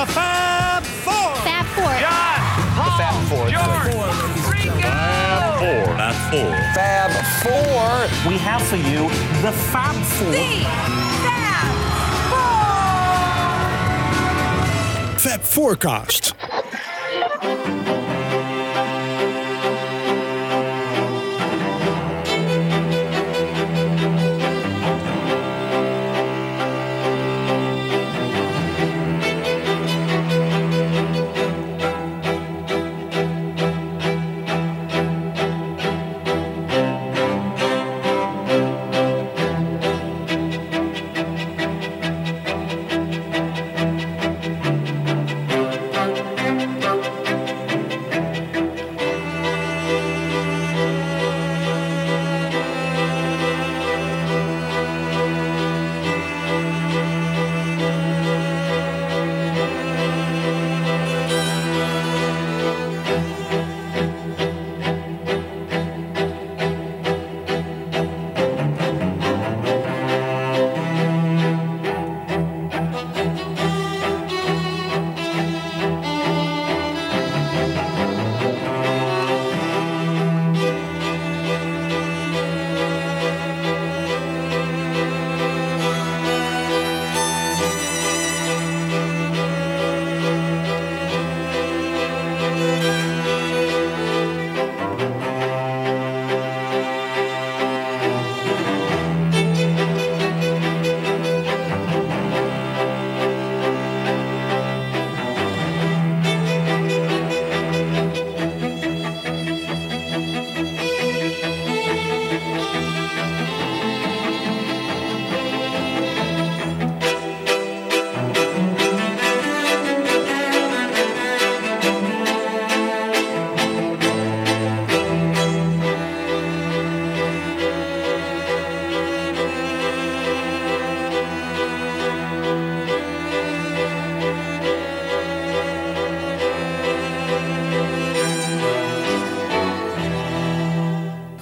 The Fab Four. Fab Four. John, Paul, Fab Four. George, Rico. Four. Fab Four. Fab Four. We have for you the Fab Four. The Fab Four. Fab Forecast.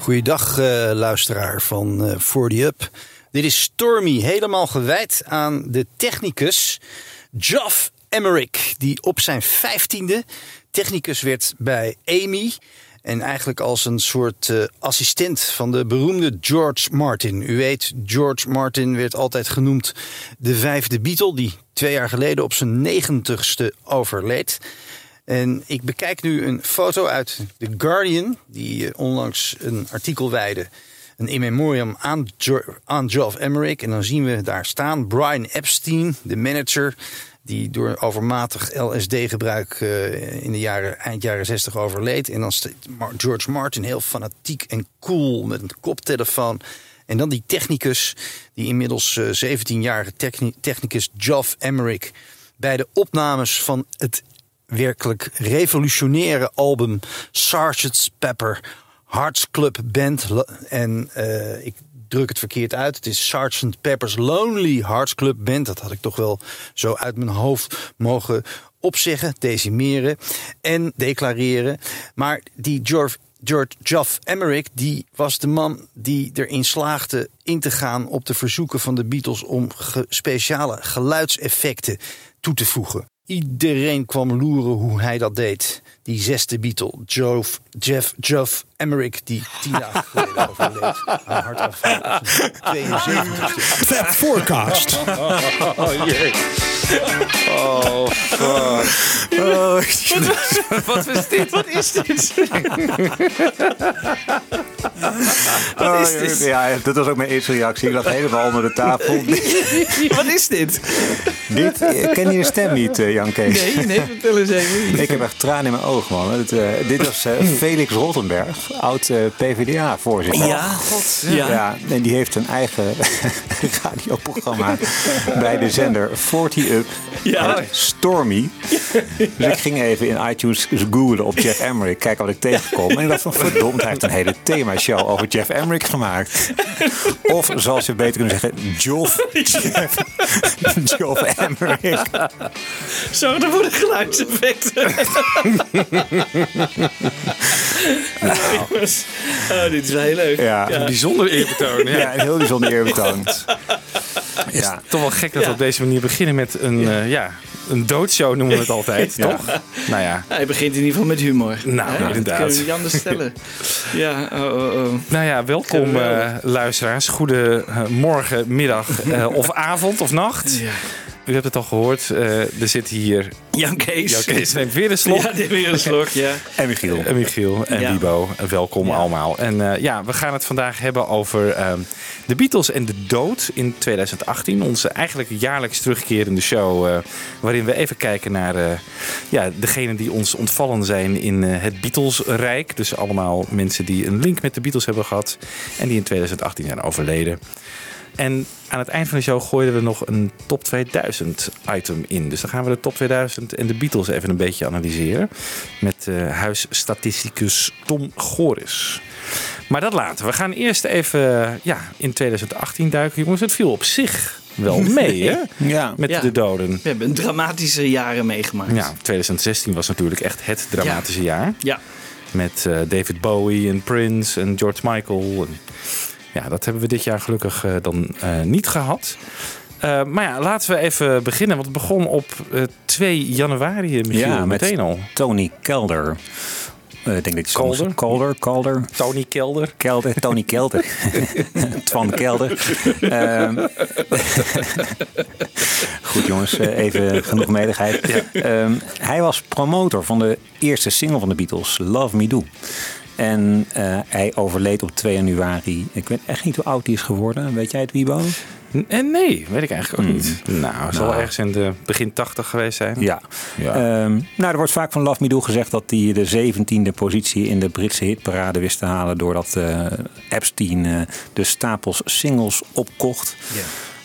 Goeiedag, eh, luisteraar van eh 40 Up. Dit is Stormy, helemaal gewijd aan de technicus Geoff Emerick, die op zijn vijftiende technicus werd bij Amy. En eigenlijk als een soort eh, assistent van de beroemde George Martin. U weet, George Martin werd altijd genoemd de vijfde Beatle, die twee jaar geleden op zijn negentigste overleed. En ik bekijk nu een foto uit The Guardian, die eh, onlangs een artikel wijde. Een in memoriam aan, jo aan Geoff Emerick. En dan zien we daar staan Brian Epstein, de manager. Die door overmatig LSD-gebruik eh, in de jaren, eind jaren 60 overleed. En dan George Martin heel fanatiek en cool met een koptelefoon. En dan die technicus, die inmiddels eh, 17-jarige techni- technicus Geoff Emerick. bij de opnames van het werkelijk revolutionaire album Sgt. Pepper Hearts Club Band. En eh, ik druk het verkeerd uit. Het is Sgt. Pepper's Lonely Hearts Club Band. Dat had ik toch wel zo uit mijn hoofd mogen opzeggen, decimeren en declareren. Maar die George, George Geoff Emerick, die was de man die erin slaagde in te gaan op de verzoeken van de Beatles om speciale geluidseffecten toe te voegen. Iedereen kwam loeren hoe hij dat deed. Die zesde Beatle, Geoff, Jeff, Geoff Emerick, die tien dagen geleden overleed. Aan op zijn 72e. Fab Forecast. Oh jee. Oh, fuck. Wat is dit? Wat is dit? Oh, is dit? Ja, dat was ook mijn eerste reactie. Ik lag helemaal onder de tafel. Wat is dit? Dit, eh, ken je de stem niet, eh, Jan Kees? Nee, nee, vertel eens even. Ik heb echt tranen in mijn ogen, man. Het, eh, dit was eh, Felix Rottenberg, oud eh, PvdA-voorzitter. Ja, god. Ja. Ja, en die heeft een eigen radioprogramma bij de zender 40 Up. Ja. Stormy. Dus ik ging even in iTunes googlen op Jeff Emmerich, kijken wat ik tegenkom. En ik dacht van verdomd, hij heeft een hele themashow over Jeff Emmerich gemaakt. Of zoals je beter kunnen zeggen, Joff Jeff, Joff Emmerich. Zorg ervoor de geluidseffecten. Oh, dit is wel heel leuk. Ja. Ja. Bijzonder eerbetoon. Ja, een heel bijzonder eerbetoon. Ja. Toch wel gek dat we op deze manier beginnen met een, eh, ja, een doodshow noemen we het altijd, Ja. toch? Nou ja, Hij begint in ieder geval met humor. Nou, Hè? Dat inderdaad. kunnen we niet anders stellen. ja, oh, oh, oh. nou ja welkom Geweldig. eh, luisteraars. Goede eh, morgen, middag eh, of avond of nacht. Ja. U hebt het al gehoord, eh, er zit hier... Jan Kees. Ja, Kees neemt weer een slok. Ja, dit weer een slok, ja. En Michiel. En Michiel en Ja. Welkom Ja. allemaal. En eh, ja, we gaan het vandaag hebben over ehm, de Beatles en de dood in 2018. Onze eigenlijk jaarlijks terugkerende show. eh, waarin we even kijken naar eh ja, degenen die ons ontvallen zijn in eh, het Beatles-rijk. Dus allemaal mensen die een link met de Beatles hebben gehad. En die in 2018 zijn overleden. En aan het eind van de show gooiden we nog een top 2000 item in. Dus dan gaan we de top 2000 en de Beatles even een beetje analyseren. Met eh huisstatisticus Tom Goris. Maar dat later. We gaan eerst even ja, in 2018 duiken. Jongens, het viel op zich wel mee, hè? Ja. Met Ja. de doden. We hebben dramatische jaren meegemaakt. Ja, 2016 was natuurlijk echt het dramatische jaar. Ja. Met eh, David Bowie en Prince en George Michael. En, ja, dat hebben we dit jaar gelukkig eh, dan eh, niet gehad. Eh, maar ja, laten we even beginnen. Want het begon op eh, 2 januari, Michiel, Ja, met meteen al. Tony Kelder. Ik denk dat? Calder, Calder. Tony Kelder. Kelder, Tony Kelder. Twan Kelder. Ehm, Goed jongens, even genoeg medigheid. Ehm, hij was promotor van de eerste single van de Beatles, Love Me Do. En eh, hij overleed op 2 januari. Ik weet echt niet hoe oud hij is geworden. Weet jij het, Wiebo? En nee, weet ik eigenlijk ook niet. Nou, het zal Nou. ergens in de begin 80 geweest zijn. Ja. Ja. Ehm, nou, er wordt vaak van Love Me Do gezegd dat hij de 17e positie in de Britse hitparade wist te halen. doordat eh, Epstein eh, de stapels singles opkocht.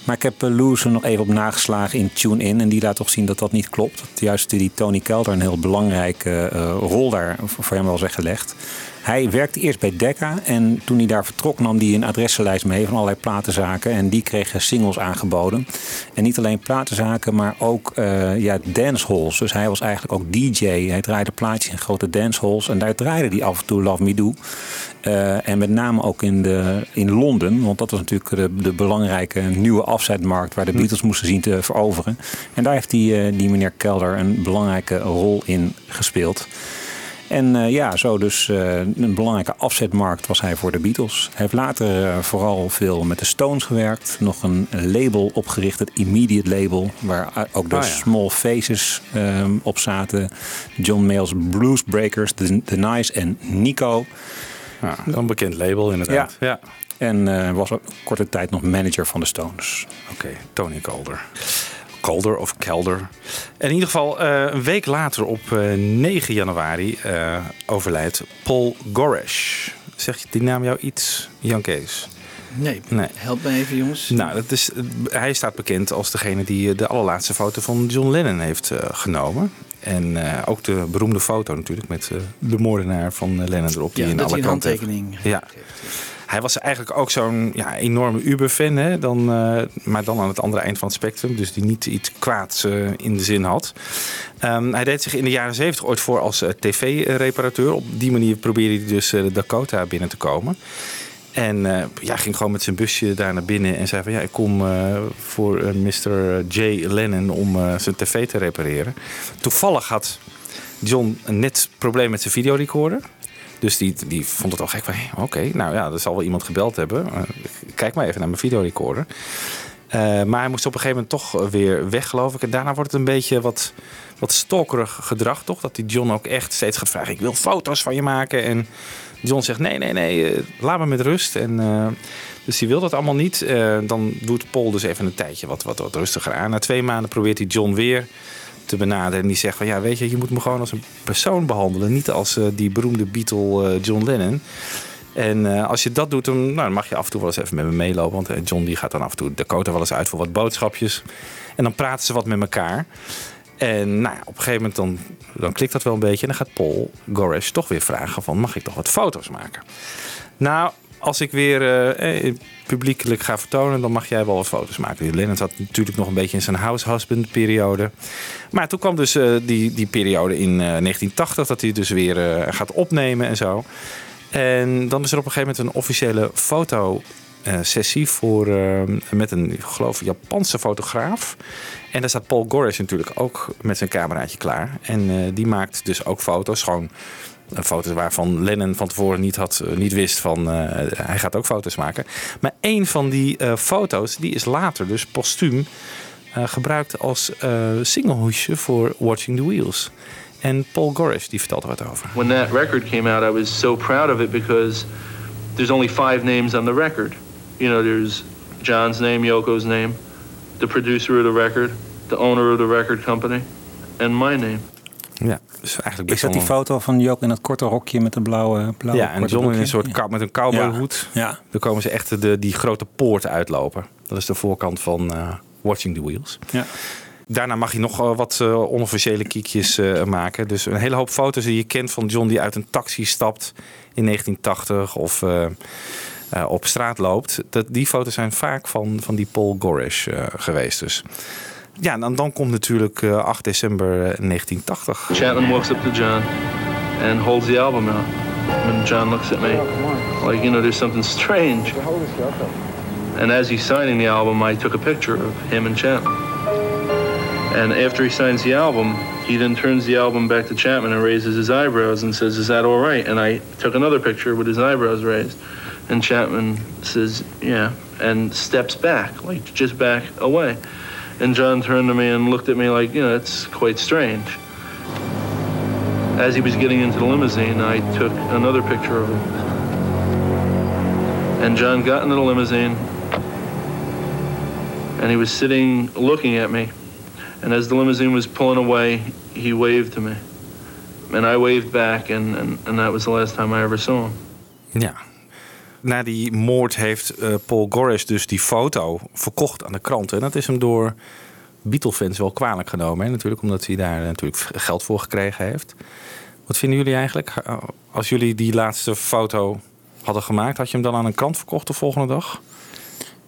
Maar ik heb uh, Loes er nog even op nageslagen in Tune In. En die laat toch zien dat dat niet klopt. Dat juist die Tony Kelder een heel belangrijke eh, rol daar voor hem was weggelegd. Hij werkte eerst bij Decca en toen hij daar vertrok nam hij een adressenlijst mee van allerlei platenzaken. En die kregen singles aangeboden. En niet alleen platenzaken, maar ook eh ja, dancehalls. Dus hij was eigenlijk ook DJ. Hij draaide plaatjes in grote dancehalls en daar draaide hij af en toe Love Me Do. Eh, en met name ook in, de, in Londen, want dat was natuurlijk de, de belangrijke nieuwe afzetmarkt waar de Beatles moesten zien te veroveren. En daar heeft die, eh, die meneer Kelder een belangrijke rol in gespeeld. En eh, ja, zo dus eh, een belangrijke afzetmarkt was hij voor de Beatles. Hij heeft later eh, vooral veel met de Stones gewerkt. Nog een label opgericht, het Immediate Label. Waar ook de Ah, ja. Small Faces eh, op zaten. John Mayall's Blues Breakers, The, The Nice en Nico. Ja, een bekend label inderdaad. Ja. En eh, was ook korte tijd nog manager van de Stones. Oké, Tony Calder. Calder of Kelder. En in ieder geval, eh, een week later op eh, 9 januari eh, overlijdt Paul Goresh. Zegt die naam jou iets, Jan Kees? Nee, Nee. help me even jongens. Nou, dat is, hij staat bekend als degene die eh, de allerlaatste foto van John Lennon heeft eh, genomen. En eh, ook de beroemde foto natuurlijk met eh, de moordenaar van eh, Lennon erop. Die ja, in dat alle hij een heeft- Ja. Hij was eigenlijk ook zo'n ja, enorme Uber-fan, hè? Dan, eh, maar dan aan het andere eind van het spectrum. Dus die niet iets kwaads eh, in de zin had. Ehm, hij deed zich in de jaren zeventig ooit voor als eh, tv-reparateur. Op die manier probeerde hij dus de Dakota binnen te komen. En eh, ja, ging gewoon met zijn busje daar naar binnen en zei van ja, ik kom voor Mr. J. Lennon om zijn tv te repareren. Toevallig had John net probleem met zijn videorecorder. Dus die, die vond het al gek hé, oké, nou ja, er zal wel iemand gebeld hebben. Eh, kijk maar even naar mijn videorecorder. Eh, maar hij moest op een gegeven moment toch weer weg, geloof ik. En daarna wordt het een beetje wat, wat stalkerig gedrag, toch? Dat die John ook echt steeds gaat vragen, ik wil foto's van je maken. En John zegt, nee, nee, nee, eh, laat me met rust. En, dus die wil dat allemaal niet. Dan doet Paul dus even een tijdje wat, wat, wat rustiger aan. Na twee maanden probeert hij John weer te benaderen. En die zegt van, ja, weet je, je moet me gewoon als een persoon behandelen. Niet als eh, die beroemde Beatle eh, John Lennon. En eh, als je dat doet, dan, nou, dan mag je af en toe wel eens even met me meelopen. Want John die gaat dan af en toe Dakota wel eens uit voor wat boodschapjes. En dan praten ze wat met elkaar. En nou op een gegeven moment dan, dan klikt dat wel een beetje. En dan gaat Paul Goresh toch weer vragen van... mag ik toch wat foto's maken? Nou, als ik weer publiekelijk ga vertonen... dan mag jij wel wat foto's maken. Lennon zat natuurlijk nog een beetje in zijn house husband periode. Maar toen kwam dus eh, die, die periode in eh, 1980... dat hij dus weer eh, gaat opnemen en zo. En dan is er op een gegeven moment een officiële foto eh, sessie voor, eh, met een, geloof, Japanse fotograaf. En daar staat Paul Goresh natuurlijk ook met zijn cameraatje klaar. En eh, die maakt dus ook foto's, gewoon eh, foto's waarvan Lennon van tevoren niet, had, eh, niet wist van eh, hij gaat ook foto's maken. Maar één van die eh, foto's die is later, dus postuum, eh, gebruikt als eh singlehoesje voor Watching the Wheels. En Paul Goresh die vertelt er wat over. When that record came out, I was so proud of it because there's only five names on the record. You know, there's John's name, Yoko's name, the producer of the record, the owner of the record company, and my name. Ja, dus eigenlijk Is dat die foto van Joke in dat korte rokje met de blauwe, blauwe Ja, en John in een soort kou- met een cowboyhoed. Ja. Dan komen ze echt de, die grote poort uitlopen. Dat is de voorkant van eh, Watching the Wheels. Ja. Daarna mag hij nog eh, wat eh, onofficiële kiekjes eh, maken. Dus een hele hoop foto's die je kent van John die uit een taxi stapt in 1980 of eh, eh, op straat loopt. Dat, die foto's zijn vaak van, van die Paul Goresh eh, geweest. Dus. Ja, dan, dan komt natuurlijk eh, 8 december eh, 1980. Chapman walks up to John and holds the album out. And John looks at me like, you know, there's something strange. And as he's signing the album, I took a picture of him and Chapman. And after he signs the album, he then turns the album back to Chapman and raises his eyebrows and says, Is that all right? And I took another picture with his eyebrows raised. And Chapman says, Yeah, and steps back, like just back away. And John turned to me and looked at me like, You know, it's quite strange. As he was getting into the limousine, I took another picture of him. And John got into the limousine, and he was sitting looking at me. And as the limousine was pulling away, he waved to me. And I waved back, and, and, and that was the last time I ever saw him. Ja. Na die moord heeft eh, Paul Goresh dus die foto verkocht aan de kranten. En dat is hem door Beatle-fans wel kwalijk genomen. Hè? Natuurlijk omdat hij daar natuurlijk geld voor gekregen heeft. Wat vinden jullie eigenlijk? Eh, Als jullie die laatste foto hadden gemaakt, had je hem dan aan een krant verkocht de volgende dag?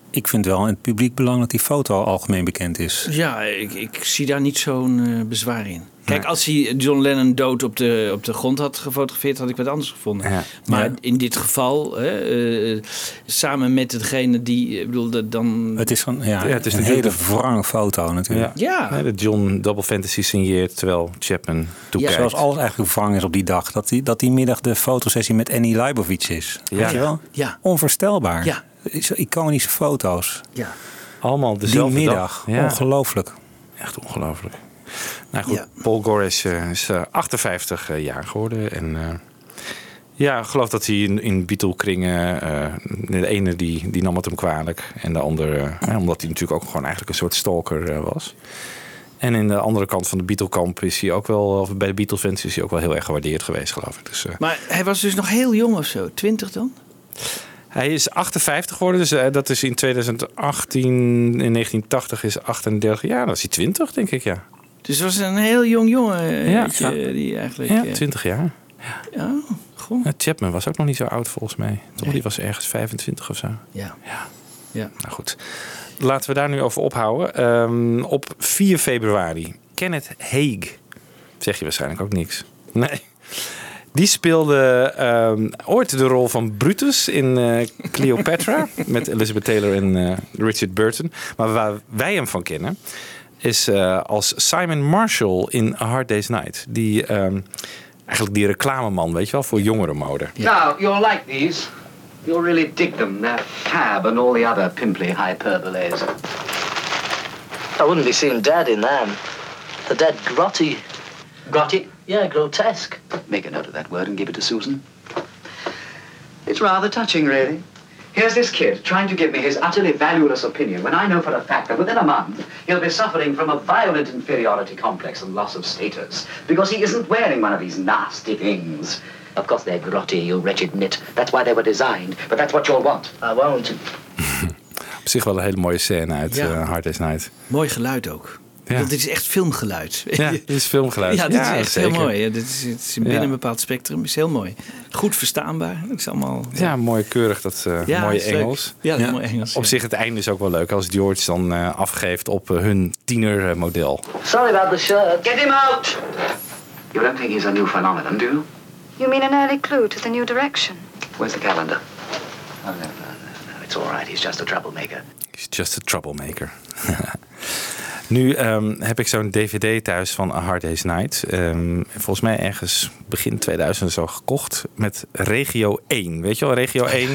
Ik vind wel in het publiek belang dat die foto algemeen bekend is. Ja, ik, ik zie daar niet zo'n eh, bezwaar in. Kijk, Nee. als hij John Lennon dood op de, op de grond had gefotografeerd, had ik wat anders gevonden. Ja. Maar Ja. in dit geval, hè, eh, samen met degene die, ik bedoel, dat dan... Het is, van, ja, Ja, het is een hele wrange foto natuurlijk. Ja. Hè, De John Double Fantasy signeert terwijl Chapman toekijkt. Zoals alles eigenlijk wrang is op die dag. Dat die, dat die middag de fotosessie met Annie Leibovitz is. Ja. Weet je wel? Ja. Onvoorstelbaar. Ja. Zo Iconische foto's. Ja. Allemaal Die dezelfde middag. dag. Ja. Ongelooflijk. Echt ongelooflijk. Nou goed, Ja. Paul Goresh eh, is eh, 58 jaar jaar geworden. En eh, ja, ik geloof dat hij in, in Beatle-kringen... eh, de ene die, die nam het hem kwalijk. En de andere, eh, omdat hij natuurlijk ook gewoon eigenlijk een soort stalker eh, was. En in de andere kant van de Beatle-kamp is hij ook wel... of bij de Beatle-fans is hij ook wel heel erg gewaardeerd geweest, geloof ik. Dus, eh, Maar hij was dus nog heel jong of zo, 20 dan? hij is 58 geworden, dus eh, dat is in 2018... in 1980 is 38 jaar. Dat is hij 20, denk ik, ja. Dus het was een heel jong jongen, eh, Ja. weet je, die eigenlijk... Ja, eh, 20 jaar. ja. Ja, Chapman was ook nog niet zo oud volgens mij. Toch? Die was ergens 25 of zo. Ja. Ja. Ja. Nou goed. Laten we daar nu over ophouden. Ehm, op 4 februari. Kenneth Haig. Zeg je waarschijnlijk ook niks. Nee. Die speelde ehm, ooit de rol van Brutus in eh, Cleopatra. met Elizabeth Taylor en eh, Richard Burton. Maar waar wij hem van kennen. Is eh, als Simon Marshall in A Hard Day's Night. Die, ehm, eigenlijk die reclameman, weet je wel, voor jongerenmode. Now, you'll like these. You'll really dig them. They're fab and all the other pimply hyperboles. I wouldn't be seeing Dad in them. The dead grotty. Grotty? Yeah, grotesque. Make a note of that word and give it to Susan. It's rather touching, really. Here's this kid trying to give me his utterly valueless opinion when I know for a fact that within a month he'll be suffering from a violent inferiority complex and loss of status because he isn't wearing one of these nasty things. Of course they're grotty, you wretched nit. That's why they were designed. But that's what you'll want. I won't. Op zich wel een hele mooie scène uit Ja. eh, Hard Day's Night. Mooi geluid ook. Ja. Dit is echt filmgeluid. Ja, dit is filmgeluid. Ja, dit is echt zeker. heel mooi. Ja, dit is, het is binnen Ja. een bepaald spectrum. is heel mooi. Goed verstaanbaar. Het is allemaal... Ja, mooi keurig dat eh, Ja, mooie. Engels. Ja, dat is Ja. mooi Engels. Op ja. zich het einde is ook wel leuk als George dan eh, afgeeft op eh, hun tienermodel. Sorry about the shirt. Get him out! You don't think he's a new phenomenon, do you? You mean an early clue to the new direction? Where's the calendar? Oh, no, no, no, no. it's all right. He's just a troublemaker. He's just a troublemaker. nu ehm, heb ik zo'n dvd thuis van A Hard Day's Night. Ehm, volgens mij ergens begin 2000 zo gekocht. Met Regio 1. Weet je wel, Regio 1.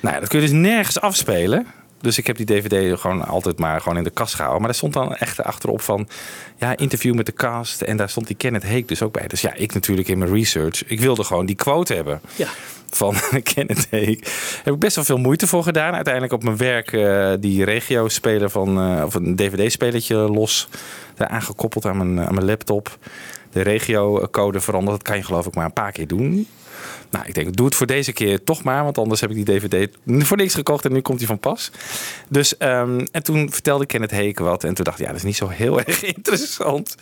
Nou ja, dat kun je dus nergens afspelen. Dus ik heb die dvd gewoon altijd maar gewoon in de kast gehouden. Maar er stond dan echt achterop van... Ja, interview met de cast. En daar stond die Kenneth Heek dus ook bij. Dus ja, ik natuurlijk in mijn research. Ik wilde gewoon die quote hebben. Ja. Van Kenneth. Daar heb ik best wel veel moeite voor gedaan. Uiteindelijk op mijn werk eh, die regio-speler van... eh, of een dvd-spelertje los. Daar aangekoppeld aan mijn, aan mijn laptop. De regio-code veranderd. Dat kan je geloof ik maar een paar keer doen. Nou, ik denk, doe het voor deze keer toch maar. Want anders heb ik die DVD voor niks gekocht en nu komt hij van pas. Dus, ehm, en toen vertelde Kenneth Heek wat. En toen dacht ik, ja, dat is niet zo heel erg interessant.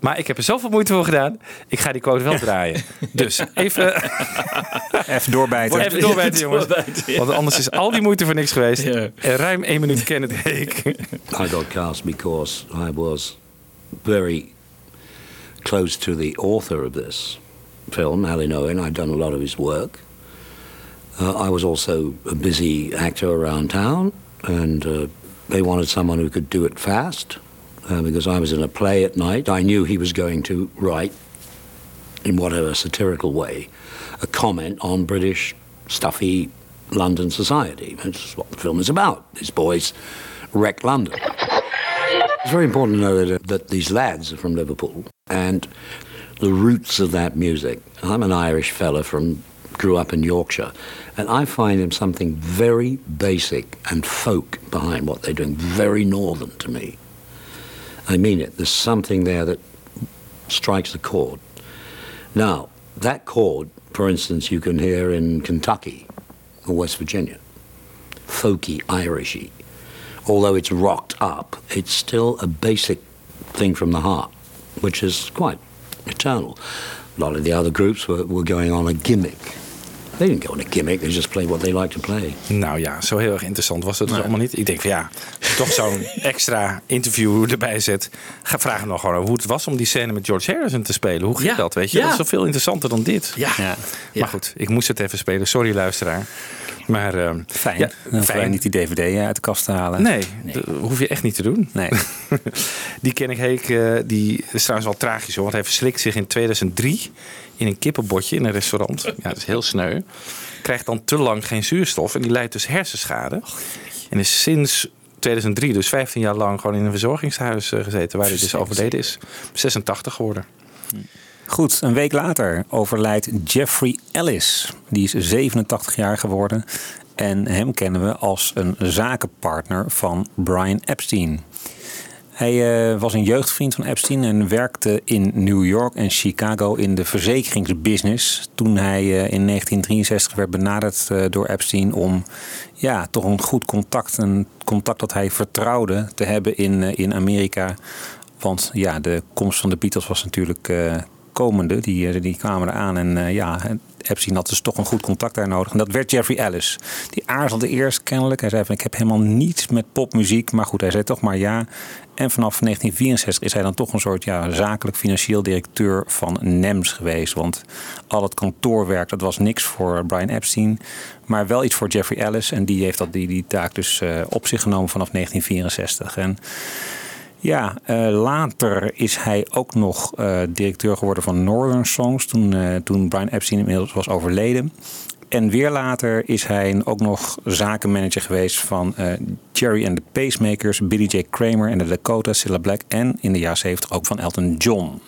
Maar ik heb er zoveel moeite voor gedaan. Ik ga die quote wel draaien. Dus even, Even doorbijten. even doorbijten, jongens. Doorbijten, ja. Want anders is al die moeite voor niks geweest. Ja. En ruim één minuut Kenneth Heek. I got cast because I was very close to the author of this film, Alan Owen. I'd done a lot of his work. Uh, I was also a busy actor around town, and uh, they wanted someone who could do it fast uh, because I was in a play at night. I knew he was going to write, in whatever satirical way, a comment on British stuffy London society. That's what the film is about. These boys wreck London. It's very important to know that, uh, that these lads are from Liverpool and the roots of that music. I'm an Irish fella from grew up in Yorkshire, and I find them something very basic and folk behind what they're doing, very northern to me. I mean it. There's something there that strikes a chord. Now, that chord, for instance, you can hear in Kentucky or West Virginia. Folky, Irishy. Although it's rocked up, it's still a basic thing from the heart, which is quite eternal. A lot of the other groups were, were going on a gimmick. They didn't go on a gimmick, they just played what they liked to play. Nou ja, zo heel erg interessant was het dus allemaal niet. Ik denk van ja, als je toch zo'n extra interview erbij zet. Ga vragen nog gewoon hoe het was om die scène met George Harrison te spelen. Hoe ging Ja, dat? Weet je, ja. dat is toch veel interessanter dan dit. Ja, Ja. Maar goed, ik moest het even spelen. Sorry luisteraar. Maar ehm, fijn. Ja, Dan fijn. niet die dvd uit de kast te halen. Nee, dat hoef je echt niet te doen. Nee. Die ken ik Heek, eh, die is trouwens wel tragisch hoor. Want hij verslikt zich in 2003 in een kippenbotje in een restaurant. Ja, dat is heel sneu. Krijgt dan te lang geen zuurstof en die leidt dus hersenschade. En is sinds 2003, dus 15 jaar lang, gewoon in een verzorgingshuis eh, gezeten. Waar hij dus overleden is. 86 geworden. Goed, een week later overlijdt Jeffrey Ellis. Die is 87 jaar geworden. En hem kennen we als een zakenpartner van Brian Epstein. Hij eh, was een jeugdvriend van Epstein en werkte in New York en Chicago in de verzekeringsbusiness. Toen hij eh, in 1963 werd benaderd eh, door Epstein om ja, toch een goed contact, een contact dat hij vertrouwde te hebben in, in Amerika. Want ja, de komst van de Beatles was natuurlijk komende. Die, eh, die kwamen eraan en eh, ja, Epstein had dus toch een goed contact daar nodig. En dat werd Jeffrey Ellis. Die aarzelde eerst kennelijk. Hij zei van ik heb helemaal niets met popmuziek. Maar goed, hij zei toch maar ja. En vanaf 1964 is hij dan toch een soort ja, zakelijk financieel directeur van NEMS geweest. Want al het kantoorwerk, dat was niks voor Brian Epstein. Maar wel iets voor Jeffrey Ellis. En die heeft dat, die, die taak dus eh, op zich genomen vanaf 1964. En ja, eh, later is hij ook nog eh, directeur geworden van Northern Songs. Toen, eh, toen Brian Epstein inmiddels was overleden. En weer later is hij ook nog zakenmanager geweest van Jerry and the Pacemakers, Billy J. Kramer en de Dakota, Cilla Black en in de jaren 70 ook van Elton John.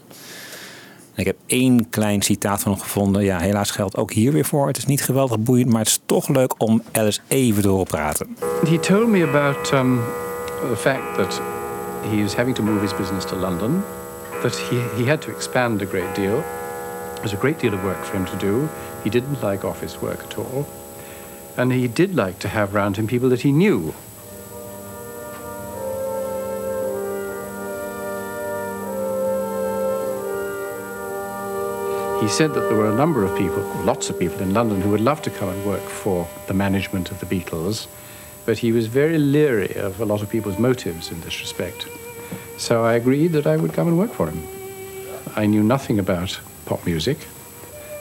Ik heb één klein citaat van hem gevonden. Ja, helaas geldt ook hier weer voor. Het is niet geweldig boeiend, maar het is toch leuk om Alice even te horen praten. He told me about um, the fact that he is having to move his business to London, that he, he had to expand a great deal. There's a great deal of work for him to do. He didn't like office work at all. And he did like to have around him people that he knew. He said that there were a number of people, lots of people in London, who would love to come and work for the management of the Beatles, but he was very leery of a lot of people's motives in this respect. So I agreed that I would come and work for him. I knew nothing about pop music,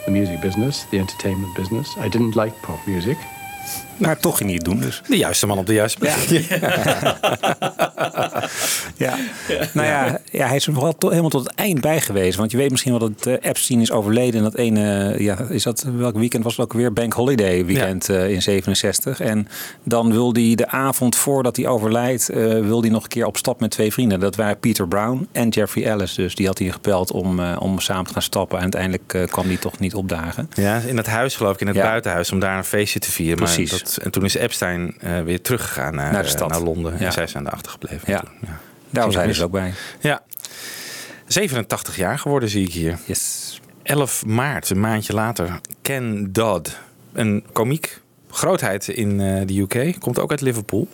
the music business, the entertainment business. I didn't like pop music. Maar toch ging hij het doen dus. De juiste man op de juiste plek. Ja. Nou ja, ja, hij is er vooral to- helemaal tot het eind bij geweest. Want je weet misschien wel dat eh, Epstein is overleden. En dat ene, ja, is dat, welk weekend was het ook weer? Bank Holiday weekend eh, in 67. En dan wil hij de avond voordat hij overlijdt, eh, wil hij nog een keer op stap met twee vrienden. Dat waren Peter Brown en Jeffrey Ellis. Dus die had hij gepeld om, eh, om samen te gaan stappen. En uiteindelijk eh, kwam hij toch niet opdagen. Ja, in het huis geloof ik, in het buitenhuis, om daar een feestje te vieren. Maar Precies. En toen is Epstein eh, weer teruggegaan naar, Naar de stad. naar Londen. Ja. En zij zijn daar achtergebleven. Ja. Daar was hij dus ook bij. Ja. 87 jaar geworden zie ik hier. Yes. 11 maart, een maandje later. Ken Dodd. Een komiek. Grootheid in eh, de UK. Komt ook uit Liverpool.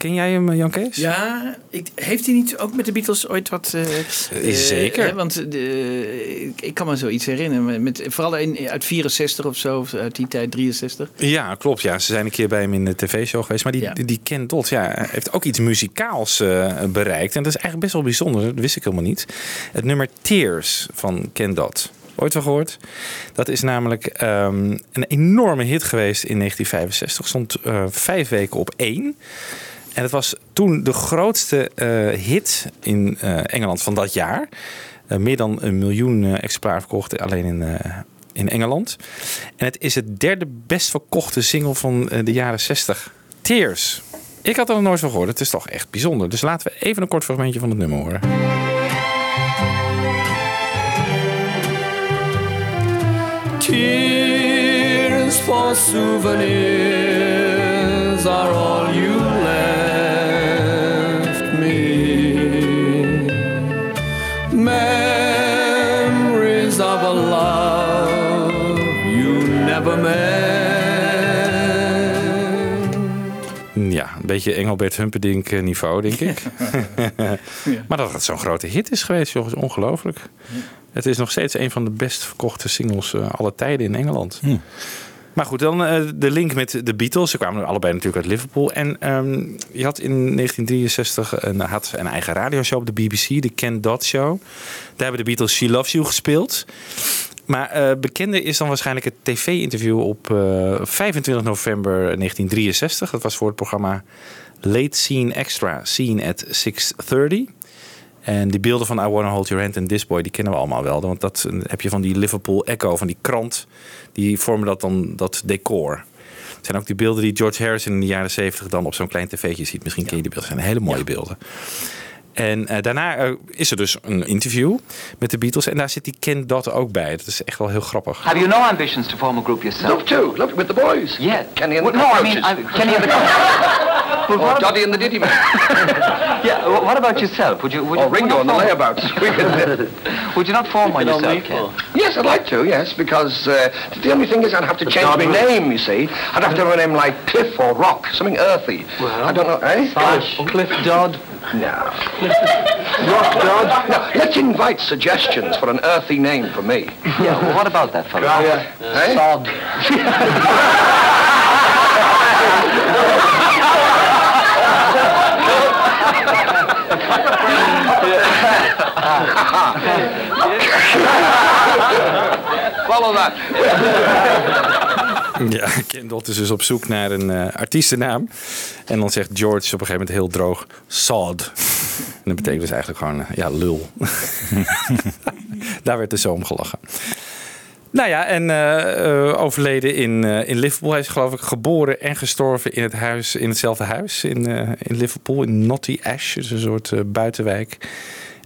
Ken jij hem, Jan Kees? Ja, ik, heeft hij niet ook met de Beatles ooit wat... eh, eh, Zeker. want de, ik, ik kan me zoiets herinneren. Met, vooral in, uit 64 of zo, of uit die tijd 63. Ja, klopt. Ja. Ze zijn een keer bij hem in de tv-show geweest. Maar die, Ja. die, die Ken Dodd ja, heeft ook iets muzikaals eh, bereikt. En dat is eigenlijk best wel bijzonder. Dat wist ik helemaal niet. Het nummer Tears van Ken Dodd. Ooit wel gehoord? Dat is namelijk ehm, een enorme hit geweest in 1965. Stond eh, vijf weken op één. En het was toen de grootste eh, hit in eh, Engeland van dat jaar. Eh, meer dan een miljoen exemplaren verkocht alleen in, in Engeland. En het is het derde best verkochte single van de jaren 60. Tears. Ik had er nog nooit van gehoord. Het is toch echt bijzonder. Dus laten we even een kort fragmentje van het nummer horen. Tears for souvenirs are all you beetje Engelbert Humperdinck eh, niveau, denk ik. Maar dat het zo'n grote hit is geweest, joh, is ongelooflijk. Het is nog steeds een van de best verkochte singles eh alle tijden in Engeland. Maar goed, dan eh, de link met de Beatles. Ze kwamen allebei natuurlijk uit Liverpool. En ehm, je had in 1963 een, had een eigen radioshow op de BBC, de Ken Dodd Show. Daar hebben de Beatles She Loves You gespeeld. Maar eh bekender is dan waarschijnlijk het tv-interview op eh, 25 november 1963. Dat was voor het programma Late Scene Extra, Scene at 6.30. En die beelden van I Wanna Hold Your Hand and This Boy, die kennen we allemaal wel. Want dat eh, heb je van die Liverpool Echo, van die krant. Die vormen dat dan dat decor. Het zijn ook die beelden die George Harrison in de jaren 70 dan op zo'n klein tv'tje ziet. Misschien ken je die beelden. Het zijn hele mooie beelden. En eh, daarna eh, is er dus een interview met de Beatles. En daar zit die Ken Dodd ook bij. Dat is echt wel heel grappig. Have you no ambitions to form a group yourself? Love to. Love it with the boys. Yeah. Kenny and the Well, no, I mean, Cockroaches. I, Kenny and the Cockroaches. Or Doddy and the Diddy Man. yeah. wh- What about yourself? Would you? Would or you, Ringo and the you not Layabouts. We could- Would you not form one yourself, Ken? yes, I'd like to, yes, because uh, the only thing is I'd have to change my name, you see. I'd have to have a name like Cliff or Rock, something earthy. Well, I don't know, eh? Cliff Dodd. No. Rock Dodd? No, let's invite suggestions for an earthy name for me. Yeah. Well, what about that fellow? Eh? Sod. That. Ja, Ken is dus op zoek naar een eh, artiestennaam. En dan zegt George op een gegeven moment heel droog... Sod. En dat betekent dus eigenlijk gewoon, eh, ja, lul. Daar werd dus zo om gelachen. Nou ja, en eh, overleden in, eh, in Liverpool. Hij is geloof ik geboren en gestorven in, het huis, in hetzelfde huis in, eh, in Liverpool. In Notty Ash, dus een soort buitenwijk.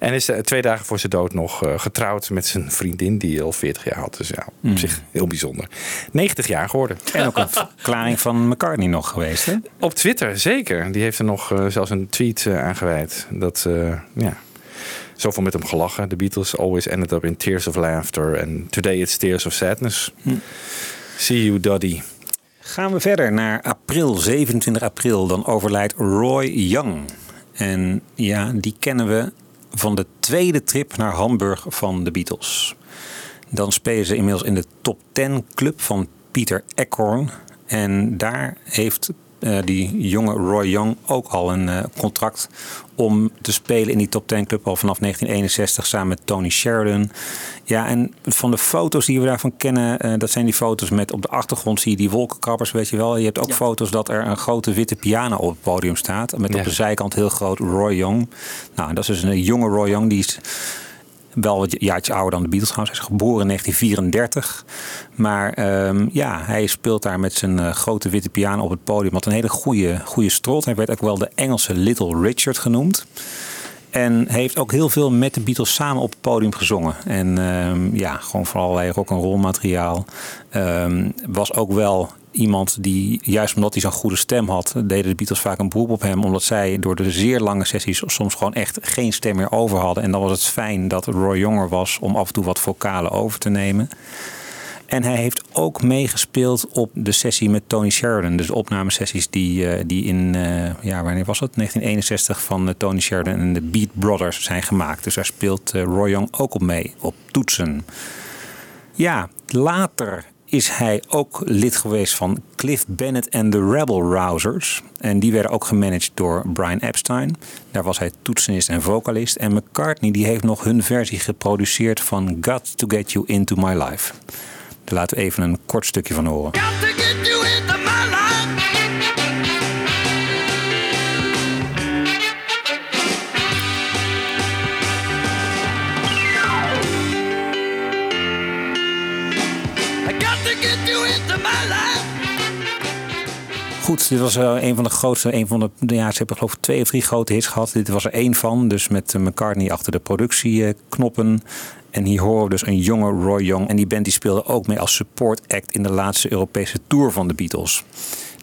En is eh, twee dagen voor zijn dood nog eh, getrouwd met zijn vriendin, die al 40 jaar had. Dus ja, op Mm. zich heel bijzonder. 90 jaar geworden. En ook een verklaring van McCartney nog geweest, hè? Op Twitter, zeker. Die heeft er nog eh, zelfs een tweet aan gewijd. Dat, eh, ja, zoveel met hem gelachen. The Beatles always ended up in tears of laughter. And today it's tears of sadness. See you, Doddy. Gaan we verder naar april, 27 april. Dan overlijdt Roy Young. En ja, die kennen we van de tweede trip naar Hamburg van de Beatles. Dan spelen ze inmiddels in de top 10 club van Peter Eckhorn. En daar heeft eh, die jonge Roy Young ook al een eh, contract om te spelen in die top 10 club al vanaf 1961 samen met Tony Sheridan. Ja, en van de foto's die we daarvan kennen, eh, dat zijn die foto's met op de achtergrond zie je die wolkenkrabbers, weet je wel. Je hebt ook foto's dat er een grote witte piano op het podium staat. Met Ja. op de zijkant heel groot Roy Young. Nou, dat is dus een jonge Roy Young, die is wel wat jaartjes ouder dan de Beatles trouwens. Hij is geboren in 1934. Maar ehm, ja, hij speelt daar met zijn eh, grote witte piano op het podium. Wat een hele goede, goede strot. Hij werd ook wel de Engelse Little Richard genoemd. En heeft ook heel veel met de Beatles samen op het podium gezongen. En ehm, ja, gewoon voor allerlei rock and roll materiaal. Ehm, was ook wel iemand die, juist omdat hij zo'n goede stem had, deden de Beatles vaak een beroep op hem. Omdat zij door de zeer lange sessies soms gewoon echt geen stem meer over hadden. En dan was het fijn dat Roy jonger was om af en toe wat vocalen over te nemen. En hij heeft ook meegespeeld op de sessie met Tony Sheridan. Dus opnamesessies die, eh, die in, eh, ja, wanneer was dat? 1961 van eh, Tony Sheridan en de Beat Brothers zijn gemaakt. Dus daar speelt Roy Young ook op mee, op toetsen. Ja, later is hij ook lid geweest van Cliff Bennett en de Rebel Rousers. En die werden ook gemanaged door Brian Epstein. Daar was hij toetsenist en vocalist. En McCartney die heeft nog hun versie geproduceerd van Got to Get You Into My Life. Daar laten we even een kort stukje van horen. Goed, dit was eh, een van de grootste, een van de, ja, ze hebben geloof ik twee of drie grote hits gehad. Dit was er één van, dus met eh, McCartney achter de productieknoppen. En hier horen we dus een jonge Roy Young. En die band die speelde ook mee als support act in de laatste Europese tour van de Beatles.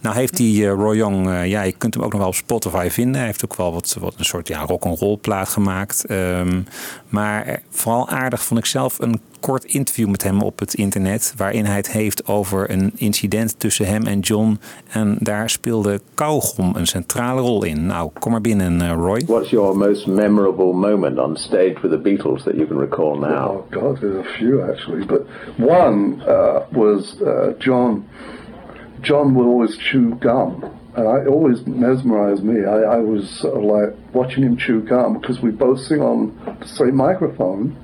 Nou heeft die eh, Roy Young, eh, ja, je kunt hem ook nog wel op Spotify vinden. Hij heeft ook wel wat, wat een soort ja, rock'n'roll plaat gemaakt. Ehm, maar eh, vooral aardig vond ik zelf een kort interview met hem op het internet. Waarin hij het heeft over een incident tussen hem en John. En daar speelde kauwgom een centrale rol in. Nou, kom maar binnen Roy. What's your most memorable moment on stage with the Beatles that you can recall now? Oh God, there's a few actually, but one uh, was uh, John. John would always chew gum, and I always mesmerized me. I, I was sort of like watching him chew gum because we both sing on the same microphone.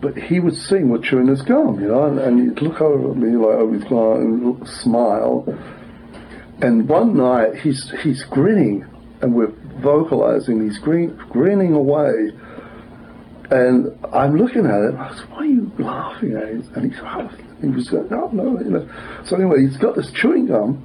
But he would sing with chewing his gum, you know, and, and he'd look over at me like oh, over his glass and smile. And one night he's he's grinning, and we're vocalizing. He's grin, grinning away, and I'm looking at him. I said, "What are you laughing at?" And he's oh, he was going, "No, no." You know. So anyway, he's got this chewing gum,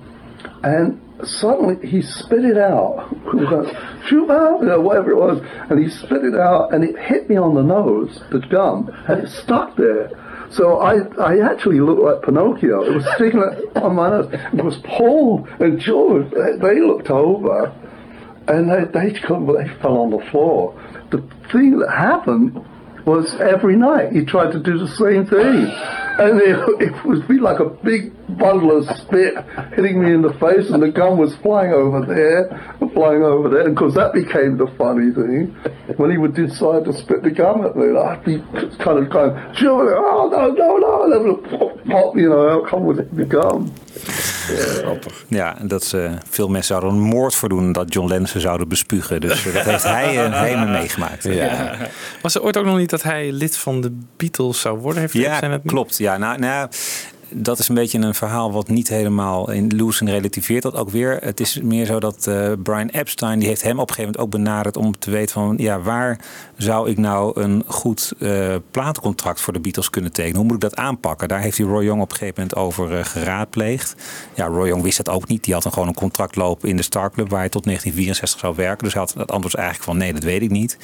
and suddenly he spit it out. We were going, Chew out, you know, whatever it was, and he spit it out, and it hit me on the nose, the gum, and it stuck there. So I, I actually looked like Pinocchio. It was sticking on my nose. It was Paul and George. They, looked over, and they, they they fell on the floor. The thing that happened was every night he tried to do the same thing. And it, it would be like a big bundle of spit hitting me in the face, and the gun was flying over there, flying over there. Course, that became the funny thing. When he would decide to spit the gum at me, I'd be kind of going, oh, no, no, no, and then it would pop, pop, you know, out come with the gum. Ja, en dat ze, veel mensen zouden een moord voor doen dat John Lennon ze zouden bespugen. Dus eh, dat heeft hij, hij me meegemaakt. Ja. Was er ooit ook nog niet dat hij lid van de Beatles zou worden? Heeft Ja, zijn het niet? klopt. Ja, nou, nou, dat is een beetje een verhaal wat niet helemaal in Lewison relativeert dat ook weer. Het is meer zo dat eh, Brian Epstein, die heeft hem op een gegeven moment ook benaderd om te weten van, ja, waar zou ik nou een goed eh platencontract voor de Beatles kunnen tekenen? Hoe moet ik dat aanpakken? Daar heeft hij Roy Young op een gegeven moment over eh, geraadpleegd. Ja, Roy Young wist dat ook niet. Die had dan gewoon een contract lopen in de Star Club waar hij tot 1964 zou werken. Dus hij had het antwoord eigenlijk van nee, dat weet ik niet.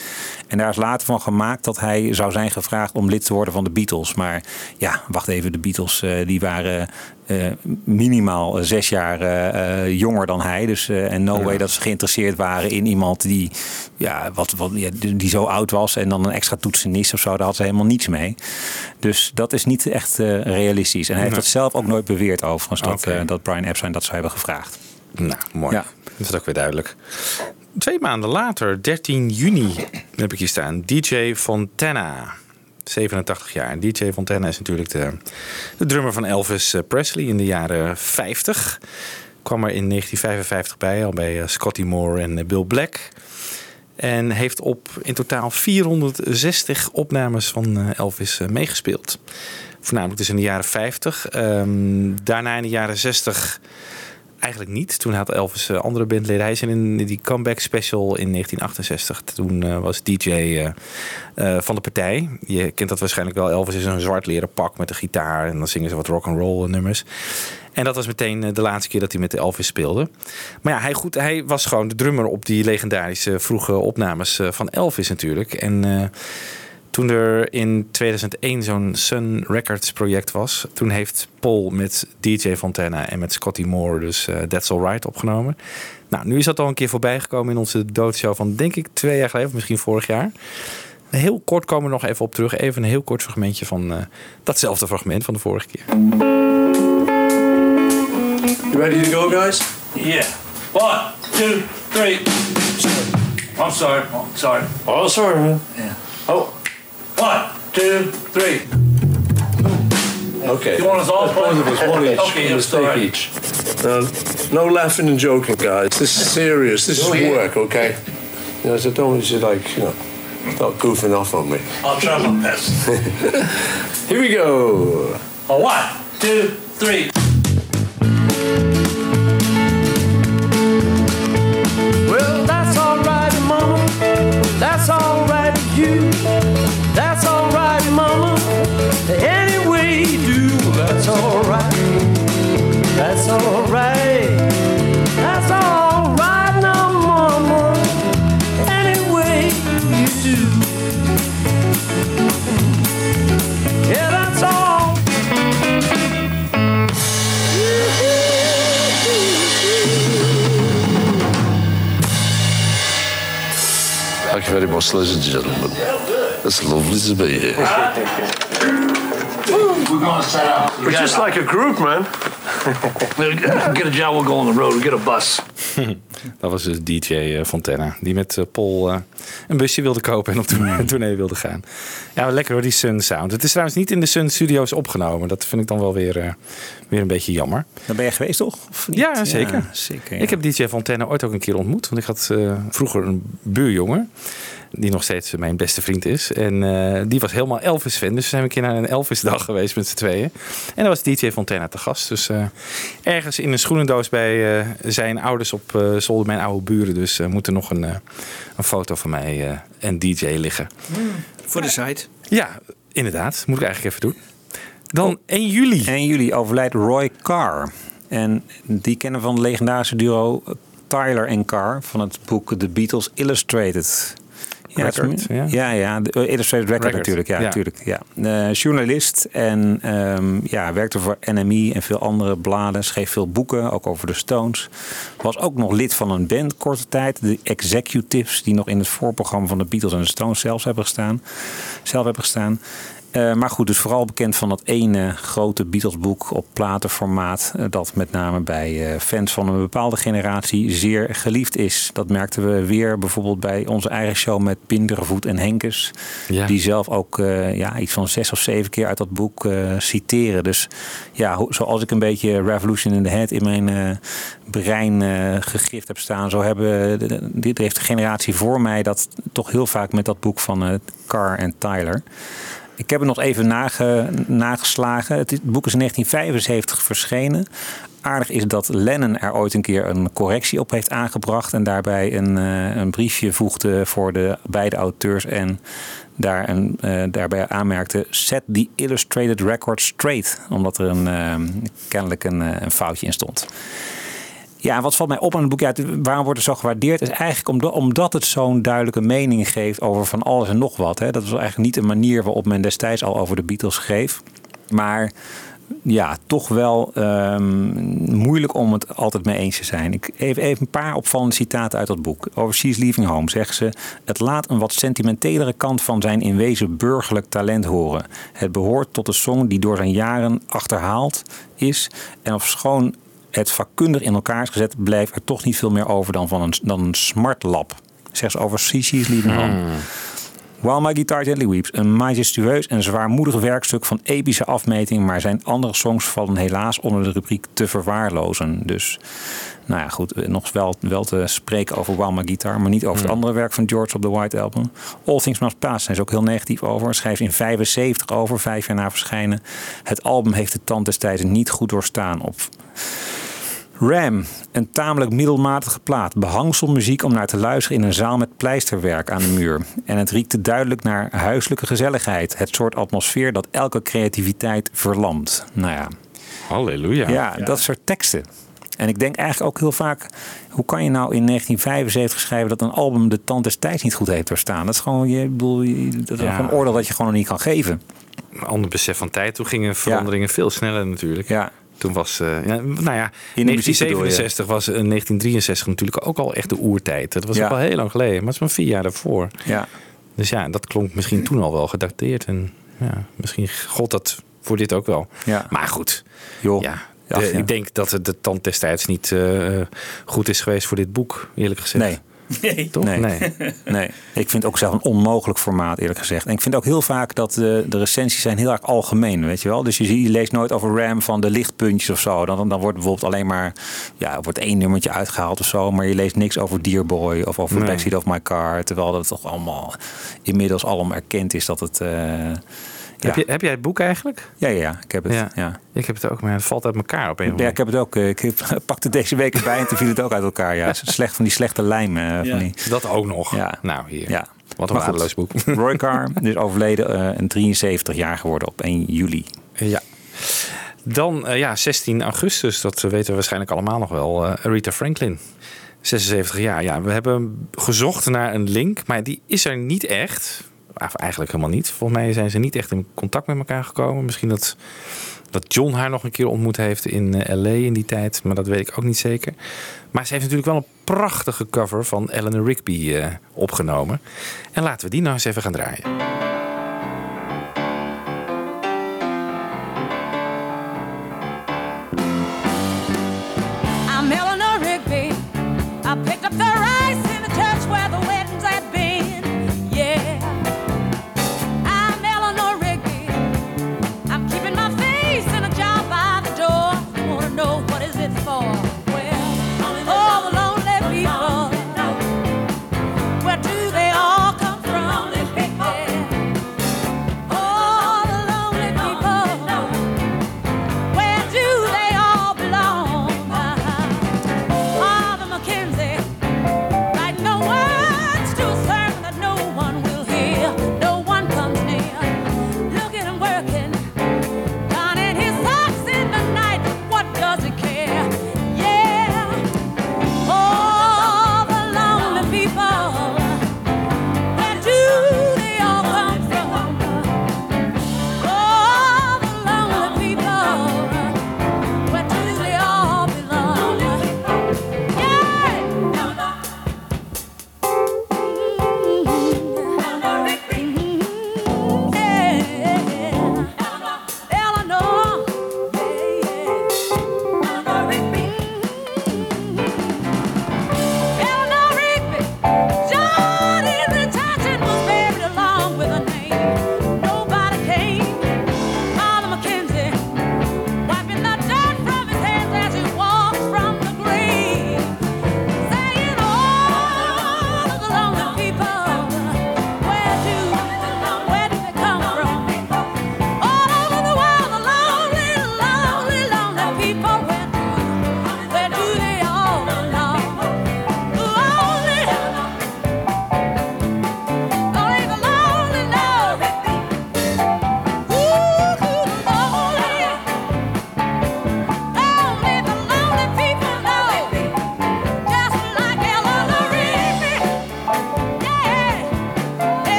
En daar is later van gemaakt dat hij zou zijn gevraagd om lid te worden van de Beatles. Maar ja, wacht even, de Beatles die waren eh, minimaal eh, zes jaar eh, jonger dan hij. Dus en no way dat ze geïnteresseerd waren in iemand die, ja, wat, wat, ja, die zo oud was en dan een extra toetsenist of zo. Daar had ze helemaal niets mee. Dus dat is niet echt realistisch. En hij heeft dat zelf ook nooit beweerd overigens, dat, eh, dat Brian Epstein dat zou hebben gevraagd. Nou, mooi. Ja. Dat is ook weer duidelijk. Twee maanden later, 13 juni, heb ik hier staan. DJ Fontana. 87 jaar. DJ Fontana is natuurlijk de, de drummer van Elvis eh, Presley in de jaren 50. Kwam er in 1955 bij, al bij eh, Scotty Moore en eh, Bill Black. En heeft op in totaal 460 opnames van Elvis meegespeeld. Voornamelijk dus in de jaren 50. Ehm, daarna in de jaren 60 eigenlijk niet. Toen had Elvis eh, andere bandleden. Hij is in die comeback special in 1968. Toen eh, was DJ eh, van de partij. Je kent dat waarschijnlijk wel. Elvis is een zwart leren pak met een gitaar. En dan zingen ze wat rock and roll nummers. En dat was meteen de laatste keer dat hij met de Elvis speelde. Maar ja, hij, goed, hij was gewoon de drummer op die legendarische vroege opnames van Elvis natuurlijk. En toen er in 2001 zo'n Sun Records project was, toen heeft Paul met DJ Fontana en met Scotty Moore dus eh, That's Alright opgenomen. Nou, nu is dat al een keer voorbij gekomen in onze doodshow van denk ik twee jaar geleden, of misschien vorig jaar. Heel kort komen we nog even op terug. Even een heel kort fragmentje van eh, datzelfde fragment van de vorige keer. You ready to go, guys? Yeah. One, two, three. I'm sorry. Oh, sorry. Oh, sorry, man. Yeah. Oh. One, two, three. Okay. You want us all both of us, one each. Okay, a mistake sorry. each. Now, no laughing and joking, guys. This is serious. This is Oh, yeah. work, okay? You know, so don't want you like, you know, start goofing off on me. I'll try my best. Here we go. Oh, one, two, three. Well, that's alright, mama. That's alright mama. Any way you do, that's alright. That's alright. That's alright now, mama. Any way you do. Yeah, that's all. Thank you very much, ladies and gentlemen. It's lovely to be here. We're gonna set up. We're just like a group, man. Get a job, we'll go on the road. We'll get a bus. Dat was dus DJ eh, Fontana. Die met eh, Paul eh, een busje wilde kopen en op tournee, tournee wilde gaan. Ja, lekker hoor, die Sun Sound. Het is trouwens niet in de Sun Studios opgenomen. Dat vind ik dan wel weer, weer een beetje jammer. Daar ben je geweest, toch? Of niet? Ja, zeker. Ja, zeker ja. Ik heb DJ Fontana ooit ook een keer ontmoet. Want ik had vroeger een buurjongen. Die nog steeds mijn beste vriend is. En eh, die was helemaal Elvis-fan. Dus we zijn een keer naar een Elvis-dag geweest met z'n tweeën. En daar was DJ Fontana te gast. Dus eh, ergens in een schoenendoos bij eh, zijn ouders op eh, zolder, mijn oude buren. Dus moet er nog een, eh, een foto van mij eh, en DJ liggen. Voor de site. Ja, inderdaad. Moet ik eigenlijk even doen. Dan 1 juli. 1 juli overlijdt Roy Carr. En die kennen van het legendarische duo Tyler en Carr van het boek The Beatles Illustrated. Record, ja. ja, ja, de eh, Illustrated Record, Record, natuurlijk. Ja, ja. natuurlijk ja. Eh, journalist en ehm, ja, werkte voor NME en veel andere bladen. Schreef veel boeken, ook over de Stones. Was ook nog lid van een band korte tijd. De Executives, die nog in het voorprogramma van de Beatles en de Stones zelfs hebben gestaan. Zelf hebben gestaan. Eh, maar goed, dus vooral bekend van dat ene grote Beatles-boek op platenformaat. eh, dat met name bij eh, fans van een bepaalde generatie zeer geliefd is. Dat merkten we weer bijvoorbeeld bij onze eigen show met Pindervoet en Henkes. Ja. Die zelf ook ja, iets van zes of zeven keer uit dat boek citeren. Dus ja, zoals ik een beetje Revolution in the Head in mijn brein gegrift heb staan. Zo hebben, dit heeft de generatie voor mij dat toch heel vaak met dat boek van Carr en Tyler. Ik heb het nog even nage- nageslagen. Het, boek is in 1975 verschenen. Aardig is dat Lennon er ooit een keer een correctie op heeft aangebracht. En daarbij een, eh, een briefje voegde voor de beide auteurs. En daar een, eh, daarbij aanmerkte: Set the illustrated record straight. Omdat er een, eh, kennelijk een, een foutje in stond. Ja, wat valt mij op aan het boek? Ja, waarom wordt het zo gewaardeerd? Is eigenlijk omdat, het zo'n duidelijke mening geeft over van alles en nog wat. Hè. Dat was eigenlijk niet een manier waarop men destijds al over de Beatles schreef. Maar ja, toch wel ehm, moeilijk om het altijd mee eens te zijn. Ik even, even een paar opvallende citaten uit dat boek. Over She's Leaving Home zegt ze... Het laat een wat sentimentelere kant van zijn in wezen burgerlijk talent horen. Het behoort tot de song die door zijn jaren achterhaald is. En ofschoon het vakkundig in elkaar is gezet... blijft er toch niet veel meer over dan, van een, dan een smartlap. Zegt ze over She's Leaving Home. While My Guitar Gently Weeps, een majestueus en zwaarmoedig werkstuk van epische afmeting, maar zijn andere songs vallen helaas onder de rubriek te verwaarlozen. Dus, nou ja, goed, nog wel, wel te spreken over While My Guitar, maar niet over het Hmm. andere werk van George op de White Album. All Things Must Pass zijn ze ook heel negatief over. Schrijft in 75 over, vijf jaar na verschijnen. Het album heeft de tand destijds niet goed doorstaan op Ram, een tamelijk middelmatige plaat. Behangselmuziek om naar te luisteren in een zaal met pleisterwerk aan de muur. En het riekte duidelijk naar huiselijke gezelligheid. Het soort atmosfeer dat elke creativiteit verlamt. Nou ja, Halleluja. ja, dat soort teksten. En ik denk eigenlijk ook heel vaak... hoe kan je nou in 1975 schrijven... dat een album de tand des tijds niet goed heeft doorstaan? Dat is gewoon, je, bedoel, dat is Ja. een oordeel dat je gewoon nog niet kan geven. Een ander besef van tijd. Toen gingen veranderingen veel sneller natuurlijk. Ja. Toen was, ja, nou ja, In de muziek bedoel je? 1967 was eh, 1963 natuurlijk ook al echt de oertijd. Dat was Ja. ook al heel lang geleden, maar het is maar vier jaar daarvoor. Ja. Dus ja, dat klonk misschien toen al wel gedateerd. En ja, misschien gold dat voor dit ook wel. Ja. Maar goed, Joh. ja, Ach, de- ja. ik denk dat het de tand destijds niet eh, goed is geweest voor dit boek, eerlijk gezegd. Nee. Nee. Toch? Nee. Nee. nee. Ik vind het ook zelf een onmogelijk formaat, eerlijk gezegd. En ik vind ook heel vaak dat de, de recensies zijn heel erg algemeen, weet je wel. Dus je, leest nooit over RAM van de lichtpuntjes of zo. Dan, dan wordt bijvoorbeeld alleen maar, ja, wordt één nummertje uitgehaald of zo. Maar je leest niks over Dearboy of over Nee. Backseat of My Car. Terwijl dat toch allemaal inmiddels allemaal erkend is dat het... Heb, je, heb jij het boek eigenlijk? Ja, ja, ja, ik heb het. Ja. Ja. Ik heb het ook, maar het valt uit elkaar op een Ja, ik heb het ook. eh, Ik heb- pakte deze week erbij en toen viel het ook uit elkaar. Ja, slecht van die slechte lijm. eh, Ja. van die. Dat ook nog. Ja. Nou, hier. Ja. Wat een waardeloos boek. Roy Carr is overleden eh en 73 jaar geworden op 1 juli. Ja. Dan eh, ja, 16 augustus, dat weten we waarschijnlijk allemaal nog wel. eh Rita Franklin, 76 jaar. Ja, we hebben gezocht naar een link, maar die is er niet echt. Eigenlijk helemaal niet. Volgens mij zijn ze niet echt in contact met elkaar gekomen. Misschien dat, dat John haar nog een keer ontmoet heeft in eh, LA in die tijd, maar dat weet ik ook niet zeker. Maar ze heeft natuurlijk wel een prachtige cover van Eleanor Rigby eh, opgenomen. En laten we die nou eens even gaan draaien.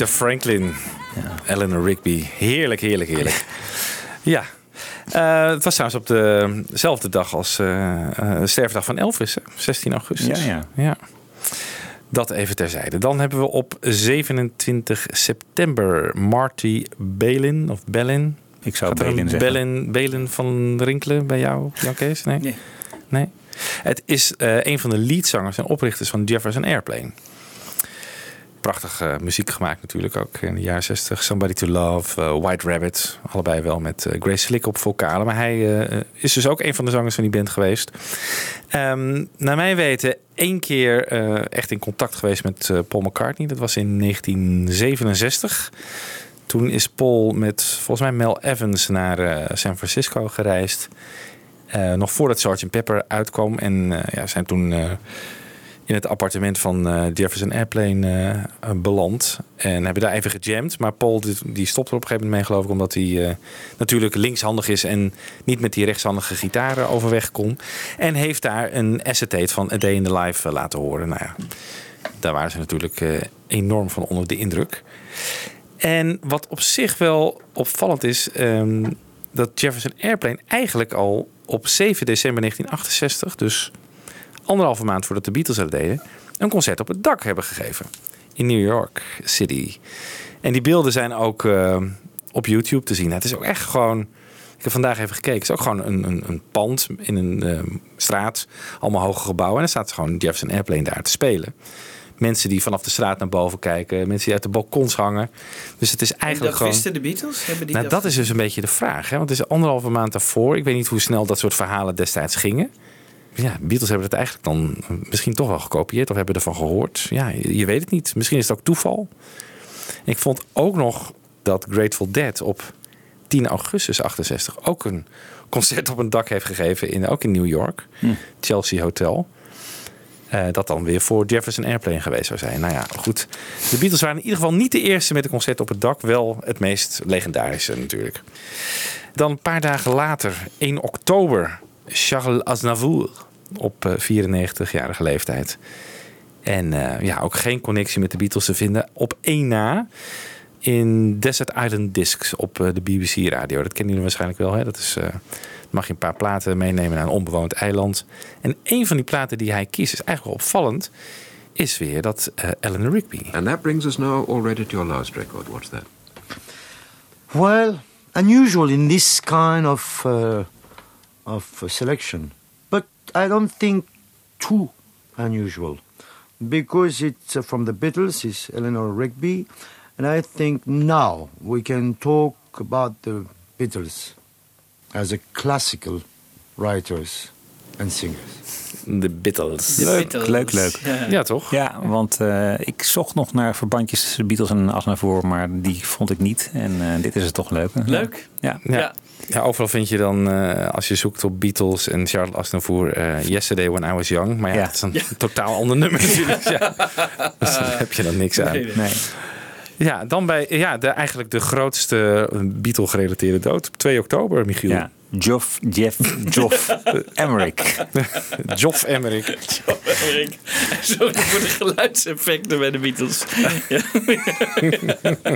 Rita Franklin. Eleanor Rigby. Heerlijk, heerlijk, heerlijk. ja. Eh, het was trouwens op dezelfde dag als de sterfdag van Elvis, hè? 16 augustus. Ja, ja. ja. Dat even terzijde. Dan hebben we op 27 september Marty Balin of Bellin. Ik zou Balin zeggen. Bellin, van Rinkelen bij jou, Jan Kees? Nee. Nee. nee. Het is een van de leadzangers en oprichters van Jefferson Airplane. Prachtig eh, muziek gemaakt natuurlijk ook in de jaren 60. Somebody to Love, eh, White Rabbit. Allebei wel met eh, Grace Slick op vocalen. Maar hij is dus ook een van de zangers van die band geweest. Ehm, naar mijn weten één keer echt in contact geweest met Paul McCartney. Dat was in 1967. Toen is Paul met volgens mij Mel Evans naar San Francisco gereisd. Nog voordat Sgt. Pepper uitkwam. En ja, zijn toen in het appartement van eh, Jefferson Airplane eh, beland. En hebben daar even gejamd. Maar Paul die, stopte er op een gegeven moment mee geloof ik. Omdat hij eh, natuurlijk linkshandig is. En niet met die rechtshandige gitaren overweg kon. En heeft daar een acetate van A Day in the Life laten horen. Nou ja, daar waren ze natuurlijk enorm van onder de indruk. En wat op zich wel opvallend is, ehm, dat Jefferson Airplane eigenlijk al op 7 december 1968, dus anderhalve maand voordat de Beatles dat deden, een concert op het dak hebben gegeven in New York City. En die beelden zijn ook eh, op YouTube te zien. Het is ook echt gewoon. Ik heb vandaag even gekeken. Het is ook gewoon een, een, een pand in een eh, straat. Allemaal hoge gebouwen. En dan staat gewoon Jefferson Airplane daar te spelen. Mensen die vanaf de straat naar boven kijken. Mensen die uit de balkons hangen. Dus het is En eigenlijk dat gewoon... wisten de Beatles? Hebben die Nou, dat is dus een beetje de vraag. Hè? Want het is anderhalve maand daarvoor. Ik weet niet hoe snel dat soort verhalen destijds gingen. Ja, Beatles hebben het eigenlijk dan misschien toch wel gekopieerd of hebben ervan gehoord. Ja, je, je weet het niet. Misschien is het ook toeval. Ik vond ook nog dat Grateful Dead op 10 augustus 68 ook een concert op een dak heeft gegeven, in, ook in New York, Chelsea Hotel. Eh, dat dan weer voor Jefferson Airplane geweest zou zijn. Nou ja, goed. De Beatles waren in ieder geval niet de eerste met een concert op het dak. Wel het meest legendarische natuurlijk. Dan een paar dagen later, 1 oktober, Charles Aznavour op eh, 94-jarige leeftijd. En eh, ja, ook geen connectie met de Beatles te vinden. Op één na in Desert Island Discs op eh, de BBC radio. Dat kennen jullie waarschijnlijk wel. Hè? Dat is, eh, mag je een paar platen meenemen naar een onbewoond eiland. En een van die platen die hij kiest is eigenlijk wel opvallend. Is weer dat eh Eleanor Rigby. And that brings us now already to your last record. What's that? Well, unusual in this kind of uh, of selection, I don't think too unusual, because it's uh, from the Beatles. It's Eleanor Rigby, and I think now we can talk about the Beatles as a classical writers and singers. De Beatles. Leuk, leuk, leuk. Ja, toch? Ja, want eh, ik zocht nog naar verbandjes tussen Beatles en Asnavour, maar die vond ik niet. En eh, dit is het toch leuk. Leuk. Ja. Ja. Ja, overal vind je dan, eh, als je zoekt op Beatles en Charles Aznavour, eh, Yesterday When I Was Young. Maar ja, Ja. dat is een totaal ander nummer natuurlijk. Ja. Dus daar heb je dan niks aan. Nee, nee. Nee. Ja, dan bij ja, de, eigenlijk de grootste Beatle-gerelateerde dood. Op 2 oktober, Michiel. Ja. Joff, Jeff, Joff Emmerich. Joff Emmerich. Sorry voor de geluidseffecten bij de Beatles. Ja.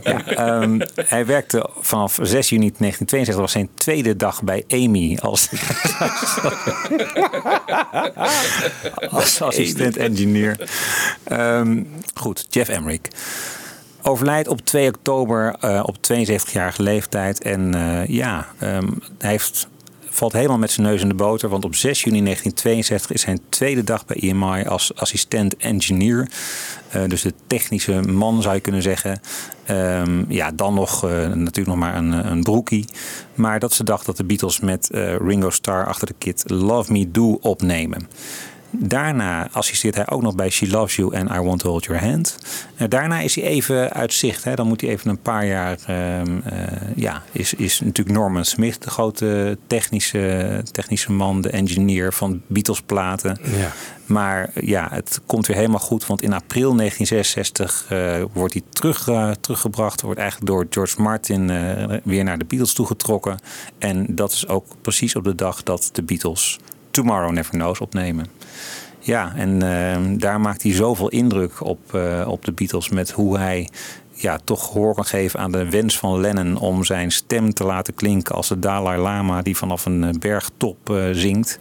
Ja, ehm, hij werkte vanaf 6 juni 1962, dat was zijn tweede dag bij Amy als, als assistent-engineer. Ehm, goed, Jeff Emmerich. Overlijdt op 2 oktober eh, op 72-jarige leeftijd. En eh, ja, ehm, hij heeft, valt helemaal met zijn neus in de boter. Want op 6 juni 1962 is zijn tweede dag bij EMI als assistent-engineer. Eh, dus de technische man zou je kunnen zeggen. Ehm, ja, dan nog natuurlijk nog maar een, een broekie. Maar dat is de dag dat de Beatles met Ringo Starr achter de kit Love Me Do opnemen. Daarna assisteert hij ook nog bij She Loves You en I Want to Hold Your Hand. En daarna is hij even uit zicht. Hè. Dan moet hij even een paar jaar. ehm, eh, ja, is, is natuurlijk Norman Smith, de grote technische, technische man, de engineer van Beatles platen. Ja. Maar ja, het komt weer helemaal goed. Want in april 1966 eh, wordt hij terug, eh, teruggebracht. Wordt eigenlijk door George Martin eh, weer naar de Beatles toegetrokken. En dat is ook precies op de dag dat de Beatles Tomorrow Never Knows opnemen. Ja, en eh, daar maakt hij zoveel indruk op, eh, op de Beatles met hoe hij ja, toch gehoor kan geven aan de wens van Lennon om zijn stem te laten klinken als de Dalai Lama die vanaf een eh, bergtop eh, zingt.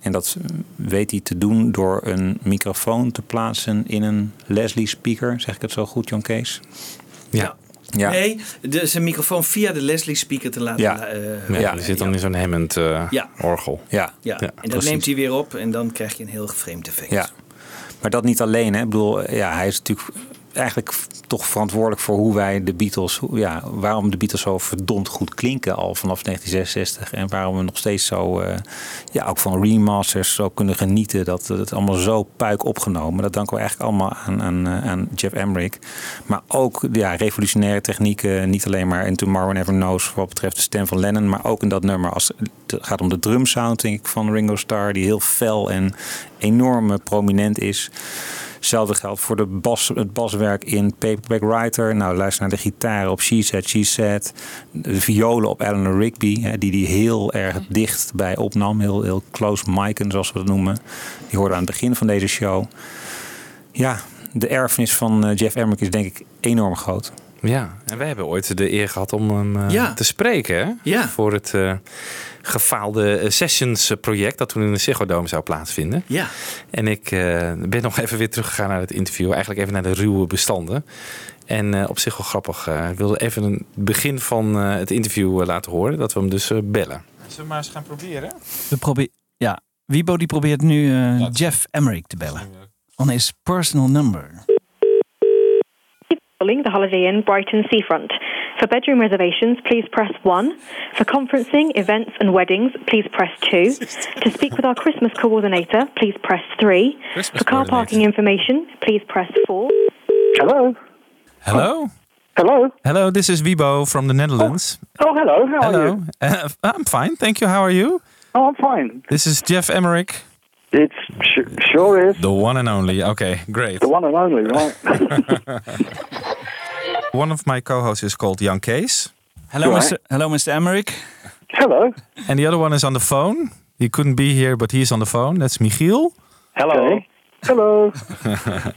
En dat weet hij te doen door een microfoon te plaatsen in een Leslie speaker. Zeg ik het zo goed, John Kees? Ja. Ja. Nee, de, zijn microfoon via de Leslie speaker te laten. Ja. eh, Ja, die zit dan in zo'n Hammond eh, Ja. orgel. Ja, ja. en dat precies. neemt hij weer op en dan krijg je een heel vreemd effect. Ja, maar dat niet alleen. Hè. Ik bedoel, ja, hij is natuurlijk eigenlijk toch verantwoordelijk voor hoe wij de Beatles, ja, waarom de Beatles zo verdomd goed klinken al vanaf 1966 en waarom we nog steeds zo, eh, ja, ook van remasters zo kunnen genieten. Dat het allemaal zo puik opgenomen. Dat danken we eigenlijk allemaal aan, aan, eh, aan Jeff Emmerich. Maar ook ja, revolutionaire technieken, niet alleen maar in Tomorrow Never Knows wat betreft de stem van Lennon, maar ook in dat nummer als het gaat om de drumsound, denk ik, van Ringo Starr, die heel fel en enorm eh, prominent is. Hetzelfde geldt voor de bas, het baswerk in Paperback Writer. Nou, luister naar de gitaren op She Said, She Said. De violen op Eleanor Rigby, hè, die die heel erg dicht bij opnam. Heel, heel close micen, zoals we dat noemen. Die hoorden aan het begin van deze show. Ja, de erfenis van eh, Jeff Emmerich is denk ik enorm groot. Ja, en wij hebben ooit de eer gehad om hem eh, Ja. te spreken. Hè? Ja. Voor het eh, gefaalde eh, Sessions project dat toen in de Ziggo Dome zou plaatsvinden. Ja. En ik eh, ben nog even weer teruggegaan naar het interview. Eigenlijk even naar de ruwe bestanden. En eh, op zich wel grappig. eh, ik wilde even een begin van eh, het interview eh, laten horen. Dat we hem dus eh, bellen. Zullen we maar eens gaan proberen? We probeer, ja, Wibo die probeert nu eh, Jeff Emmerich te bellen. On his personal number. the Holiday Inn Brighton Seafront. For bedroom reservations, please press 1. For conferencing, events, and weddings, please press 2. To speak with our Christmas coordinator, please press 3. For car parking information, please press 4. Hello. Hello? Hello. Hello, this is Wibo from the Netherlands. Oh, hello. How are you? Uh, I'm fine, thank you. How are you? Oh, I'm fine. This is Jeff Emmerich. It's sh- sure is The one and only. Okay, great. the one and only, right? One of my co-hosts is called Jan Kees. Hello, Right. Mr. Hello, Mr. Emmerich. Hello. And the other one is on the phone. He couldn't be here, but he's on the phone. That's Michiel. Hello. Hello.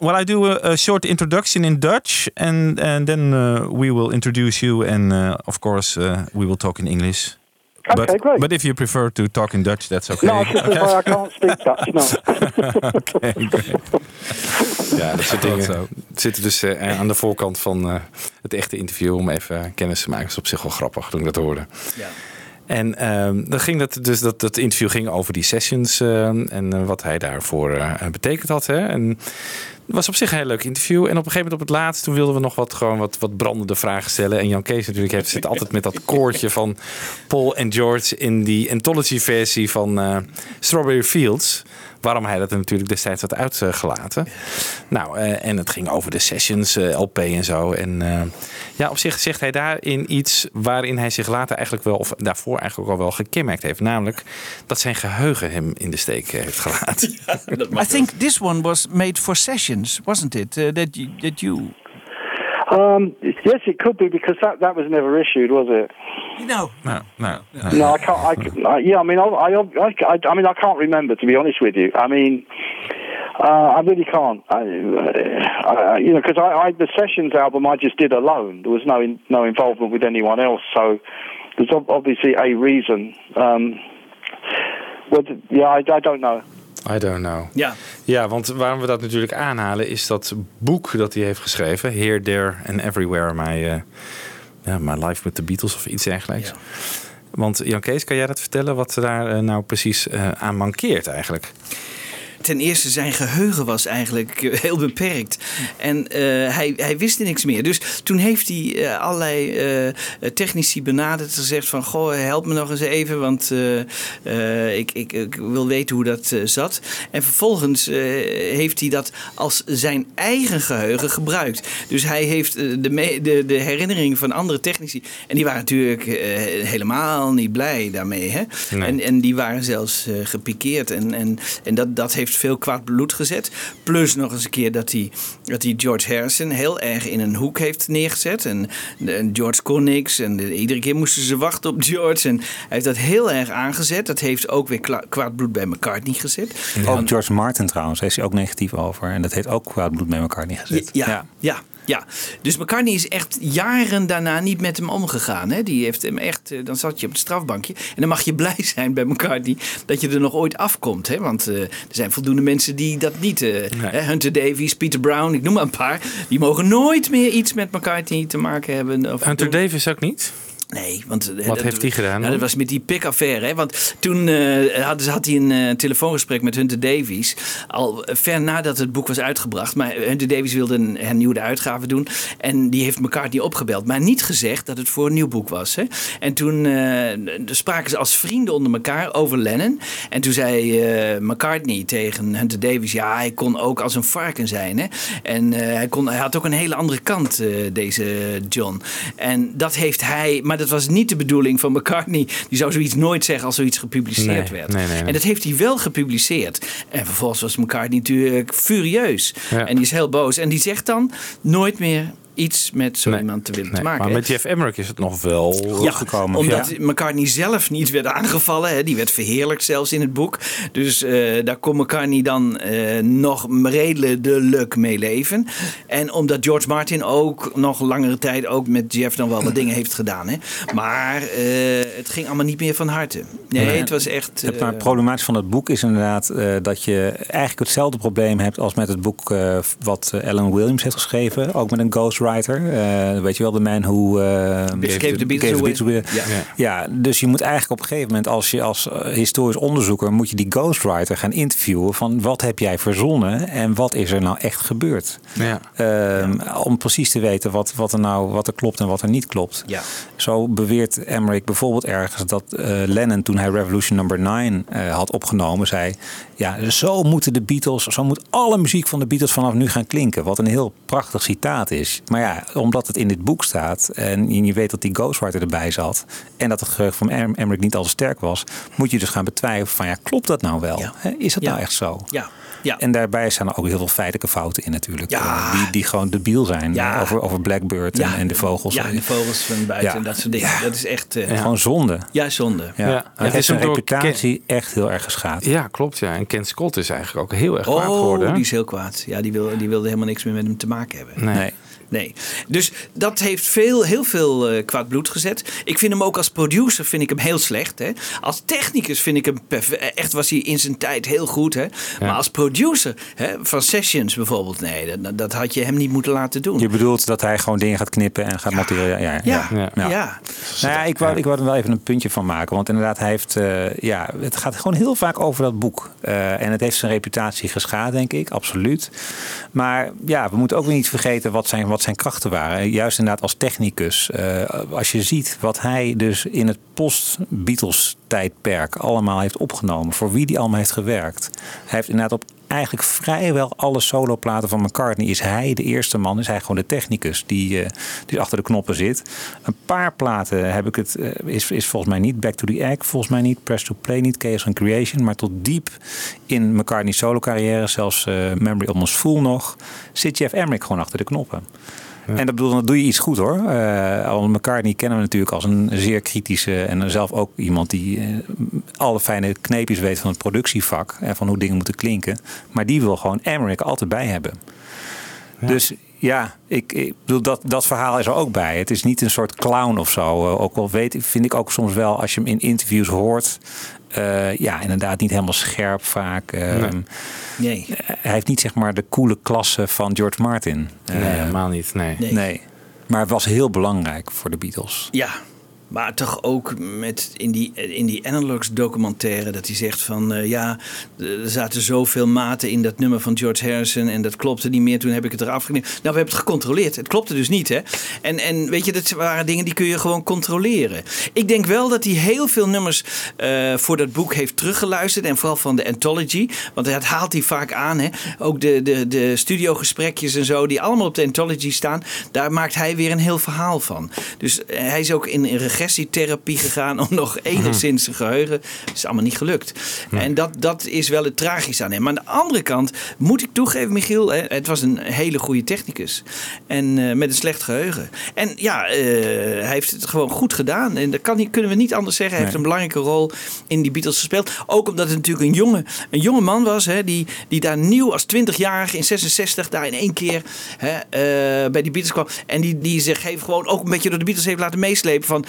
well, I do a, a short introduction in Dutch, and and then uh, we will introduce you, and uh, of course uh, we will talk in English. Okay, but, great. But if you prefer to talk in Dutch, that's okay. No, Okay. I can't speak Dutch, no. Oké, great. Ja, dat soort dingen zitten dus eh, aan de voorkant van eh, het echte interview om even kennis te maken. Dat is op zich wel grappig toen ik dat hoorde. Ja. En ehm, dan ging dat, dus dat, dat interview ging over die sessions eh, en eh, wat hij daarvoor eh, betekend had. Hè. En het was op zich een heel leuk interview. En op een gegeven moment op het laatst, toen wilden we nog wat, gewoon wat, wat brandende vragen stellen. En Jan Kees natuurlijk heeft, zit altijd met dat koortje van Paul en George in die anthology versie van eh, Strawberry Fields. Waarom hij dat er natuurlijk destijds had uitgelaten. Nou, eh, en het ging over de sessions, eh, LP en zo. En eh, ja, op zich zegt hij daarin iets waarin hij zich later eigenlijk wel, of daarvoor eigenlijk al wel gekenmerkt heeft. Namelijk dat zijn geheugen hem in de steek heeft gelaten. I think this one was made for sessions, wasn't it? Uh, that you, that you. Um, yes, it could be because that, that was never issued, was it? No. No, no. No, I can't. I, c- I- yeah, I mean, I, I, I, I mean, I can't remember to be honest with you. I mean, uh, I really can't. I, I, you know, because I, I, the Sessions album I just did alone. There was no in, no involvement with anyone else. So there's obviously a reason. Um, what, yeah, I, I don't know. I don't know. Ja. Ja, want waarom we dat natuurlijk aanhalen is dat boek dat hij heeft geschreven. Here, There and Everywhere. My, eh, ja, my Life with the Beatles of iets dergelijks. Want Jan Kees, kan jij dat vertellen wat daar eh, nou precies eh, aan mankeert eigenlijk? Ten eerste, zijn geheugen was eigenlijk eh, heel beperkt. En eh, hij, hij wist niks meer. Dus toen heeft hij eh, allerlei technici benaderd en gezegd van... Goh, help me nog eens even, want ik, ik, ik wil weten hoe dat zat. En vervolgens heeft hij dat als zijn eigen geheugen gebruikt. Dus hij heeft de, me- de, de herinneringen van andere technici... En die waren natuurlijk helemaal niet blij daarmee. Hè? Nee. En, en die waren zelfs gepikeerd. En, en, en dat, dat heeft veel kwaad bloed gezet. Plus nog eens een keer dat hij, dat hij George Harrison heel erg in een hoek heeft neergezet. En, en George kon niks. En de- iedere keer moesten ze wachten op George. En hij heeft dat heel erg aangezet. Dat heeft ook weer kla- kwaad bloed bij McCartney gezet. Ook George Martin trouwens, is hij ook negatief over. En dat heeft ook kwaad bloed elkaar niet gezet. Ja, ja. Ja, dus McCartney is echt jaren daarna niet met hem omgegaan. Hè? Die heeft hem echt, eh, dan zat je op het strafbankje. En dan mag je blij zijn bij McCartney dat je er nog ooit afkomt. Hè? Want eh, er zijn voldoende mensen die dat niet. eh, hè? Hunter Davies, Peter Brown, ik noem maar een paar. Die mogen nooit meer iets met McCartney te maken hebben. Of Hunter doen. Davis ook niet? Nee, want... eh, Wat dat- heeft hij gedaan Nou, dat was met die pik-affaire. hè. Want toen eh, had, had hij een eh, telefoongesprek met Hunter Davies. Al ver nadat het boek was uitgebracht. Maar Hunter Davies wilde een hernieuwde uitgave doen. En die heeft McCartney opgebeld. Maar niet gezegd dat het voor een nieuw boek was. Hè. En toen spraken ze als vrienden onder elkaar over Lennon. En toen zei McCartney tegen Hunter Davies... ja, hij kon ook als een varken zijn. Hè. En hij, kon, hij had ook een hele andere kant, deze John. En dat heeft hij... Maar dat was niet de bedoeling van McCartney. Die zou zoiets nooit zeggen als zoiets gepubliceerd Nee, werd. nee, nee, nee. En dat heeft hij wel gepubliceerd. En vervolgens was McCartney natuurlijk furieus. Ja. En die is heel boos. En die zegt dan nooit meer iets met zo iemand te willen te maken. maar met Jeff Emmerich is het nog wel goed gekomen. Omdat Ja. McCartney zelf niet werd aangevallen. Hè. Die werd verheerlijkt zelfs in het boek. Dus eh, daar kon McCartney dan eh, nog redelijk mee leven. En omdat George Martin ook nog langere tijd ook met Jeff dan wel wat dingen heeft gedaan. Hè. Maar eh, het ging allemaal niet meer van harte. Nee, Nee. het was echt... Het maar problematisch van het boek is inderdaad dat je eigenlijk hetzelfde probleem hebt als met het boek wat Alan Williams heeft geschreven. Ook met een ghostwriter. Eh, weet je wel, de man who eh, the Beatles. Ja. Ja. dus je moet eigenlijk op een gegeven moment als je als eh, historisch onderzoeker moet je die ghostwriter gaan interviewen van wat heb jij verzonnen en wat is er nou echt gebeurd. Ja. Ehm, Om precies te weten wat, wat er nou wat er klopt en wat er niet klopt. Ja. Zo beweert Emmerich bijvoorbeeld ergens dat eh, Lennon toen hij Revolution Number 9 eh, had opgenomen, zei: Ja, zo moeten de Beatles, zo moet alle muziek van de Beatles vanaf nu gaan klinken. Wat een heel prachtig citaat is. Maar ja, omdat het in dit boek staat en je weet dat die ghostwriter erbij zat en dat het geheugen van Em- Emmerich niet al te sterk was, moet je dus gaan betwijfelen van ja, klopt dat nou wel? Hè, Is dat Ja. nou echt zo? Ja. Ja. En daarbij staan er ook heel veel feitelijke fouten in natuurlijk. Ja. Eh, Die, die gewoon debiel zijn. Ja. Over, over Blackbird Ja. en, en de vogels. Ja, de vogels van buiten Ja. en dat soort dingen. Dat is echt... eh, Gewoon zonde. Ja, zonde. Ja. Ja. Het is een reputatie echt heel erg geschaad. Ja, klopt. Ja. En Ken Scott is eigenlijk ook heel erg kwaad geworden. Oh, hè? die is heel kwaad. Ja, die, wil, die wilde helemaal niks meer met hem te maken hebben. Nee. Nee. Dus dat heeft veel, heel veel eh, kwaad bloed gezet. Ik vind hem ook als producer vind ik hem heel slecht. Hè. Als technicus vind ik hem eh, echt was hij in zijn tijd heel goed. Hè. Maar als producer hè, van sessions bijvoorbeeld, nee, dat, dat had je hem niet moeten laten doen. Je bedoelt dat hij gewoon dingen gaat knippen en gaat monteren. Ja, ja, Ja, ja. ja. Nou ja, ik wou, ik wou er wel even een puntje van maken. Want inderdaad, hij heeft, eh, ja, het gaat gewoon heel vaak over dat boek. Eh, en het heeft zijn reputatie geschaad, denk ik. Absoluut. Maar ja, we moeten ook weer niet vergeten wat zijn, wat zijn krachten waren. Juist inderdaad als technicus. Eh, als je ziet wat hij dus in het post-Beatles tijdperk allemaal heeft opgenomen. Voor wie die allemaal heeft gewerkt. Hij heeft inderdaad op eigenlijk vrijwel alle soloplaten van McCartney is hij de eerste man, is hij gewoon de technicus die, eh, die achter de knoppen zit. Een paar platen heb ik het, eh, is, is volgens mij niet Back to the Egg, volgens mij niet Press to Play, niet Chaos and Creation, maar tot diep in McCartney's solo carrière, zelfs eh, Memory Almost Full nog, zit Jeff Emmerich gewoon achter de knoppen. En dat bedoel, dan doe je iets goed hoor. Eh al McCartney kennen we natuurlijk als een zeer kritische en zelf ook iemand die eh, alle fijne kneepjes weet van het productievak en van hoe dingen moeten klinken. Maar die wil gewoon Emmerich altijd bij hebben. Dus ja, ik, ik bedoel, dat, dat verhaal is er ook bij. Het is niet een soort clown of zo. Eh, ook al weet, vind ik ook soms wel, als je hem in interviews hoort, eh, ja, inderdaad niet helemaal scherp vaak. Eh, Nee. Nee. Hij heeft niet zeg maar de coole klasse van George Martin. Nee, Eh, helemaal niet. Nee. Nee. Nee. Maar het was heel belangrijk voor de Beatles. Ja, maar toch ook met in die, in die Analogs documentaire dat hij zegt van eh, ja, er zaten zoveel maten in dat nummer van George Harrison en dat klopte niet meer. Toen heb ik het eraf geknipt. Nou, we hebben het gecontroleerd. Het klopte dus niet, hè? En, en weet je, dat waren dingen die kun je gewoon controleren. Ik denk wel dat hij heel veel nummers eh, voor dat boek heeft teruggeluisterd en vooral van de Anthology, want dat haalt hij vaak aan, hè? Ook de, de, de studiogesprekjes en zo die allemaal op de Anthology staan, daar maakt hij weer een heel verhaal van. Dus eh, hij is ook in, in regressietherapie gegaan om nog enigszins zijn geheugen. Dat is allemaal niet gelukt. En dat, dat is wel het tragische aan hem. Maar aan de andere kant moet ik toegeven, Michiel, het was een hele goede technicus. En eh, met een slecht geheugen. En ja, eh, hij heeft het gewoon goed gedaan. En dat kan, niet- kunnen we niet anders zeggen. Hij heeft een belangrijke rol in die Beatles gespeeld. Ook omdat het natuurlijk een jonge, een jonge man was. Hè, die, die daar nieuw als 20-jarige in 66 daar in één keer hè, eh, bij die Beatles kwam. En die, die zich heeft gewoon ook een beetje door de Beatles heeft laten meeslepen. Van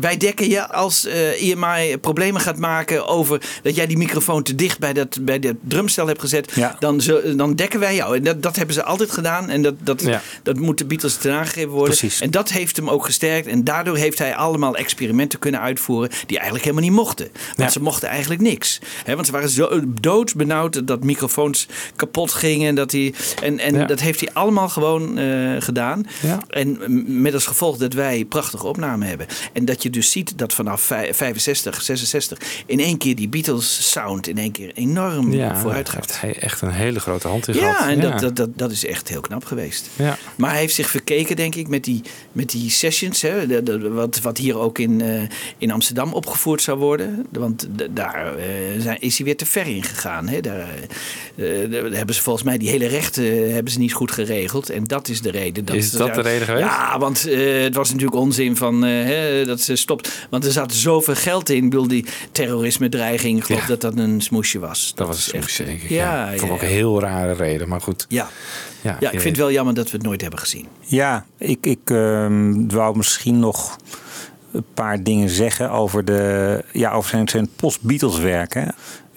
wij dekken je als eh EMI problemen gaat maken over dat jij die microfoon te dicht bij dat, bij dat drumstel hebt gezet. Dan, zo- dan dekken wij jou. En dat, dat hebben ze altijd gedaan. En dat, dat, dat moet de Beatles ten aangegeven worden. En dat heeft hem ook gesterkt. En daardoor heeft hij allemaal experimenten kunnen uitvoeren die eigenlijk helemaal niet mochten. Want ze mochten eigenlijk niks. Want ze waren zo doodbenauwd dat microfoons kapot gingen. En dat, hij, en, en Ja. dat heeft hij allemaal gewoon eh, gedaan. En m- met als gevolg dat wij prachtige opnamen hebben. En dat je dus ziet dat vanaf vij- 65, 66 in één keer die Beatles sound in één keer enorm Ja, vooruit gaat. heeft hij echt een hele grote hand in Ja, gehad. en Dat, dat, dat, dat is echt heel knap geweest. Ja. Maar hij heeft zich verkeken, denk ik, met die, met die sessions. Hè, de- de- wat, wat hier ook in, eh, in Amsterdam opgevoerd zou worden. Want daar eh, zijn, is hij weer te ver in gegaan. Hè. Daar, eh, daar hebben ze volgens mij die hele rechten hebben ze niet goed geregeld. En dat is de reden. Dat Is dat daar- de reden geweest? Ja, want het was natuurlijk onzin van, dat ze stopt. Want er zat zoveel geld in. Ik bedoel, die terrorisme-dreiging. Ik geloof dat dat een smoesje was. Dat was een smoesje, denk ik. Ja, Ja, ja, Vond ik ook een heel rare reden, maar goed. Ja. Ja, Ja, ik vind het wel jammer dat we het nooit hebben gezien. Ja, ik, ik ehm, wou misschien nog een paar dingen zeggen over, de, ja, over zijn, zijn post-Beatles werk.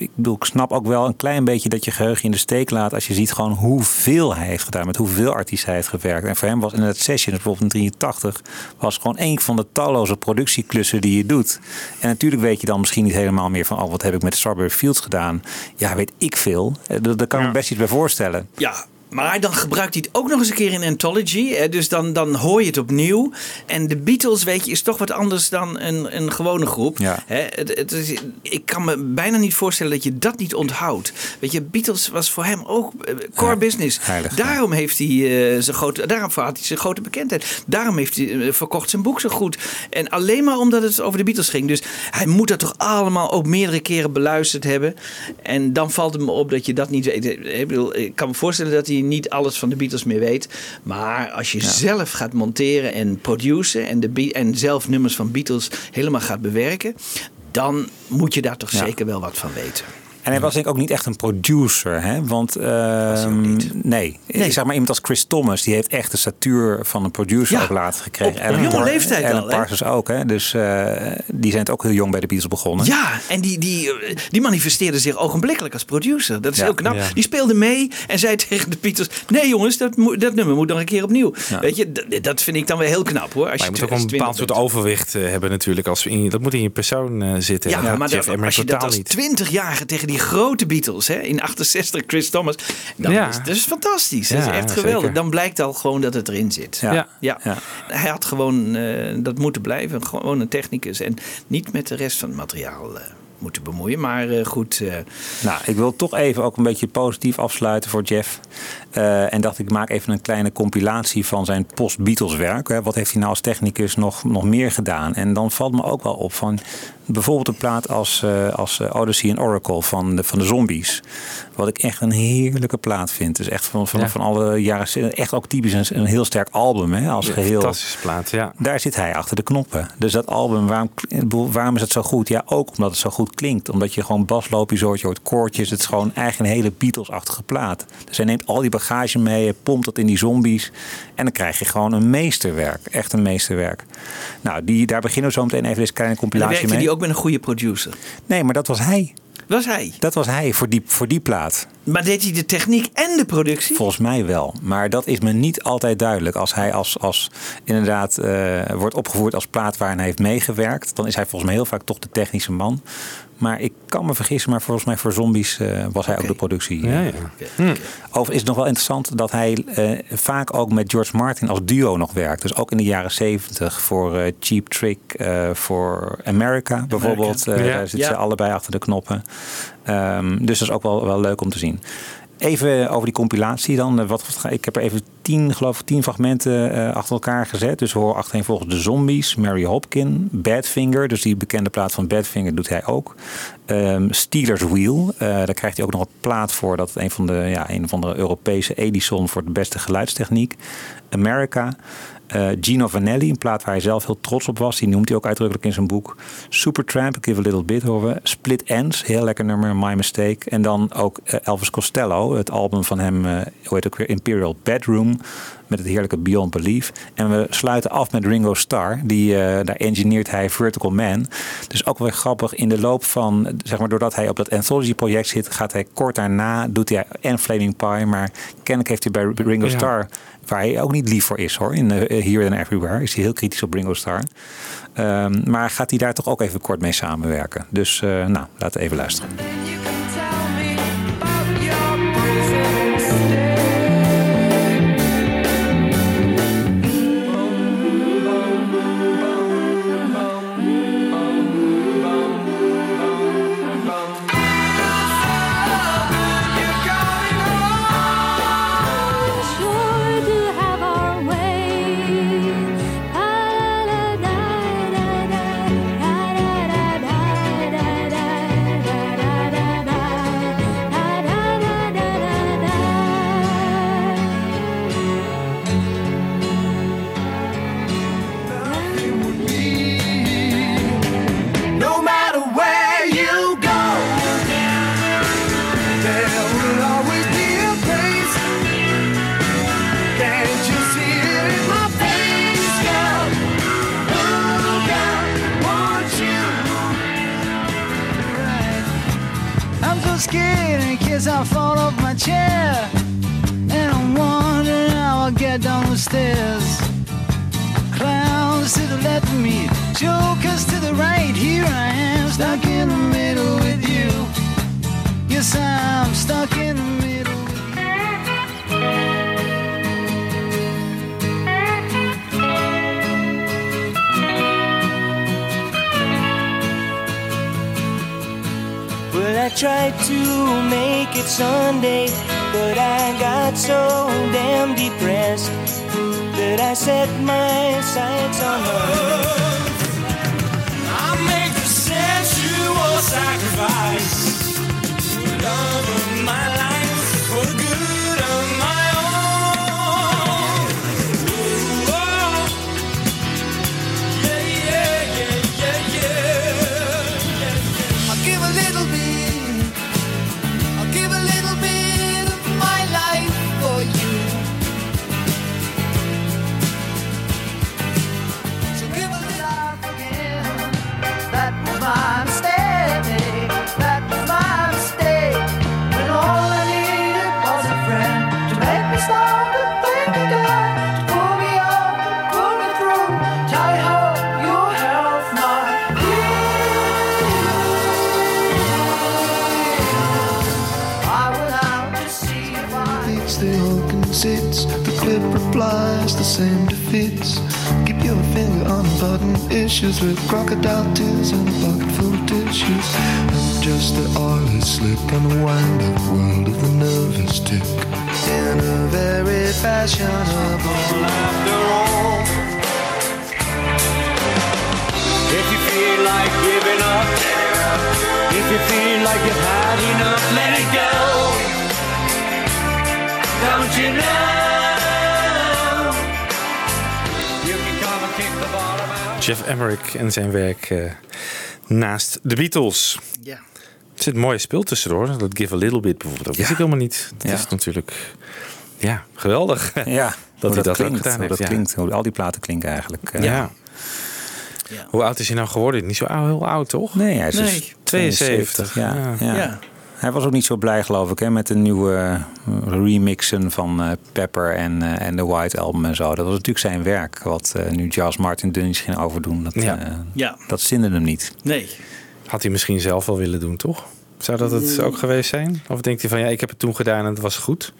Ik bedoel, ik snap ook wel een klein beetje dat je geheugen in de steek laat als je ziet gewoon hoeveel hij heeft gedaan, met hoeveel artiesten hij heeft gewerkt. En voor hem was in het session, bijvoorbeeld in 83, was gewoon een van de talloze productieklussen die je doet. En natuurlijk weet je dan misschien niet helemaal meer van, oh, wat heb ik met Strawberry Fields gedaan? Ja, weet ik veel. Eh, Daar daar kan ik me best iets bij voorstellen. Ja, maar dan gebruikt hij het ook nog eens een keer in Anthology. Hè? Dus dan, dan hoor je het opnieuw. En de Beatles, weet je, is toch wat anders dan een, een gewone groep. Ja. Hè? Het, het is, ik kan me bijna niet voorstellen dat je dat niet onthoudt. Weet je, Beatles was voor hem ook eh, core business. daarom heeft hij eh, zijn grote, daarom had hij zijn grote bekendheid. Daarom heeft hij eh, verkocht zijn boek zo goed. En alleen maar omdat het over de Beatles ging. Dus hij moet dat toch allemaal ook meerdere keren beluisterd hebben. En dan valt het me op dat je dat niet weet. Ik, bedoel, ik kan me voorstellen dat hij niet alles van de Beatles meer weet. Maar als je zelf gaat monteren en produceren en, de, en zelf nummers van Beatles helemaal gaat bewerken, dan moet je daar toch Ja. zeker wel wat van weten. En hij was denk ik ook niet echt een producer, hè? Want ehm, nee. zeg maar iemand als Chris Thomas, die heeft echt de statuur van een producer Ja, ook later gekregen. op- op jonge Par- leeftijd Alan al? Parsons ook, hè? Dus eh, die zijn het ook heel jong bij de Beatles begonnen. Ja, en die, die, eh, die manifesteerde zich ogenblikkelijk als producer. Dat is Ja, heel knap. ja. Die speelde mee en zei tegen de Beatles... nee jongens, dat, moet- dat nummer moet nog een keer opnieuw. Ja. Weet je, dat vind ik dan weer heel knap hoor. Als Maar je moet ook een bepaald 20 soort overwicht eh, hebben natuurlijk. Als in, dat moet in je persoon zitten. Ja, En maar dat, als je dat als niet. 20-jarige tegen die grote Beatles, hè, in 68 Chris Thomas, dan Ja. is, dat is fantastisch. Dat is echt zeker. geweldig. Dan blijkt al gewoon dat het erin zit. Ja. Ja. Hij had gewoon eh, dat moeten blijven, gewoon een technicus en niet met de rest van het materiaal eh, moeten bemoeien. Maar eh, goed. Nou, ik wil toch even ook een beetje positief afsluiten voor Jeff. En dacht ik maak even een kleine compilatie van zijn post-Beatles werk. Hè. Wat heeft hij nou als technicus nog, nog meer gedaan? En dan valt me ook wel op van bijvoorbeeld een plaat als, eh, als eh, Odyssey and Oracle van de, van de Zombies. Wat ik echt een heerlijke plaat vind. Dus echt van, van, Ja. van alle jaren, echt ook typisch een, een heel sterk album hè, als Ja, geheel. Fantastische plaat, ja. Daar zit hij achter de knoppen. Dus dat album, waarom, waarom is het zo goed? Ja, ook omdat het zo goed klinkt. Omdat je gewoon basloopjes hoort, je hoort koortjes. Het is gewoon eigenlijk een hele Beatles-achtige plaat. Dus hij neemt al die bagage mee, pompt dat in die zombies. En dan krijg je gewoon een meesterwerk. Echt een meesterwerk. Nou, die, daar beginnen we zo meteen even deze kleine en compilatie mee. Ook met een goede producer. Nee, maar dat was hij. Was hij? Dat was hij voor die, voor die plaat. Maar deed hij de techniek en de productie? Volgens mij wel. Maar dat is me niet altijd duidelijk. Als hij als, als inderdaad eh, wordt opgevoerd als plaat waarin hij heeft meegewerkt, dan is hij volgens mij heel vaak toch de technische man. Maar ik kan me vergissen, maar volgens mij voor Zombies eh, was hij ook de productie. Ja, ja. Overigens is het nog wel interessant dat hij eh, vaak ook met George Martin als duo nog werkt. Dus ook in de jaren zeventig voor eh, Cheap Trick, eh, voor America bijvoorbeeld. Eh, Ja. Daar zitten ze allebei achter de knoppen. Ehm, dus dat is ook wel, wel leuk om te zien. even over die compilatie dan. Eh, Wat, wat- ik heb er even tien, geloof ik, tien fragmenten eh, achter elkaar gezet. Dus we horen achterin volgens de Zombies, Mary Hopkin, Badfinger. Dus die bekende plaat van Badfinger doet hij ook. Ehm Steelers Wheel. eh, daar krijgt hij ook nog een plaat voor. Dat een van de, ja, een van de Europese Edison voor de beste geluidstechniek. America. Eh, Gino Vanelli, een plaat waar hij zelf heel trots op was. Die noemt hij ook uitdrukkelijk in zijn boek. Supertramp, Give a Little Bit we. Split Ends, heel lekker nummer, My Mistake. En dan ook Elvis Costello, het album van hem, hoe heet ook weer, Imperial Bedroom. Met het heerlijke Beyond Belief. En we sluiten af met Ringo Starr. Die, eh, daar engineert hij Vertical Man. Dus ook wel grappig in de loop van, zeg maar, doordat hij op dat Anthology project zit, gaat hij kort daarna, doet hij en Flaming Pie. Maar kennelijk heeft hij bij Ringo Ja. Starr waar hij ook niet lief voor is hoor. In eh, Here and Everywhere is hij heel kritisch op Ringo Starr. Ehm, maar gaat hij daar toch ook even kort mee samenwerken. Dus eh, nou, laten we even luisteren. Case I fall off my chair. And I'm wondering how I'll get down the stairs. Clowns to the left of me, jokers to the right. Here I am, stuck in the middle with you. Yes, I'm stuck in the middle. I tried to make it Sunday, but I got so damn depressed that I set my sights on love. I make the sensual sacrifice, love of my life Keep your finger on the button, issues with crocodile tears and a bucket full of tissues. I'm just the oily slip on the wind-up world of the nervous tick. In a very fashionable after all. If you feel like giving up, if you feel like you've had enough, let it go. Don't you know? Jeff Emmerich en zijn werk eh, naast de Beatles. Ja. Er zit een mooie speel tussendoor. Dat Give a Little Bit bijvoorbeeld. Dat wist ik helemaal niet. Dat Ja. is natuurlijk ja, geweldig. Ja, dat hij dat, klinkt, gedaan heeft. dat ja. klinkt, hoe al die platen klinken eigenlijk. eh. Ja. Hoe oud is hij nou geworden? Niet zo oud, heel oud, toch? Nee, hij is Nee. dus 72. Ja, Ja. Hij was ook niet zo blij, geloof ik, hè, met de nieuwe eh, remixen van eh, Pepper en, eh, en de White Album en zo. Dat was natuurlijk zijn werk, wat eh, nu Charles Martin Dunnies ging overdoen. Dat, Ja. eh, Ja. dat zinde hem niet. Nee. Had hij misschien zelf wel willen doen, toch? Zou dat het Mm. ook geweest zijn? Of denkt hij van ja, ik heb het toen gedaan en het was goed?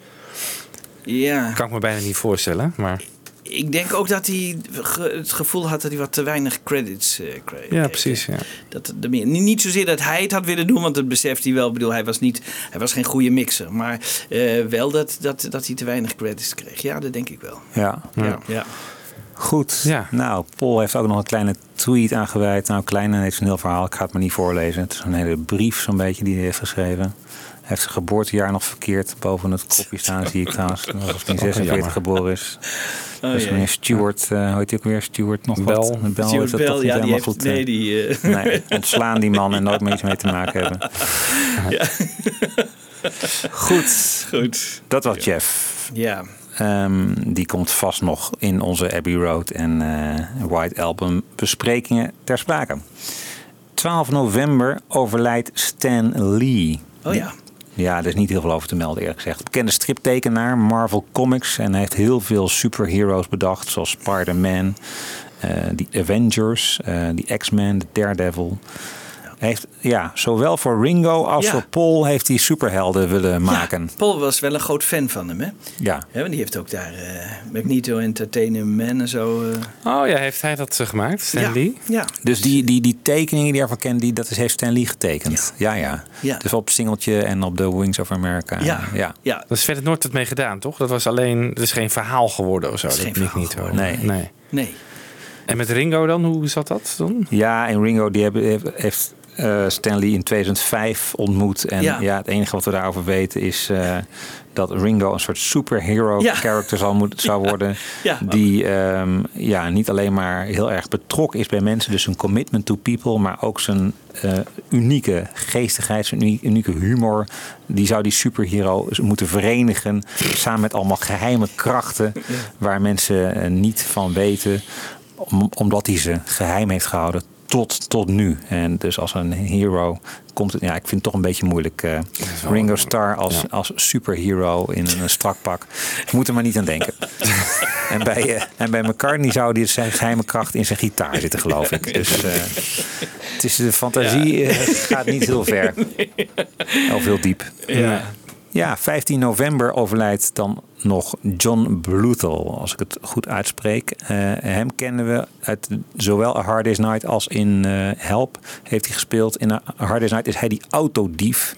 Ja. Kan ik me bijna niet voorstellen, maar... ik denk ook dat hij ge- het gevoel had dat hij wat te weinig credits eh, kreeg. Ja, precies. Ja. Dat de meer, niet niet zozeer dat hij het had willen doen, want dat beseft hij wel. Ik bedoel, hij was, niet, hij was geen goede mixer. Maar eh, wel dat, dat, dat hij te weinig credits kreeg. Ja, dat denk ik wel. Ja. Ja. ja. Goed. Nou, Paul heeft ook nog een kleine tweet aangeweid. Nou, klein en heeft een heel verhaal. Ik ga het maar niet voorlezen. Het is een hele brief zo'n beetje die hij heeft geschreven. Heeft zijn geboortejaar nog verkeerd boven het kopje staan, zie ik trouwens. Alsof hij in Oh, jammer. 46 geboren is. Oh, dus meneer Stewart, eh hoe heet hij ook weer? Stewart nog Bell. wat? Stewart toch niet ja, die heeft- goed. nee, die, eh, nee, ontslaan die man en nooit meer iets mee te maken hebben. Ja. Goed. Goed. Dat was Jeff. Ja. Ehm, die komt vast nog in onze Abbey Road en eh, White Album besprekingen ter sprake. 12 november overlijdt Stan Lee. Oh ja. Ja, er is niet heel veel over te melden eerlijk gezegd. Bekende striptekenaar, Marvel Comics. En hij heeft heel veel superheroes bedacht. Zoals Spider-Man, eh die Avengers, eh die X-Men, de Daredevil. Heeft, ja, zowel voor Ringo als Ja. voor Paul heeft hij superhelden willen maken. Paul was wel een groot fan van hem, hè? Ja. Ja, want die heeft ook daar eh, Magneto Entertainment en zo. eh. Oh ja, heeft hij dat eh, gemaakt, Stan Ja. Lee? Ja. Dus die, die, die tekeningen die je ervan kent, die, dat is, heeft Stan Lee getekend. Ja, ja. Ja. Dus op Singeltje en op de Wings of America. Ja. ja. ja. Dat is verder nooit wat mee gedaan, toch? Dat was alleen, het is geen verhaal geworden of zo. is Dat geen klinkt verhaal niet zo. geworden. Nee. Nee. En met Ringo dan, hoe zat dat dan? Ja, en Ringo die heeft eh, Stanley in 2005 ontmoet. En Ja. ja. het enige wat we daarover weten is eh, dat Ringo een soort superhero Ja. character zal, moet, zou worden. Ja. Die ehm, ja, niet alleen maar heel erg betrokken is bij mensen. Dus een commitment to people. Maar ook zijn eh, unieke geestigheid, zijn uni- unieke humor. Die zou die superhero moeten verenigen. Samen met allemaal geheime krachten. Waar mensen niet van weten. Om- omdat hij ze geheim heeft gehouden tot, tot nu. En dus als een hero komt het. Ja, ik vind het toch een beetje moeilijk. eh, Ringo Starr als, als superhero in een strak pak. Ik moet er maar niet aan denken. en, bij, eh, en bij McCartney zou die zijn geheime kracht in zijn gitaar zitten, geloof ik. Dus eh, het is de fantasie gaat niet heel ver. Of heel diep. Ja. Ja, 15 november overlijdt dan nog John Bluthal, als ik het goed uitspreek. Eh, hem kennen we uit zowel A Hard Day's Night als in eh, Help heeft hij gespeeld. In A Hard Day's Night is hij die autodief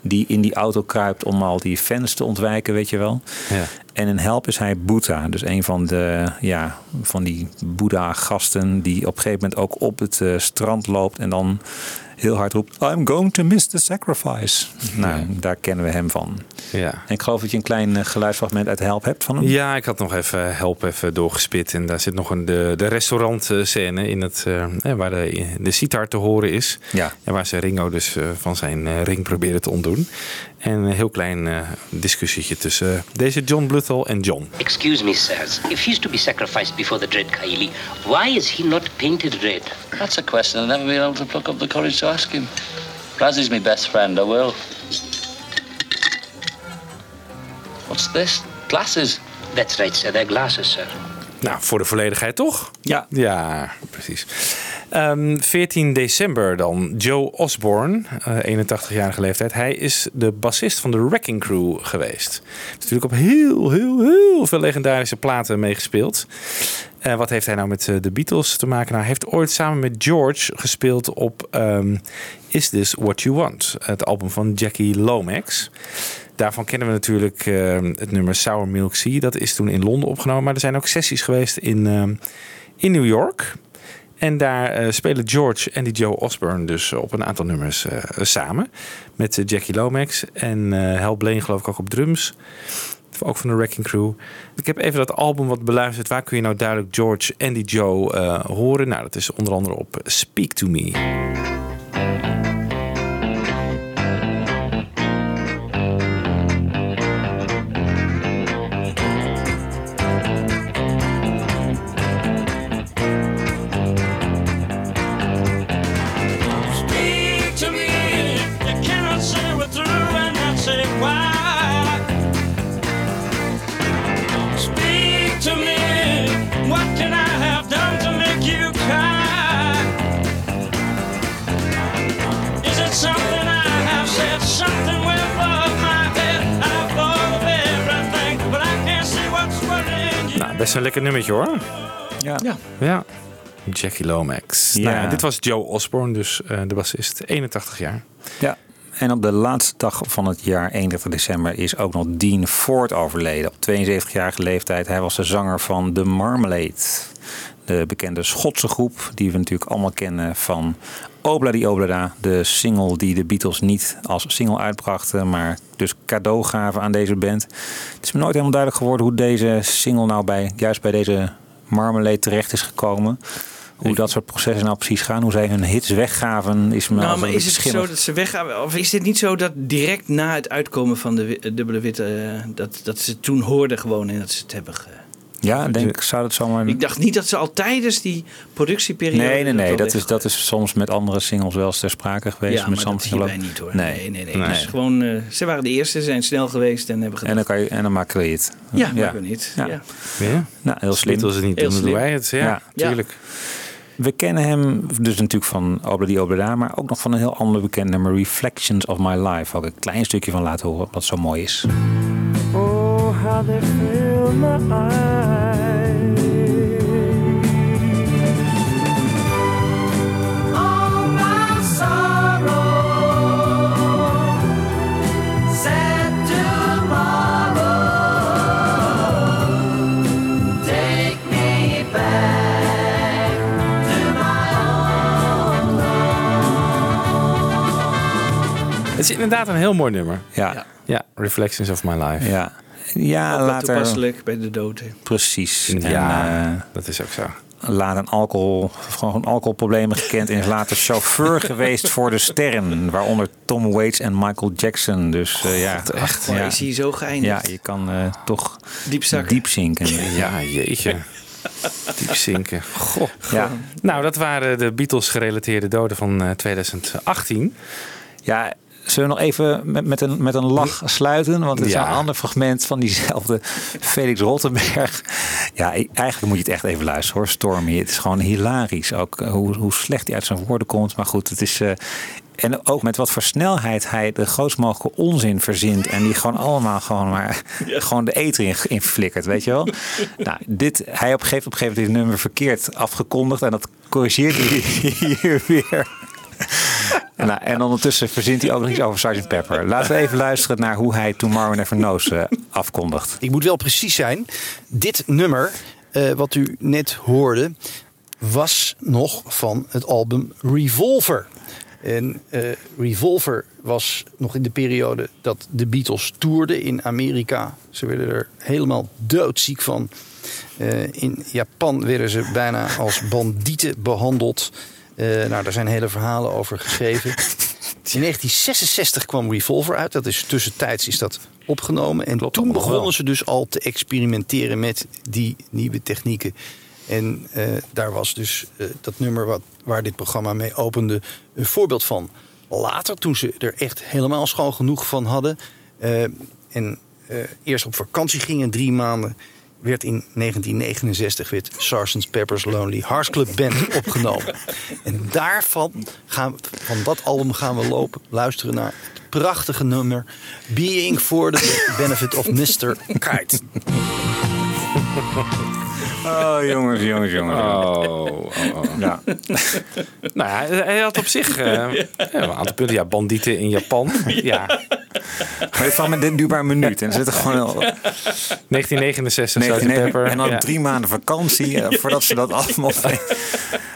die in die auto kruipt om al die fans te ontwijken, weet je wel. Ja. En in Help is hij Boeddha, dus een van, de, ja, van die Boeddha-gasten die op een gegeven moment ook op het eh, strand loopt en dan heel hard roept: I'm going to miss the sacrifice. Nou, daar kennen we hem van. Ja. En ik geloof dat je een klein eh, geluidsfragment uit Help hebt van hem. Ja, ik had nog even help even doorgespit. En daar zit nog een, de, de restaurantscène in het, eh, waar de, de sitar te horen is. Ja. En waar ze Ringo dus van zijn ring proberen te ontdoen. En een heel klein eh, discussietje tussen eh, deze John Bluthal en John. Excuse me, sirs. If he's to be sacrificed before the dread Kaili, why is he not painted red? That's a question I've never been able to pluck up the courage to ask him. Razzie's my best friend, I will. What's this? Glasses? That's right, sir. They're glasses, sir. Nou, voor de volledigheid toch? Ja. Ja, precies. Ehm, 14 december dan. Joe Osborne, eh, 81-jarige leeftijd. Hij is de bassist van de Wrecking Crew geweest. Natuurlijk op heel, heel, heel veel legendarische platen meegespeeld. Eh, wat heeft hij nou met eh, de Beatles te maken? Nou, hij heeft ooit samen met George gespeeld op ehm, Is This What You Want? Het album van Jackie Lomax. Daarvan kennen we natuurlijk eh, het nummer Sour Milk Sea. Dat is toen in Londen opgenomen. Maar er zijn ook sessies geweest in, ehm, in New York. En daar eh, spelen George en die Joe Osborne dus op een aantal nummers eh, samen. Met eh, Jackie Lomax en Hal Blaine geloof ik ook op drums. Ook van de Wrecking Crew. Ik heb even dat album wat beluisterd. Waar kun je nou duidelijk George en die Joe horen? Nou, dat is onder andere op Speak To Me. Best een lekker nummertje hoor. Ja. Ja. Ja. Jackie Lomax. Ja. Nou ja, dit was Joe Osborne, dus eh, de bassist. 81 jaar. Ja. En op de laatste dag van het jaar, 31 december, is ook nog Dean Ford overleden. Op 72-jarige leeftijd. Hij was de zanger van The Marmalade. De bekende Schotse groep, die we natuurlijk allemaal kennen van Obladi Oblada. De single die de Beatles niet als single uitbrachten, maar dus cadeau gaven aan deze band. Het is me nooit helemaal duidelijk geworden hoe deze single nou bij, juist bij deze Marmalade terecht is gekomen. Hoe dat soort processen nou precies gaan, hoe zij hun hits weggaven, is me Nou, maar is het zo dat ze weggaan? Of is dit niet zo dat direct na het uitkomen van de dubbele witte, eh, dat, dat ze toen hoorden gewoon en dat ze het hebben ge... Ja, denk ik, zou dat zomaar... Ik dacht niet dat ze al tijdens die productieperiode... Nee, nee, nee. Dat is, dat is soms met andere singles wel eens ter sprake geweest. Ja, met maar dat hierbij niet hoor. Nee, Nee, nee, nee. Dus gewoon, eh, ze waren de eerste, ze zijn snel geweest en hebben En gedaan. dan, kan je, en dan maken we het. Ja, maken we het. Ja. Ja. Nou, heel slim. Beatles het niet Heel doen, wij het. Ja, Ja. tuurlijk. We kennen hem dus natuurlijk van Obladi Oblada, maar ook nog van een heel ander bekend nummer, Reflections of My Life. Ook een klein stukje van laten horen, wat zo mooi is. Oh, how they fill my eyes. All my sorrow, sad tomorrow. Take me back to my own Het is inderdaad een heel mooi nummer. Ja. Ja, Reflections of My Life. Ja, ja Ook later. toepasselijk bij de dood. hè. Precies. Ja, En, eh, dat is ook zo. laat een alcohol, gewoon alcoholproblemen gekend en is later chauffeur geweest voor de sterren. Waaronder Tom Waits en Michael Jackson. Dus eh, ja, echt? Maar Ja. is hij zo geëindigd? ja, je kan eh, toch Diep zakken. diep zinken. Ja, jeetje. Diep zinken. Goh. Ja. Nou, dat waren de Beatles gerelateerde doden van eh, 2018. Ja, zullen we nog even met, met, een, met een lach sluiten? Want het is Ja. een ander fragment van diezelfde Felix Rottenberg. Ja, eigenlijk moet je het echt even luisteren hoor, Stormy. Het is gewoon hilarisch. Ook eh, hoe, hoe slecht hij uit zijn woorden komt. Maar goed, het is... eh, en ook met wat voor snelheid hij de grootst mogelijke onzin verzint. En die gewoon allemaal gewoon maar gewoon de eter in, in flikkert, weet je wel. Nou, dit, hij op een gegeven, op een gegeven moment dit nummer verkeerd afgekondigd. En dat corrigeert hij hier weer. En, nou, en ondertussen verzint hij ook nog iets over Sgt. Pepper. Laten we even luisteren naar hoe hij Tomorrow Never Knows eh, afkondigt. Ik moet wel precies zijn. Dit nummer, eh, wat u net hoorde, was nog van het album Revolver. En eh, Revolver was nog in de periode dat de Beatles toerden in Amerika. Ze werden er helemaal doodziek van. Eh, in Japan werden ze bijna als bandieten behandeld. Eh, nou, daar zijn hele verhalen over geschreven. In 1966 kwam Revolver uit. Dat is tussentijds is dat opgenomen. En toen begonnen ze dus al te experimenteren met die nieuwe technieken. En eh, daar was dus eh, dat nummer wat, waar dit programma mee opende een voorbeeld van. Later, toen ze er echt helemaal schoon genoeg van hadden. en eerst op vakantie gingen, drie maanden. Werd in 1969 werd Sgt. Pepper's Lonely Hearts Club Band opgenomen. En daarvan gaan, van dat album gaan we lopen, luisteren naar het prachtige nummer Being for the Benefit of Mr. Kite. Oh, jongens, jongens, jongens. Oh, oh, oh. Ja. nou ja, hij had op zich eh, ja, een aantal punten. Ja, bandieten in Japan. Ja. Maar dit van dit duurt maar een minuut. En er zitten gewoon... al- 1969, Sgt. 19, Pepper. en dan ja. drie maanden vakantie eh, voordat ze dat allemaal...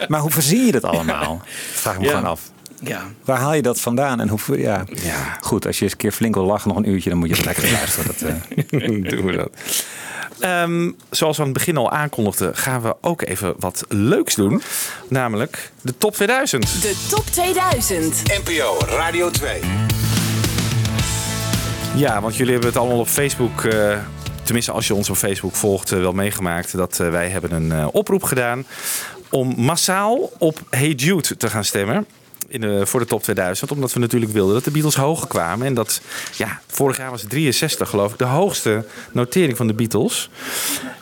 maar hoe verzin je dat allemaal? Vraag ik me Ja. gewoon af. Ja. Waar haal je dat vandaan? En hoe, ja. Ja. Goed, als je eens een keer flink wil lachen, nog een uurtje, dan moet je het lekker luisteren. Dat, eh, Doen we dat. Ehm, zoals we aan het begin al aankondigden, gaan we ook even wat leuks doen. Namelijk de top 2000. De top 2000. NPO Radio 2. Ja, want jullie hebben het allemaal op Facebook, eh, tenminste als je ons op Facebook volgt, eh, wel meegemaakt. Dat eh, wij hebben een oproep gedaan om massaal op Hey Jude te gaan stemmen. In de, voor de top 2000. Omdat we natuurlijk wilden dat de Beatles hoger kwamen. En dat, ja, vorig jaar was het 63 geloof ik. De hoogste notering van de Beatles.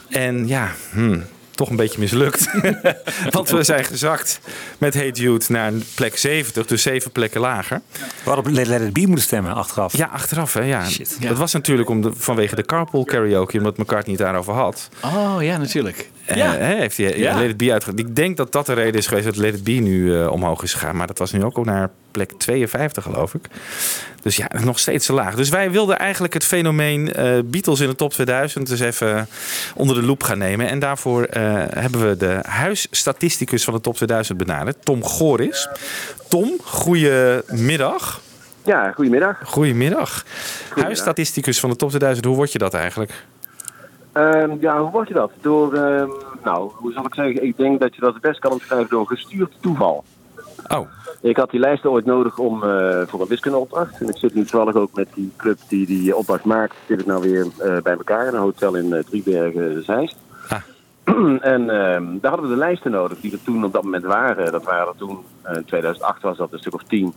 En ja, hmm, toch een beetje mislukt. Want we zijn gezakt met Hey Jude naar plek 70, dus zeven plekken lager. We hadden op Let Let It Be moeten stemmen achteraf. Ja, achteraf hè, ja. Dat was natuurlijk om de, vanwege de carpool karaoke, omdat McCartney het daarover had. Oh ja, natuurlijk. Eh, Ja. heeft hij Ja. Let It Be. Ik denk dat dat de reden is geweest dat Let It Be nu eh, omhoog is gegaan. Maar dat was nu ook al naar plek 52, geloof ik. Dus ja, nog steeds te laag. Dus wij wilden eigenlijk het fenomeen eh, Beatles in de top 2000 dus even onder de loep gaan nemen. En daarvoor eh, hebben we de huisstatisticus van de top 2000 benaderd, Tom Goris. Tom, goedemiddag. Ja, goedemiddag. Goedemiddag. Huisstatisticus van de top 2000, hoe word je dat eigenlijk? Ehm, ja, hoe word je dat? Door, ehm, nou, hoe zal ik zeggen? Ik denk dat je dat het best kan omschrijven door gestuurd toeval. Oh. Ik had die lijsten ooit nodig om, eh, voor een wiskundeopdracht. En ik zit nu toevallig ook met die club die die opdracht maakt. Zit ik nou weer eh, bij elkaar in een hotel in eh, Driebergen, Zeist. en ehm, daar hadden we de lijsten nodig die er toen op dat moment waren. Dat waren er toen, in 2008 was dat een stuk of tien.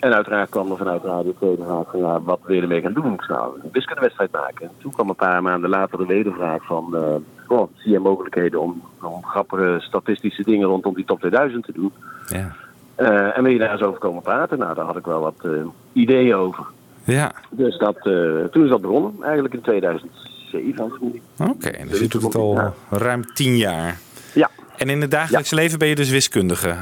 En uiteraard kwam er vanuit Radio 2 de vraag van ja, wat wil je ermee gaan doen? Ik zou een wiskundewedstrijd maken. En toen kwam een paar maanden later de wedervraag van, oh, zie je mogelijkheden om, om grappige statistische dingen rondom die top 2000 te doen? Ja. Eh, en wil je daar eens over komen praten? Nou, daar had ik wel wat eh, ideeën over. Ja. Dus dat, toen is dat begonnen, eigenlijk in 2007. als ik me niet- Oké, dus je doet het al ruim tien jaar. Ja. En in het dagelijks leven ben je dus wiskundige?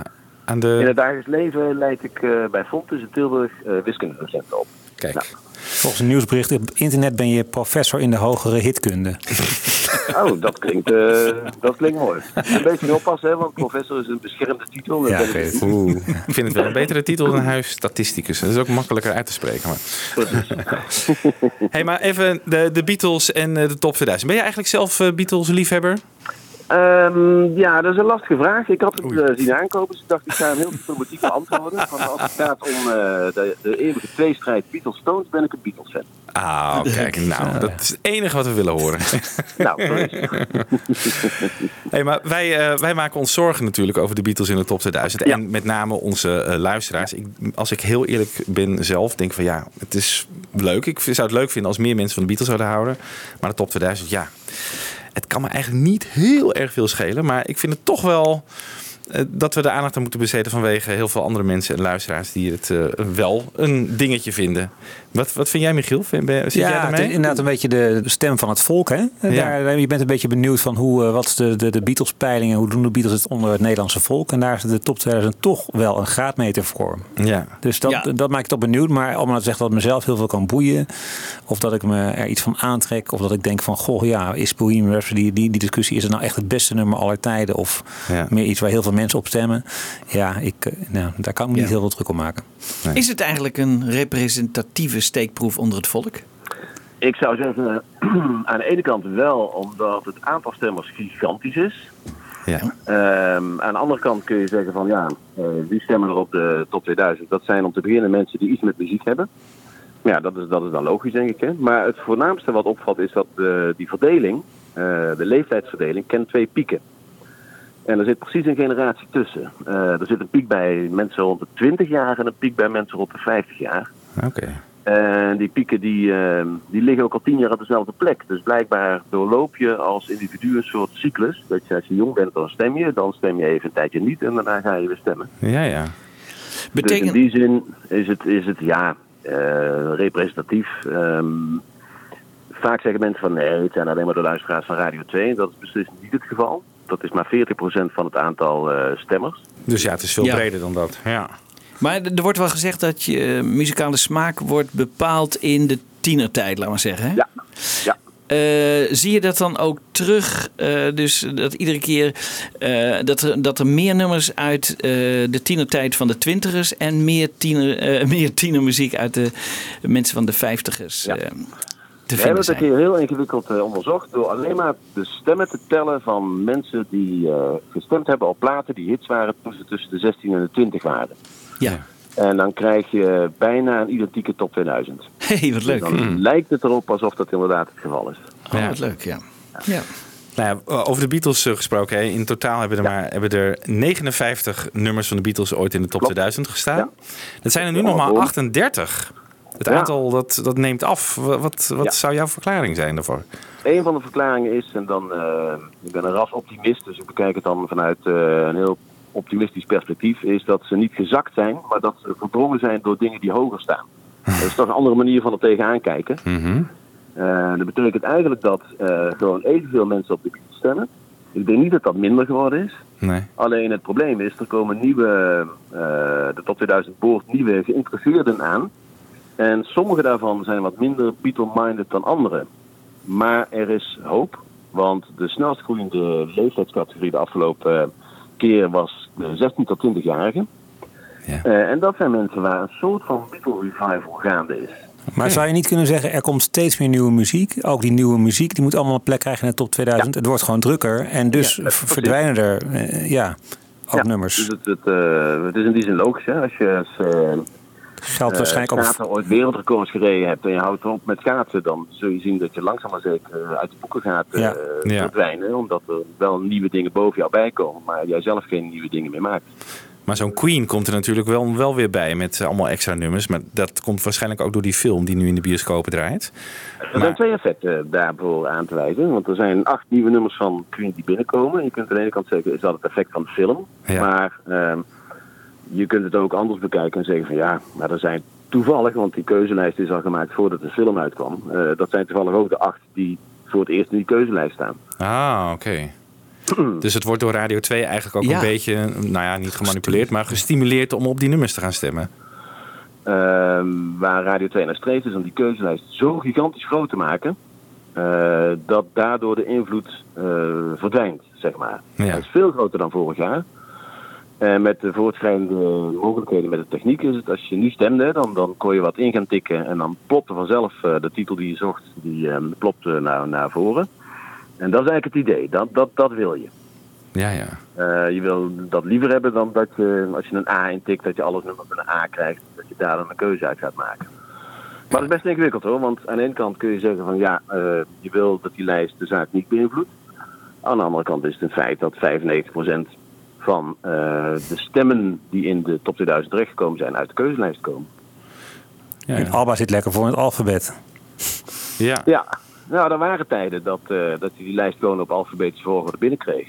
Aan de... In het dagelijks leven leid ik eh, bij Fontes in Tilburg eh wiskundedocenten op. Kijk. Volgens een nieuwsbericht op internet ben je professor in de hogere hitkunde. Oh, dat klinkt, eh, dat klinkt mooi. Een beetje oppassen, hè, want professor is een beschermde titel. Ja, ik. Oeh, vind het wel een betere titel dan huisstatisticus. Dat is ook makkelijker uit te spreken. Maar. hey, maar even de, de Beatles en eh, de top 2000. Ben je eigenlijk zelf eh, Beatles-liefhebber? Ehm, ja, dat is een lastige vraag. Ik had het eh, zien aankopen, dus ik dacht ik ga hem heel diplomatiek beantwoorden. Want als het gaat om eh, de, de eeuwige tweestrijd Beatles-Stones, ben ik een Beatles-fan. Ah, kijk, nou, dat is het enige wat we willen horen. Nou, hey, maar wij, eh, wij maken ons zorgen natuurlijk over de Beatles in de top 2000. En met name onze eh, luisteraars. Ik, als ik heel eerlijk ben zelf, denk van ja, het is leuk. Ik zou het leuk vinden als meer mensen van de Beatles zouden houden. Maar de top 2000, ja. Het kan me eigenlijk niet heel erg veel schelen. Maar ik vind het toch wel dat we de aandacht aan moeten besteden vanwege heel veel andere mensen en luisteraars die het eh, wel een dingetje vinden. Wat, wat vind jij, Michiel? Vind- ben- Zit jij ja, het is inderdaad een beetje de stem van het volk. Hè? Daar, je bent een beetje benieuwd van hoe, eh, wat is de, de, de Beatles-peilingen, hoe doen de Beatles het onder het Nederlandse volk. En daar is de top 2000 toch wel een graadmeter voor. Ja. Dus dat, Ja. dat maakt het toch benieuwd. Maar allemaal te zeggen dat het mezelf heel veel kan boeien. Of dat ik me er iets van aantrek. Of dat ik denk van, goh ja, is Bohemian Rhapsody, die, die discussie, is het nou echt het beste nummer aller tijden? Of meer iets waar heel veel mensen op stemmen? Ja, ik, eh, nou, daar kan ik me niet heel veel druk om maken. Is het eigenlijk een representatieve steekproef onder het volk? Ik zou zeggen, aan de ene kant wel, omdat het aantal stemmers gigantisch is. Ja. Ehm, aan de andere kant kun je zeggen van ja, eh, wie stemmen er op de top 2000? Dat zijn om te beginnen mensen die iets met muziek hebben. Ja, dat is, dat is dan logisch denk ik. Hè? Maar het voornaamste wat opvalt is dat eh, die verdeling, eh, de leeftijdsverdeling, kent twee pieken. En er zit precies een generatie tussen. Eh, er zit een piek bij mensen rond de 20 jaar en een piek bij mensen rond de 50 jaar. Oké. En die pieken die, eh, die liggen ook al tien jaar op dezelfde plek. Dus blijkbaar doorloop je als individu een soort cyclus. Dat je als je jong bent, dan stem je. Dan stem je even een tijdje niet en daarna ga je weer stemmen. Ja, ja. Dus in die zin is het, is het ja, eh, representatief. Ehm, vaak zeggen mensen van nee, het zijn alleen maar de luisteraars van Radio 2. Dat is beslist niet het geval. Dat is maar 40% van het aantal eh, stemmers. Dus ja, het is veel Ja. breder dan dat. Ja. Maar er wordt wel gezegd dat je eh, muzikale smaak wordt bepaald in de tienertijd, laat maar zeggen. Hè? Ja. ja. Eh, zie je dat dan ook terug? eh, dus dat iedere keer eh, dat, er, dat er meer nummers uit eh, de tienertijd van de twintigers en meer, tiener, eh, meer tienermuziek uit de mensen van de vijftigers eh, te We vinden hebben het zijn. een keer heel ingewikkeld eh, onderzocht door alleen maar de stemmen te tellen van mensen die eh, gestemd hebben op platen die hits waren toen ze tussen de 16 en de 20 waren. Ja. En dan krijg je bijna een identieke top 2000. hey, wat leuk. Dus dan Hmm. lijkt het erop alsof dat inderdaad het geval is. Oh, wat leuk, ja. ja. Nou ja, over de Beatles eh, gesproken. hè. In totaal hebben er, maar, hebben er 59 nummers van de Beatles ooit in de top 2000 gestaan. Dat zijn er nu nog maar 38. Het aantal dat, dat neemt af. Wat, wat, zou jouw verklaring zijn daarvoor? Een van de verklaringen is, en dan, eh, ik ben een ras optimist, dus ik bekijk het dan vanuit eh, een heel optimistisch perspectief, is dat ze niet gezakt zijn, maar dat ze verdrongen zijn door dingen die hoger staan. Dat is toch een andere manier van er tegenaan kijken. Eh, dat betekent eigenlijk dat gewoon evenveel mensen op de Beatles stemmen. Ik denk niet dat dat minder geworden is. Nee. Alleen het probleem is, er komen nieuwe, de top 2000 boort nieuwe geïnteresseerden aan. En sommige daarvan zijn wat minder Beatle-minded dan anderen. Maar er is hoop, want de snelst groeiende leeftijdscategorie de afgelopen eh, keer was de 16 tot 20-jarigen. Eh, en dat zijn mensen waar een soort van Beatle revival gaande is. Maar zou je niet kunnen zeggen, er komt steeds meer nieuwe muziek. Ook die nieuwe muziek, die moet allemaal een plek krijgen in de top 2000. Het wordt gewoon drukker. En dus verdwijnen er, eh, ja, ook nummers. Dus het, het, het is in die zin logisch, hè? Als je als, Geldt eh, waarschijnlijk ooit wereldrecords gereden hebt en je houdt op met schaatsen, dan zul je zien dat je langzaam maar zeker eh, uit de boeken gaat eh, Ja. Ja. verdwijnen. Omdat er wel nieuwe dingen boven jou bij komen, maar jij zelf geen nieuwe dingen meer maakt. Maar zo'n Queen komt er natuurlijk wel, wel weer bij met allemaal extra nummers. Maar dat komt waarschijnlijk ook door die film die nu in de bioscopen draait. Er zijn twee effecten daarvoor aan te wijzen. Want er zijn acht nieuwe nummers van Queen die binnenkomen. Je kunt aan de ene kant zeggen, is dat het effect van de film? Maar ehm, je kunt het ook anders bekijken en zeggen van ja, maar er zijn toevallig, want die keuzelijst is al gemaakt voordat de film uitkwam. eh, dat zijn toevallig ook de acht die voor het eerst in die keuzelijst staan. Ah, oké. Dus het wordt door Radio 2 eigenlijk ook Ja. een beetje, nou ja, niet gemanipuleerd, maar gestimuleerd om op die nummers te gaan stemmen. Ehm, waar Radio 2 naar streeft is om die keuzelijst zo gigantisch groot te maken. eh, dat daardoor de invloed eh, verdwijnt, zeg maar. Hij is veel groter dan vorig jaar. En met de voortschrijdende mogelijkheden met de techniek is het, als je nu stemde, dan, dan kon je wat in gaan tikken en dan plopte vanzelf eh, de titel die je zocht, die eh, plopte naar, naar voren. En dat is eigenlijk het idee, dat, dat, dat wil je. Ja, ja. Eh, je wil dat liever hebben dan dat je, als je een A intikt, dat je alles nummers met een A krijgt. Dat je daar dan een keuze uit gaat maken. Maar dat is best ingewikkeld hoor, want aan de ene kant kun je zeggen van ja, eh, je wil dat die lijst de zaak niet beïnvloedt. Aan de andere kant is het een feit dat 95% van eh, de stemmen die in de top 2000 terechtgekomen zijn uit de keuzelijst komen. En Alba zit lekker voor in het alfabet. Ja. Ja, nou, er waren tijden dat, eh, dat hij die lijst gewoon op alfabetische volgorde binnenkreeg.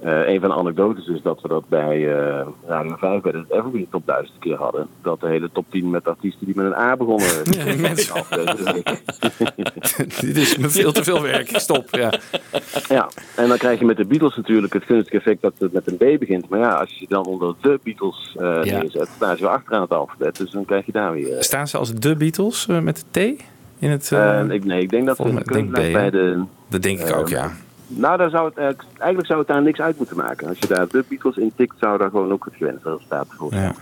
Eh een van de anekdotes is dat we dat bij eh Radio 5 bij het Evergreen Top 1000 een keer hadden. Dat de hele top 10 met artiesten die met een A begonnen. Ja, mensen. Dit is me veel te veel werk. Stop. Ja. Ja, en dan krijg je met de Beatles natuurlijk het gunstige effect dat het met een B begint. Maar ja, als je dan onder de Beatles eh Ja. neerzet, staan ze weer achteraan het alfabet. Dus dan krijg je daar weer... eh, Staan ze als de Beatles eh, met de T in het? eh, eh, ik, nee, ik denk dat de B, bij de... Dat denk ik eh, ook, ja. Nou, daar zou het, eh, eigenlijk zou het daar niks uit moeten maken. Als je daar de Beatles in tikt, zou daar gewoon ook het gewenste resultaat voor Ja.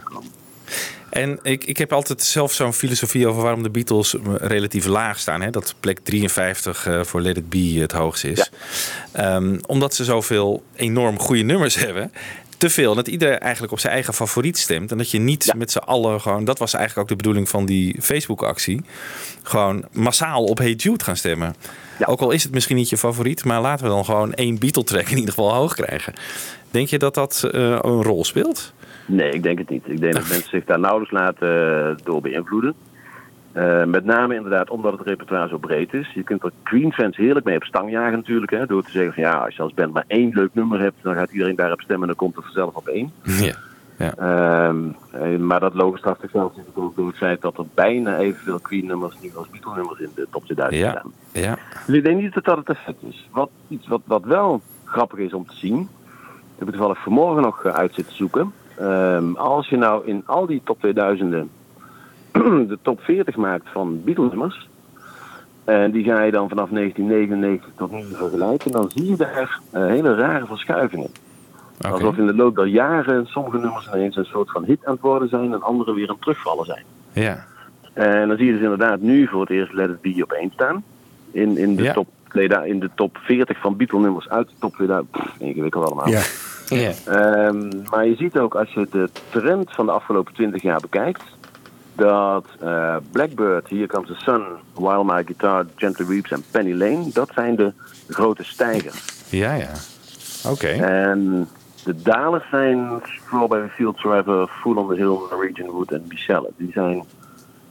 En ik, ik heb altijd zelf zo'n filosofie over waarom de Beatles eh, relatief laag staan. Hè? Dat plek 53 eh, voor Let It Be het hoogste is. Ehm, omdat ze zoveel enorm goede nummers hebben. Te veel. Dat iedereen eigenlijk op zijn eigen favoriet stemt. En dat je niet met z'n allen gewoon... Dat was eigenlijk ook de bedoeling van die Facebook-actie. Gewoon massaal op Hey Jude gaan stemmen. Ook al is het misschien niet je favoriet. Maar laten we dan gewoon één Beatle-track in ieder geval hoog krijgen. Denk je dat dat eh, een rol speelt? Nee, ik denk het niet. Ik denk dat mensen zich daar nauwelijks laten eh, door beïnvloeden. Eh, met name inderdaad omdat het repertoire zo breed is. Je kunt er Queen-fans heerlijk mee op stang jagen natuurlijk. Hè, door te zeggen van ja, als je als band maar één leuk nummer hebt, dan gaat iedereen daarop stemmen en dan komt het vanzelf op één. Ja. Ja. Ehm, eh, maar dat logisch straft zichzelf natuurlijk ook door het feit dat er bijna evenveel Queen-nummers nu als Beatle-nummers in de top 2000 Ja. staan. Ja. Dus ik denk niet dat dat het effect is. Wat, iets wat, wat wel grappig is om te zien, ik heb ik toevallig vanmorgen nog eh, uit zitten zoeken. Ehm, als je nou in al die top 2000 de top 40 maakt van Beatle-nummers, en die ga je dan vanaf 1999 tot nu vergelijken, dan zie je daar eh, hele rare verschuivingen. Alsof in de loop der jaren sommige nummers ineens een soort van hit aan het worden zijn en andere weer aan het terugvallen zijn. Ja. En dan zie je dus inderdaad nu voor het eerst Let It Be op staan. In, in, de, Ja. top, 2000 in de top 40 van Beatle-nummers uit de top 2000. Pff, ingewikkeld allemaal. Ja. Ja. Ehm, maar je ziet ook als je de trend van de afgelopen 20 jaar bekijkt. Dat eh, Blackbird, Here Comes the Sun, While My Guitar Gently Weeps en Penny Lane, dat zijn de grote stijgers. Ja, ja. Oké. En de dalers zijn Strawberry Fields Forever, Fool on the Hill, Norwegian Wood en Michelle. Die zijn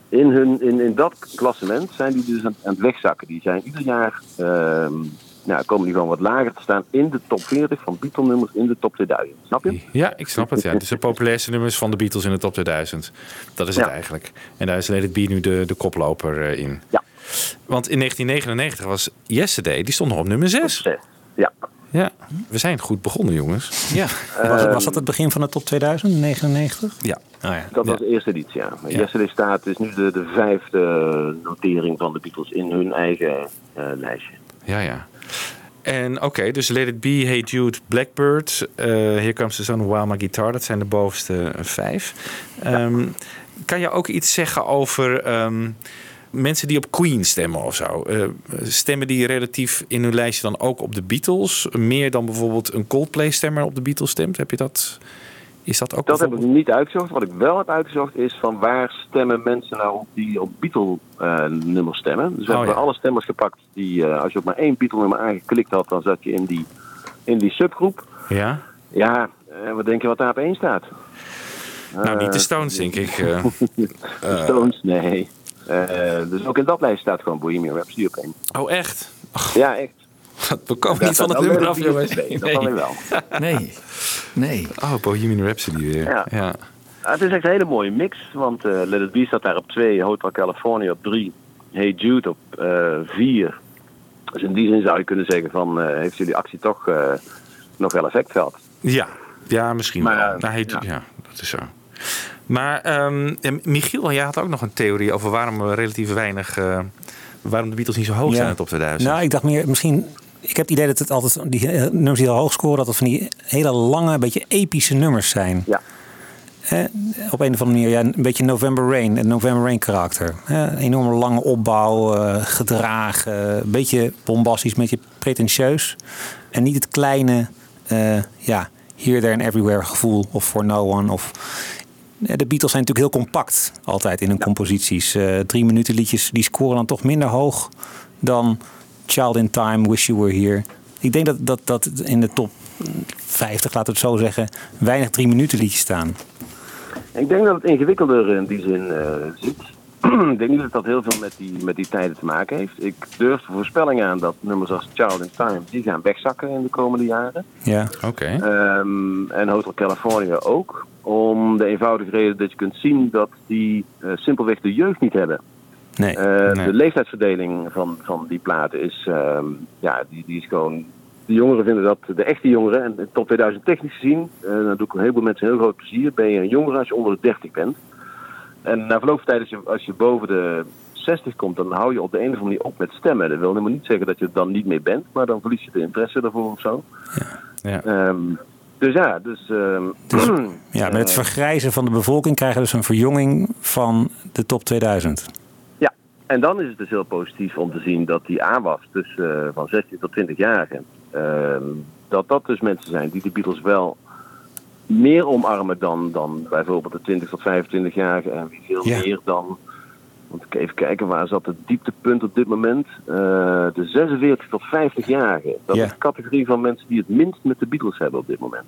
in, hun, in, in dat klassement zijn die dus aan, aan het wegzakken. Die zijn ieder jaar, nou, komen die gewoon wat lager te staan in de top 40 van Beatle-nummers in de top 2000. Snap je? Ja, ik snap het. Ja. Het is de populairste nummers van de Beatles in de top 2000. Dat is het Ja. eigenlijk. En daar is It Be nu de, de koploper eh, in. Ja. Want in 1999 was Yesterday, die stond nog op nummer 6. Ja. Ja, we zijn goed begonnen, jongens. Ja. Was, was dat het begin van de top 2000, 99? Ja. Oh ja. Dat was de eerste editie, ja. Maar Yesterday staat is nu de, de vijfde notering van de Beatles in hun eigen eh, lijstje. Ja, ja. En oké, dus Let It Be, Hey Jude, Blackbird, eh Here Comes the Sun, My Guitar. Dat zijn de bovenste eh, vijf. Ehm, Kan je ook iets zeggen over ehm, mensen die op Queen stemmen of zo? Eh, stemmen die relatief in hun lijstje dan ook op de Beatles? Meer dan bijvoorbeeld een Coldplay-stemmer op de Beatles stemt? Heb je dat... Is dat ook Dat heb ik niet uitgezocht. Wat ik wel heb uitgezocht is van waar stemmen mensen nou op die op Beatle-nummers stemmen. Dus we Oh, hebben ja. alle stemmers gepakt die, eh, als je op maar één Beatle-nummer aangeklikt had, dan zat je in die, in die subgroep. Ja? Ja, en wat denk je wat daar op één staat? Nou, niet de Eh, Stones, denk ik. eh. de Stones, nee. Eh, dus ook in dat lijst staat gewoon Bohemian Rhapsody op één. Oh, echt? Ja, echt. We komen niet van het wel nummer af, jongens. twee, Dat weer wel. Nee. Nee. Oh, Bohemian Rhapsody weer. Ja. ja. Ah, het is echt een hele mooie mix, want eh Let It Be staat daar op 2, Hotel California op 3, Hey Jude op 4. dus in die zin zou je kunnen zeggen van, eh, heeft jullie actie toch eh, nog wel effect gehad? Ja, ja misschien Maar, wel. eh, Nou, ja. dat is zo. Maar ehm, Michiel, jij had ook nog een theorie over waarom we relatief weinig... eh, waarom de Beatles niet zo hoog zijn in de top 2000. Nou, ik dacht meer, misschien... Ik heb het idee dat het altijd, die eh, nummers die heel hoog scoren, dat het van die hele lange, beetje epische nummers zijn. Ja. Eh, op een of andere manier, ja, een beetje November Rain, een November Rain karakter. Eh, een enorme lange opbouw, eh, gedragen, een beetje bombastisch, een beetje pretentieus. En niet het kleine, eh, ja, here, there and everywhere gevoel of for no one. Of... Eh, De Beatles zijn natuurlijk heel compact altijd in hun composities. Eh, drie minuten liedjes, die scoren dan toch minder hoog dan Child in Time, Wish You Were Here. Ik denk dat, dat, dat in de top 50, laten we het zo zeggen, weinig drie minuten liedjes staan. Ik denk dat het ingewikkelder in die zin eh, zit. Ik denk niet dat dat heel veel met die, met die tijden te maken heeft. Ik durf de voorspelling aan dat nummers als Child in Time, die gaan wegzakken in de komende jaren. Ja. Oké. Ehm, en Hotel California ook. Om de eenvoudige reden dat je kunt zien dat die eh, simpelweg de jeugd niet hebben. Nee. Eh, Nee. De leeftijdsverdeling van, van die platen is, ehm, ja, die, die is gewoon... De jongeren vinden dat, de echte jongeren, en top 2000 technisch gezien, eh dan doe ik een heleboel mensen heel groot plezier, ben je een jongere als je onder de 30 bent. En na verloop van tijd, als je, als je boven de 60 komt, dan hou je op de een of andere manier op met stemmen. Dat wil helemaal niet zeggen dat je het dan niet meer bent, maar dan verlies je de interesse daarvoor of zo. Ja. Ehm, dus ja, dus... ehm, Ja, met het eh, vergrijzen van de bevolking krijgen we dus een verjonging van de top 2000. Ja, en dan is het dus heel positief om te zien dat die aanwas tussen eh, van 16 tot 20 jarigen, ehm, dat dat dus mensen zijn die de Beatles wel meer omarmen dan, dan bijvoorbeeld de 20 tot 25-jarigen en wie veel Ja. meer dan. Want ik even kijken, waar zat het dieptepunt op dit moment? Eh, de 46 tot 50-jarigen. Dat Ja. is de categorie van mensen die het minst met de Beatles hebben op dit moment.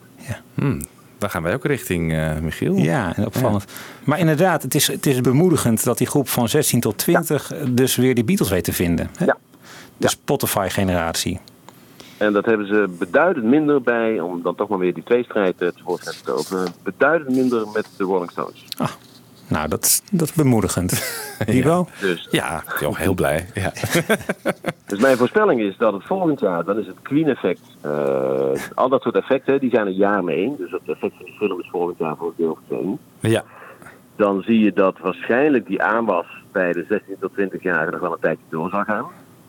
Hmm, daar gaan wij ook richting, eh, Michiel. Ja, en opvallend. Maar inderdaad, het is, het is bemoedigend dat die groep van 16 tot 20 dus weer die Beatles weet te vinden. Hè? De Spotify-generatie. En dat hebben ze beduidend minder bij, om dan toch maar weer die tweestrijd eh, tevoorschijn te toveren, beduidend minder met de Rolling Stones. Nou, dat, is- dat is bemoedigend. Hugo? Dus, ja, joh, heel blij. Ja. dus mijn voorspelling is dat het volgend jaar, dan is het Queen-effect, eh, al dat soort effecten, die zijn een jaar mee. Dus het effect van die film is volgend jaar voor het deel. Ja. Dan zie je dat waarschijnlijk die aanwas bij de 16 tot 20-jarigen nog wel een tijdje door zal gaan.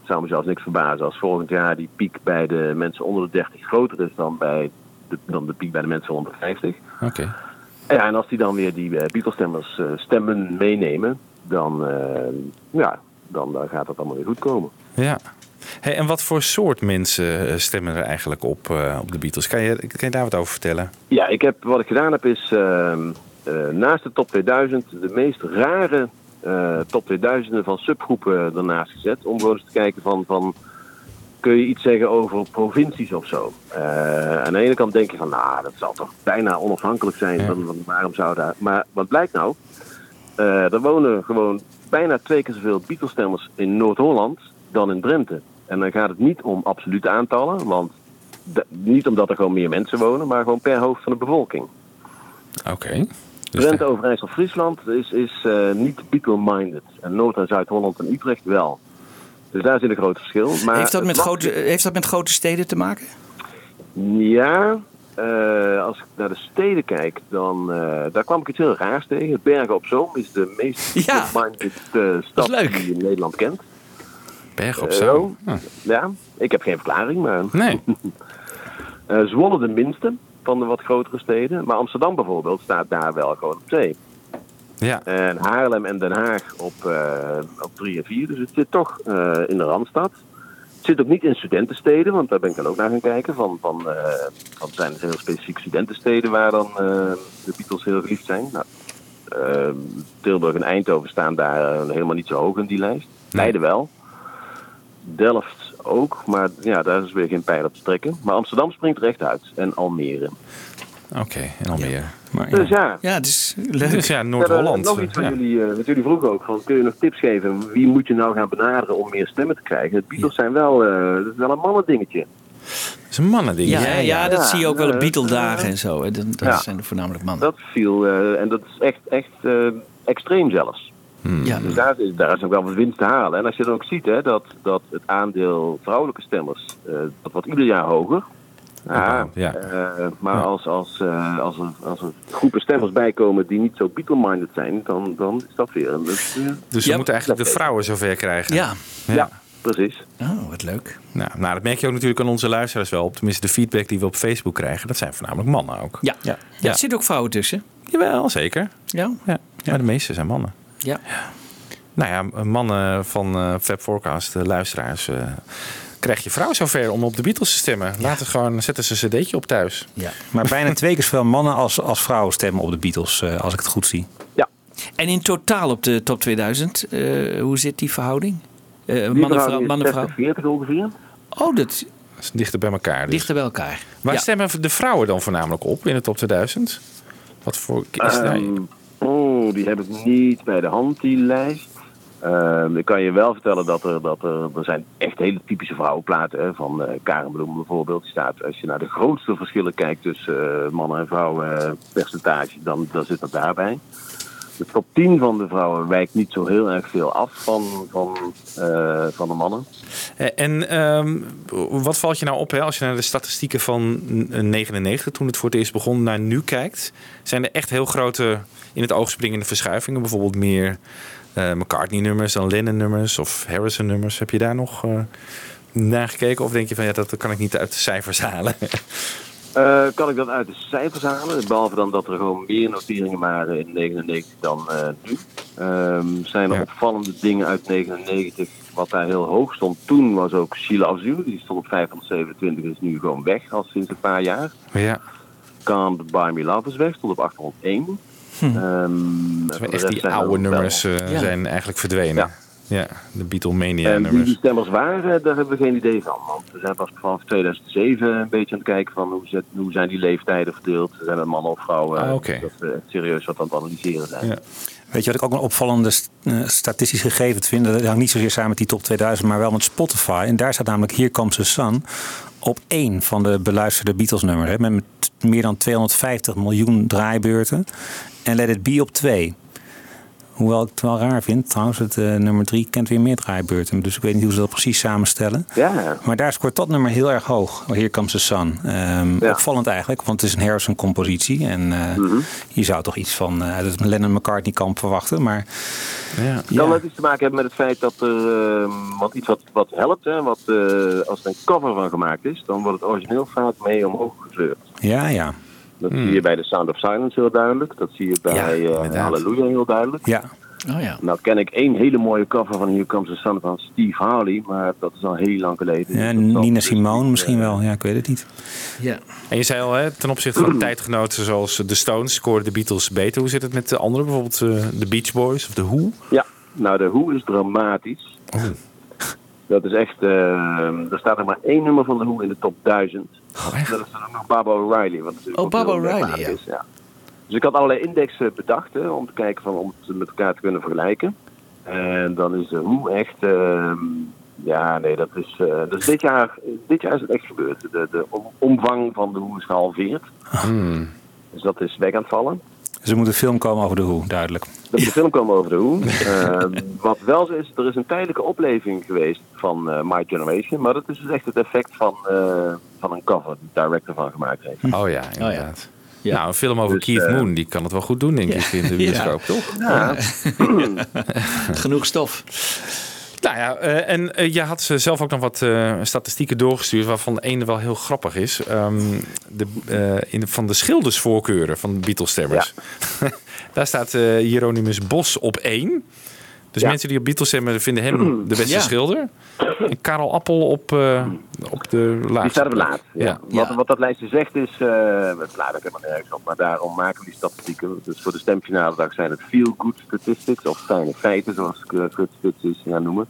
Zou me zelfs niks verbazen als volgend jaar die piek bij de mensen onder de 30 groter is dan, bij de, dan de piek bij de mensen onder de 50. Oké. Ja, en als die dan weer die eh, Beatles-stemmers eh, stemmen meenemen, dan, eh, ja, dan, dan gaat dat allemaal weer goed komen. Ja. Hey, en wat voor soort mensen stemmen er eigenlijk op, op de Beatles? Kan je, kan je daar wat over vertellen? Ja, ik heb, wat ik gedaan heb is ehm, eh, naast de top 2000 de meest rare eh, top 2000 van subgroepen ernaast gezet. Om gewoon eens te kijken van, van kun je iets zeggen over provincies of zo. Eh, aan de ene kant denk je van, nou, dat zal toch bijna onafhankelijk zijn. Van, van waarom zou daar... Maar wat blijkt nou? Eh, er wonen gewoon bijna twee keer zoveel Beatles-stemmers in Noord-Holland dan in Drenthe. En dan gaat het niet om absolute aantallen, want niet omdat er gewoon meer mensen wonen, maar gewoon per hoofd van de bevolking. Oké. Drenthe, Overijssel, Friesland is, is eh, niet Beatle-minded. En Noord- en Zuid-Holland en Utrecht wel. Dus daar zit een groot verschil. Maar heeft, dat met grote, heeft dat met grote steden te maken? Ja, eh, als ik naar de steden kijk, dan eh, daar kwam ik iets heel raars tegen. Bergen op Zoom is de meest Ja. minded stad die je in Nederland kent. Berg op Zoom. Ja, ik heb geen verklaring, maar... Nee. Eh, Zwolle de minste van de wat grotere steden. Maar Amsterdam bijvoorbeeld staat daar wel gewoon op twee. Ja. En Haarlem en Den Haag op, eh, op drie en vier. Dus het zit toch eh, in de Randstad. Het zit ook niet in studentensteden, want daar ben ik dan ook naar gaan kijken. Van, van, eh, van zijn er heel specifiek studentensteden waar dan de Beatles heel geliefd zijn. Nou, eh, Tilburg en Eindhoven staan daar helemaal niet zo hoog in die lijst. Leiden wel. Delft ook, maar ja, daar is weer geen pijl op te trekken. Maar Amsterdam springt er echt uit. En Almere. Oké, en Almere. Maar, Dus ja. Ja, het is leuk. Dus ja, Ja, Noord-Holland. nog iets van ja. jullie, eh, wat jullie vroegen ook. Van, kun je nog tips geven? Wie moet je nou gaan benaderen om meer stemmen te krijgen? Het Beatles zijn wel, eh, dat is wel een mannendingetje. Dat is een mannending. Ja, ja, dat Ja, zie je ook wel op eh, Beatle-dagen en zo. hè. Dat, dat Ja. zijn voornamelijk mannen. Dat viel, eh, en dat is echt, echt eh, extreem zelfs. Ja. Dus daar, is- daar is ook wel wat winst te halen. En als je dan ook ziet hè, dat, dat het aandeel vrouwelijke stemmers, eh, dat wordt ieder jaar hoger. Ja, Ja. eh, maar als, als, eh, als, er, als er groepen stemmers bijkomen die niet zo Beatle-minded zijn, dan, dan is dat weer een... Dus, we moeten eigenlijk de vrouwen zover krijgen. Ja. Ja, precies. Oh, wat leuk. Nou, nou, dat merk je ook natuurlijk aan onze luisteraars wel. Op tenminste, de feedback die we op Facebook krijgen, dat zijn voornamelijk mannen ook. Ja, ja. er zitten ook vrouwen tussen. Jawel, zeker. Ja. Ja, maar de meeste zijn mannen. Ja. Nou ja, mannen van eh Fab Forecast, de luisteraars, eh, krijg je vrouw zover om op de Beatles te stemmen. Laten gewoon, zetten ze een cd'tje op thuis. Ja. Maar bijna twee keer zoveel mannen als, als vrouwen stemmen op de Beatles, eh, als ik het goed zie. En in totaal op de top 2000, eh, hoe zit die verhouding? Eh Die mannen, vrouw, verhouding is mannen, vrouw. 60-40 ongeveer. Oh, dat Dat is dichter bij elkaar. Dus. dichter bij elkaar. Waar Ja. stemmen de vrouwen dan voornamelijk op in de top 2000? Wat voor is daar? Oh, die heb ik niet bij de hand, die lijst. Ehm, ik kan je wel vertellen dat er, dat er, er zijn echt hele typische vrouwenplaten. Hè, van eh Karen Bloem bijvoorbeeld. Die staat, als je naar de grootste verschillen kijkt tussen eh, mannen en vrouwen eh, percentage, dan, dan zit dat daarbij. De top 10 van de vrouwen wijkt niet zo heel erg veel af van, van, eh, van de mannen. Eh, En ehm, wat valt je nou op hè, als je naar de statistieken van eh, 99, toen het voor het eerst begon, naar nu kijkt? Zijn er echt heel grote in het oog springende verschuivingen? Bijvoorbeeld meer eh, McCartney-nummers dan Lennon-nummers of Harrison-nummers. Heb je daar nog naar gekeken? Of denk je van ja, dat kan ik niet uit de cijfers halen? Eh, kan ik dat uit de cijfers halen? Behalve dan dat er gewoon meer noteringen waren in 99 dan eh, nu. Ehm, zijn er opvallende dingen uit 99 wat daar heel hoog stond. Toen was ook Loves You. Die stond op 527 is nu gewoon weg al sinds een paar jaar. ja. Can't Buy Me Love is weg. Stond op 801. Ehm, Dat voor de echt die oude wel- nummers eh, Ja. zijn eigenlijk verdwenen. Ja. Ja, de En Beatlemania-nummers. wie die stemmers waren, daar hebben we geen idee van. Want we zijn pas vanaf 2007 een beetje aan het kijken van hoe, zet- hoe zijn die leeftijden verdeeld. Zijn er mannen of vrouwen? Ah, oké. Dat we serieus wat aan het analyseren zijn. Weet je wat ik ook een opvallende st- eh, statistisch gegeven vind? Dat hangt niet zozeer samen met die top 2000, maar wel met Spotify. En daar staat namelijk Here Comes the Sun op één van de beluisterde Beatles-nummers. hè, Met, met meer dan 250 miljoen draaibeurten. En Let It Be op twee. Hoewel ik het wel raar vind, trouwens, het eh, nummer drie kent weer meer draaibeurten. Dus ik weet niet hoe ze dat precies samenstellen. Ja. Maar daar scoort dat nummer heel erg hoog. Here Comes the Sun. Ehm, Opvallend eigenlijk, want het is een Harrison-compositie. En eh, je zou toch iets van eh, het Lennon-McCartney-kamp verwachten. Maar ja. Kan dat iets te maken hebben met het feit dat er, ehm, want iets wat, wat helpt, hè, wat, eh, als er een cover van gemaakt is, dan wordt het origineel vaak mee omhoog gefleurd. ja, ja. Dat Hmm. zie je bij The Sound of Silence heel duidelijk. Dat zie je bij eh Hallelujah heel duidelijk. Ja. Oh ja. Nou ken ik één hele mooie cover van Here Comes the Sun van Steve Harley, maar dat is al heel lang geleden. ja Dus Nina dus Simone misschien eh, wel. Ja, ik weet het niet. Ja. En je zei al, hè, ten opzichte van tijdgenoten zoals de Stones scoren de Beatles beter. Hoe zit het met de anderen? Bijvoorbeeld eh, de Beach Boys of de Who? Ja, nou de Who is dramatisch. Dat is echt, eh, er staat er maar één nummer van de Who in de top 1000. Dat is dan ook nog Baba O'Reilly. Oh, Baba O'Reilly, ja. Is, ja. Dus ik had allerlei indexen bedacht hè, om te kijken van, om het met elkaar te kunnen vergelijken. En dan is de hoe echt... ehm, ja, nee, dat is, is dit, jaar, dit jaar is het echt gebeurd. De, de om- omvang van de hoe is gehalveerd. Dus dat is weg aan het vallen. Dus er moet een film komen over de hoe, duidelijk. Er moet een film komen over de hoe. Eh, wat wel zo is, er is een tijdelijke opleving geweest van eh, My Generation. Maar dat is dus echt het effect van, eh, van een cover die de director van gemaakt heeft. Oh ja, inderdaad. Nou, een film over Dus, Keith Moon, die kan het wel goed doen, denk ik, in de bioscoop, toch? Ja. Genoeg stof. Nou ja, eh, en eh, je had ze zelf ook nog wat eh, statistieken doorgestuurd, waarvan de ene wel heel grappig is. Ehm, de, in van de schildersvoorkeuren van Beatles-stemmers. Daar staat Hieronymus Bos op één. Dus Ja. mensen die op Beatles stemmen vinden hem de beste Ja. schilder. En Karel Appel op, eh, op de laatste. Die staat op laat. Ja. Wat, wat dat lijstje zegt is, uh, het slaat ook helemaal nergens op, maar daarom maken we die statistieken. Dus voor de stemfinale dag zijn het feel-good statistics, of fijne feiten, zoals Kurt Spits is gaan noemen.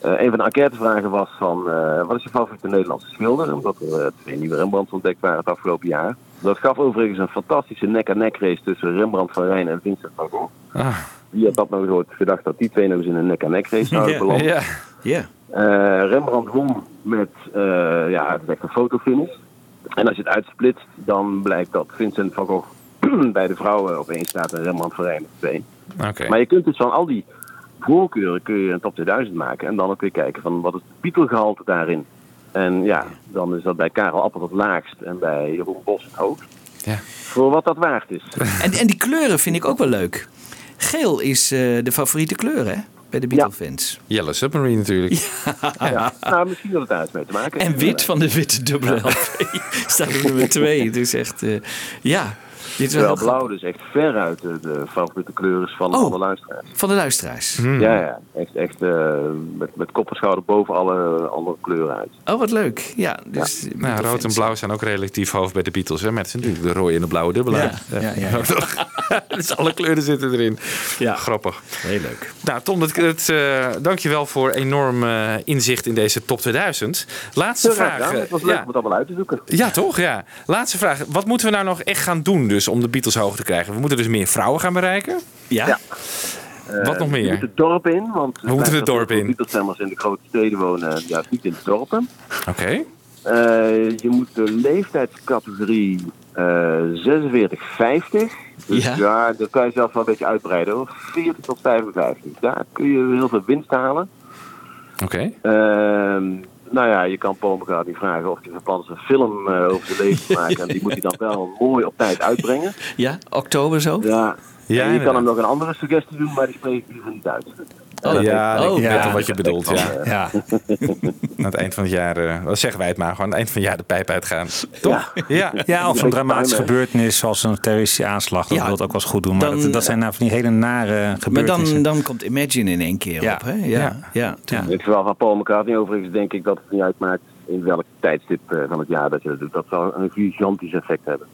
Eh, een van de enquêtevragen was van, eh, wat is je favoriete Nederlandse schilder? Omdat er eh, twee nieuwe Rembrandts ontdekt waren het afgelopen jaar. Dat gaf overigens een fantastische nek-aan-nek race tussen Rembrandt van Rijn en Vincent van Gogh. Ah. Wie had dat nou ooit gedacht dat die twee nog eens in een nek-aan-nek race zouden belanden? ja. Ja. Eh, Rembrandt won met, eh, ja, het is echt een fotofinish. En als je het uitsplitst, dan blijkt dat Vincent van Gogh bij de vrouwen op één staat en Rembrandt op twee. Oké. Maar je kunt dus van al die voorkeuren kun je een top 2000 maken. En dan ook weer kijken van wat is het Beatle-gehalte daarin. En ja, dan is dat bij Karel Appel het laagst en bij Jeroen Bos het hoogst. Ja. Voor wat dat waard is. En, en die kleuren vind ik ook wel leuk. Geel is eh, de favoriete kleur, hè? Bij de Beatle-fans. Yellow Submarine natuurlijk. Ja. Nou, misschien dat het daar iets mee te maken heeft. En wit van de witte dubbele LP staat op nummer 2. Het is echt, eh, ja. Dit is wel Terwijl blauw dus echt veruit de, de favoriete kleur is van Oh. alle luisteraars. Van de luisteraars. Ja, ja. Echt, echt eh, met, met kop en schouder boven alle andere kleuren uit. Oh, wat leuk. Ja, dus Nou, rood en blauw zijn ook relatief hoog bij de Beatles. Hè? Met natuurlijk de rode en de blauwe dubbele. Ja, ja, ja, dus alle kleuren zitten erin. Ja. Grappig. Heel leuk. Nou, Tom, dat, dat, eh, dank je wel voor enorm eh, inzicht in deze top 2000. Laatste vraag. eh, Het was leuk ja. om het allemaal uit te zoeken. Ja, toch? Ja. Laatste vraag. Wat moeten we nou nog echt gaan doen dus om de Beatles hoog te krijgen? We moeten dus meer vrouwen gaan bereiken. Ja. Ja. Wat nog We meer? moeten het dorp in, want We moeten het dorp in. Beatlestemmers in de grote steden wonen, juist niet in de dorpen. Oké. Eh, je moet de leeftijdscategorie eh 46-50. Dus Ja. ja. dat kan je zelf wel een beetje uitbreiden hoor. 40 tot 55. Daar kun je heel veel winst halen. Oké. Ehm, nou ja, je kan Paul McCartney vragen of hij van plan is een film eh, over zijn leven te maken. En die moet hij dan wel mooi op tijd uitbrengen. Ja, oktober zo. Ja. Ja, en je kan hem nog een andere suggestie doen, maar die spreek ik liever niet uit. Oh, ja, ik oh, weet ja. al wat je bedoelt. Ja. Ja. Aan het eind van het jaar, eh, wat zeggen wij het maar, gewoon aan het eind van het jaar de pijp uitgaan. Toch? Ja. Ja, of een dramatische gebeurtenis zoals een terroristische aanslag. Dat Ja, wil het ook wel eens goed doen. Maar dan- dat, dat zijn nou van die hele nare Maar gebeurtenissen. dan, dan komt Imagine in één keer Ja. op, hè? Ja, ja. het geval van Paul McCartney overigens denk ik dat het niet uitmaakt in welk tijdstip eh, van het jaar dat je dat doet. Dat zal een gigantisch effect hebben.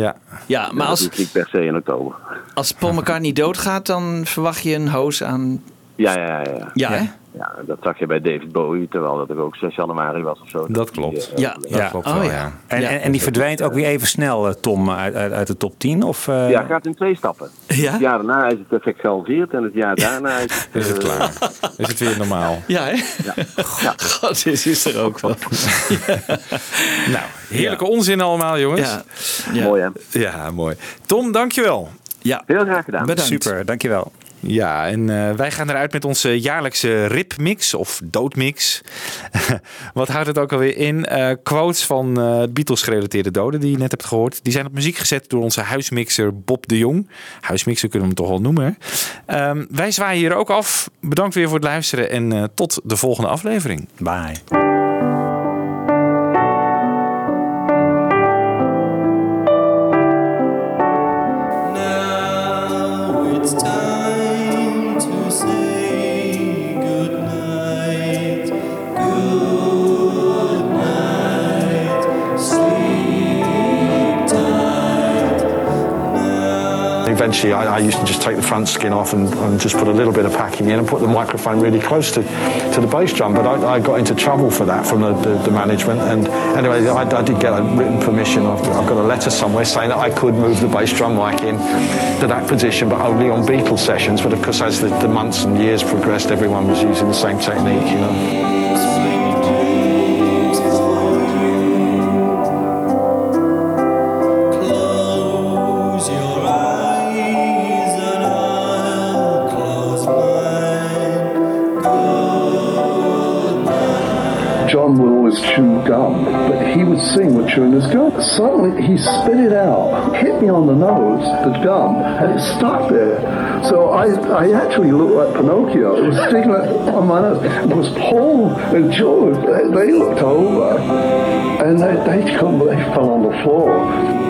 Ja. Ja, maar als, niet per se in oktober. als Paul McCartney doodgaat, dan verwacht je een hoos aan... Ja, ja, ja. ja. Ja, hè? Ja, dat zag je bij David Bowie, terwijl dat er ook 6 januari was of zo. Dat klopt. Die, eh, Ja, Dat Ja. klopt Oh, wel, ja. ja. En, Ja. en, en die verdwijnt ook weer even snel, eh, Tom, uit, uit, uit de top 10? Of, eh, Ja, gaat in twee stappen. Ja? Het jaar daarna is het effect gehalveerd en het jaar daarna is het... Is het eh, klaar? Is het weer normaal? Ja, hè? Ja. God, is er ook wel. Nou, heerlijke onzin allemaal, jongens. Ja. Ja. Mooi hè. Ja, mooi. Tom, dankjewel. Ja, Heel graag gedaan. bedankt. Super, dankjewel. Ja, en eh, wij gaan eruit met onze jaarlijkse ripmix of doodmix. Wat houdt het ook alweer in? Eh, quotes van eh Beatles-gerelateerde doden die je net hebt gehoord. Die zijn op muziek gezet door onze huismixer Bob de Jong. Huismixer kunnen we hem toch wel noemen. Ehm, wij zwaaien hier ook af. Bedankt weer voor het luisteren en tot de volgende aflevering. Bye. Eventually I, I used to just take the front skin off and, and just put a little bit of packing in and put the microphone really close to, to the bass drum. But I, I got into trouble for that from the, the, the management. And anyway, I, I did get a written permission. I've, I've got a letter somewhere saying that I could move the bass drum mic in to that position, but only on Beatles sessions. But of course, as the, the months and years progressed, everyone was using the same technique, you know. John would always chew gum, but he would sing with chewing his gum. Suddenly, he spit it out, hit me on the nose, the gum, and it stuck there. So I, I actually looked like Pinocchio. It was sticking on my nose. It was Paul and George. They, they looked over, and they, they couldn't. They fell on the floor.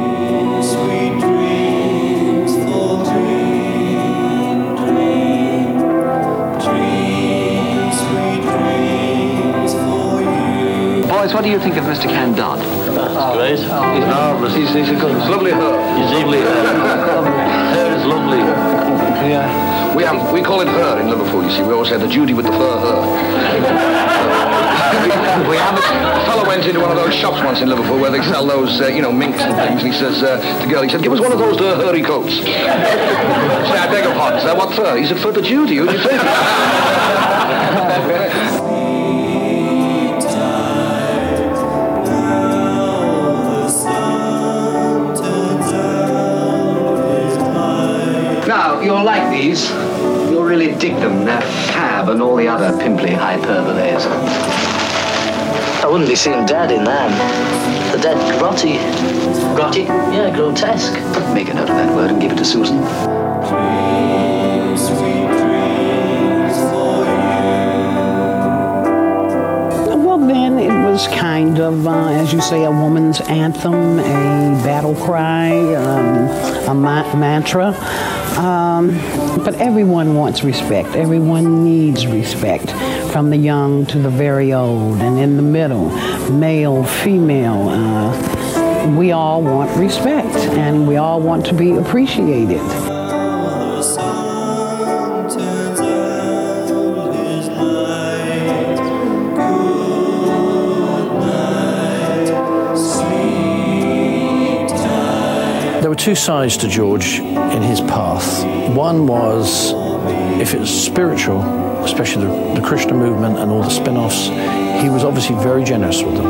Boys, what do you think of Mr. Ken Dodd? That's great. He's marvellous. He's, he's a good. It's lovely hair. He's lovely hair. hair is lovely. Yeah. We, um, we call it her in Liverpool, you see. We always say the Judy with the fur her. we have a fellow went into one of those shops once in Liverpool where they sell those, uh, you know, minks and things. And he says uh, to the girl, he said, give us one of those uh, hairy coats. Say, I beg your pardon, sir, what fur? He said, for the Judy, who do you think? Now, you're like these. You'll really dig them. They're fab and all the other pimply hyperboles. I wouldn't be seeing Dad in them. The dead grotty. Grotty? Yeah, grotesque. Make a note of that word and give it to Susan. Well, then it was kind of, uh, as you say, a woman's anthem, a battle cry, um, a ma- mantra. Um, but everyone wants respect. Everyone needs respect, from the young to the very old, and in the middle, male, female. Uh, we all want respect, and we all want to be appreciated. Two sides to George in his path. One was, if it's spiritual, especially the, the Krishna movement and all the spin offs, he was obviously very generous with them.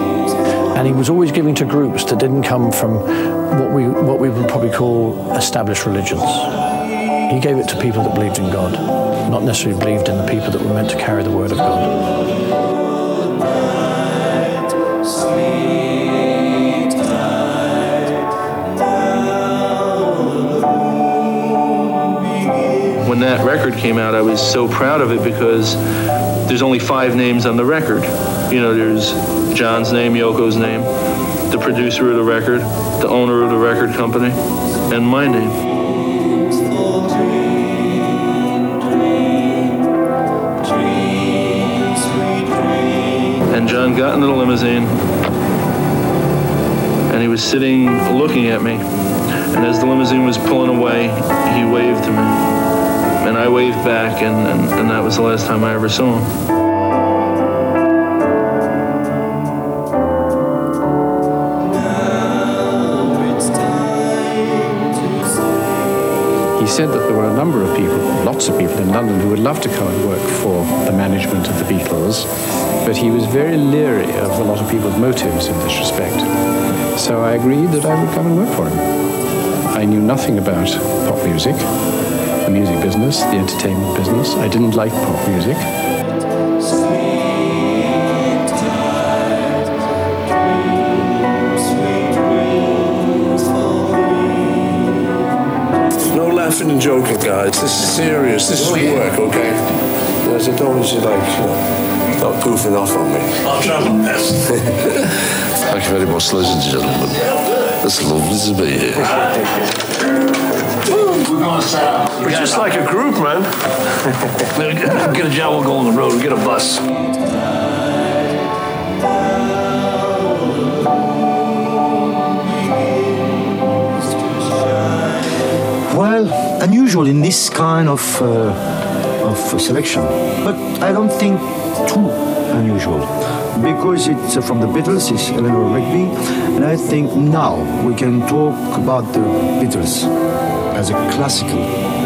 And he was always giving to groups that didn't come from what we, what we would probably call established religions. He gave it to people that believed in God, not necessarily believed in the people that were meant to carry the word of God. That record came out, I was so proud of it because there's only five names on the record. You know, there's John's name, Yoko's name, the producer of the record, the owner of the record company, and my name. And John got into the limousine, and he was sitting looking at me. And as the limousine was pulling away, he waved to me. I waved back, and, and, and that was the last time I ever saw him. He said that there were a number of people, lots of people in London, who would love to come and work for the management of the Beatles, but he was very leery of a lot of people's motives in this respect. So I agreed that I would come and work for him. I knew nothing about pop music, the music business, the entertainment business. I didn't like pop music. No laughing and joking, guys. This is serious. This is work, okay? Yes, I don't want like, you know, not poofing off on me. I'll try my best. Thank you very much, ladies and gentlemen. It's lovely to be here. We're just like a group, man. get a job, we'll go on the road, we'll get a bus. Well, unusual in this kind of uh, of selection, but I don't think too unusual because it's uh, from the Beatles, it's Eleanor Rigby, and I think now we can talk about the Beatles as a classical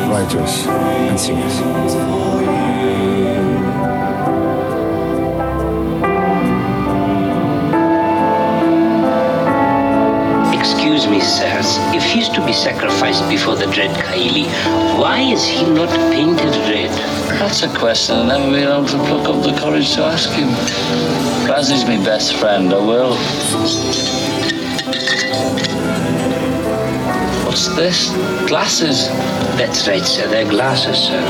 writers and singers. Excuse me, sirs. If he's to be sacrificed before the dread Kaili, why is he not painted red? That's a question I've never been able to pluck up the courage to ask him. Razzy's my best friend, I will. What's this? Glasses? That's right, sir. They're glasses, sir.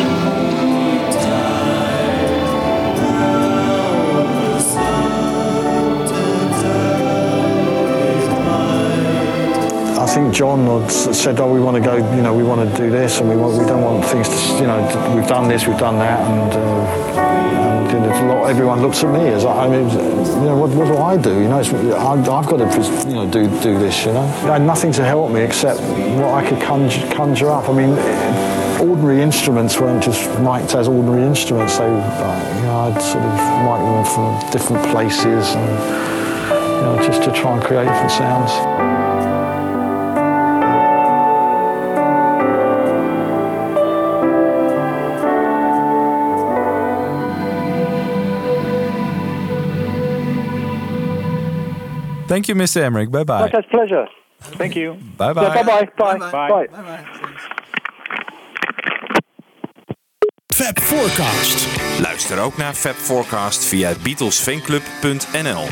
I think John had said, "Oh, we want to go. You know, we want to do this, and we want, we don't want things to. You know, we've done this, we've done that, and, uh, lot, everyone looks at me as I, mean, you know, what, what do I do? You know, I, I've got to, you know, do do this. You know, I had nothing to help me except what I could conjure, conjure up. I mean. Ordinary instruments weren't just mic'd as ordinary instruments. They, you know, I'd sort of mic them from different places, and you know, just to try and create different sounds. Thank you, Mr. Emmerich. Bye bye. Likewise, pleasure. Thank you. Bye bye. Yeah, bye bye. Bye. Bye. Fab Forecast. Luister ook naar Fab Forecast via beatlesfanclub.nl.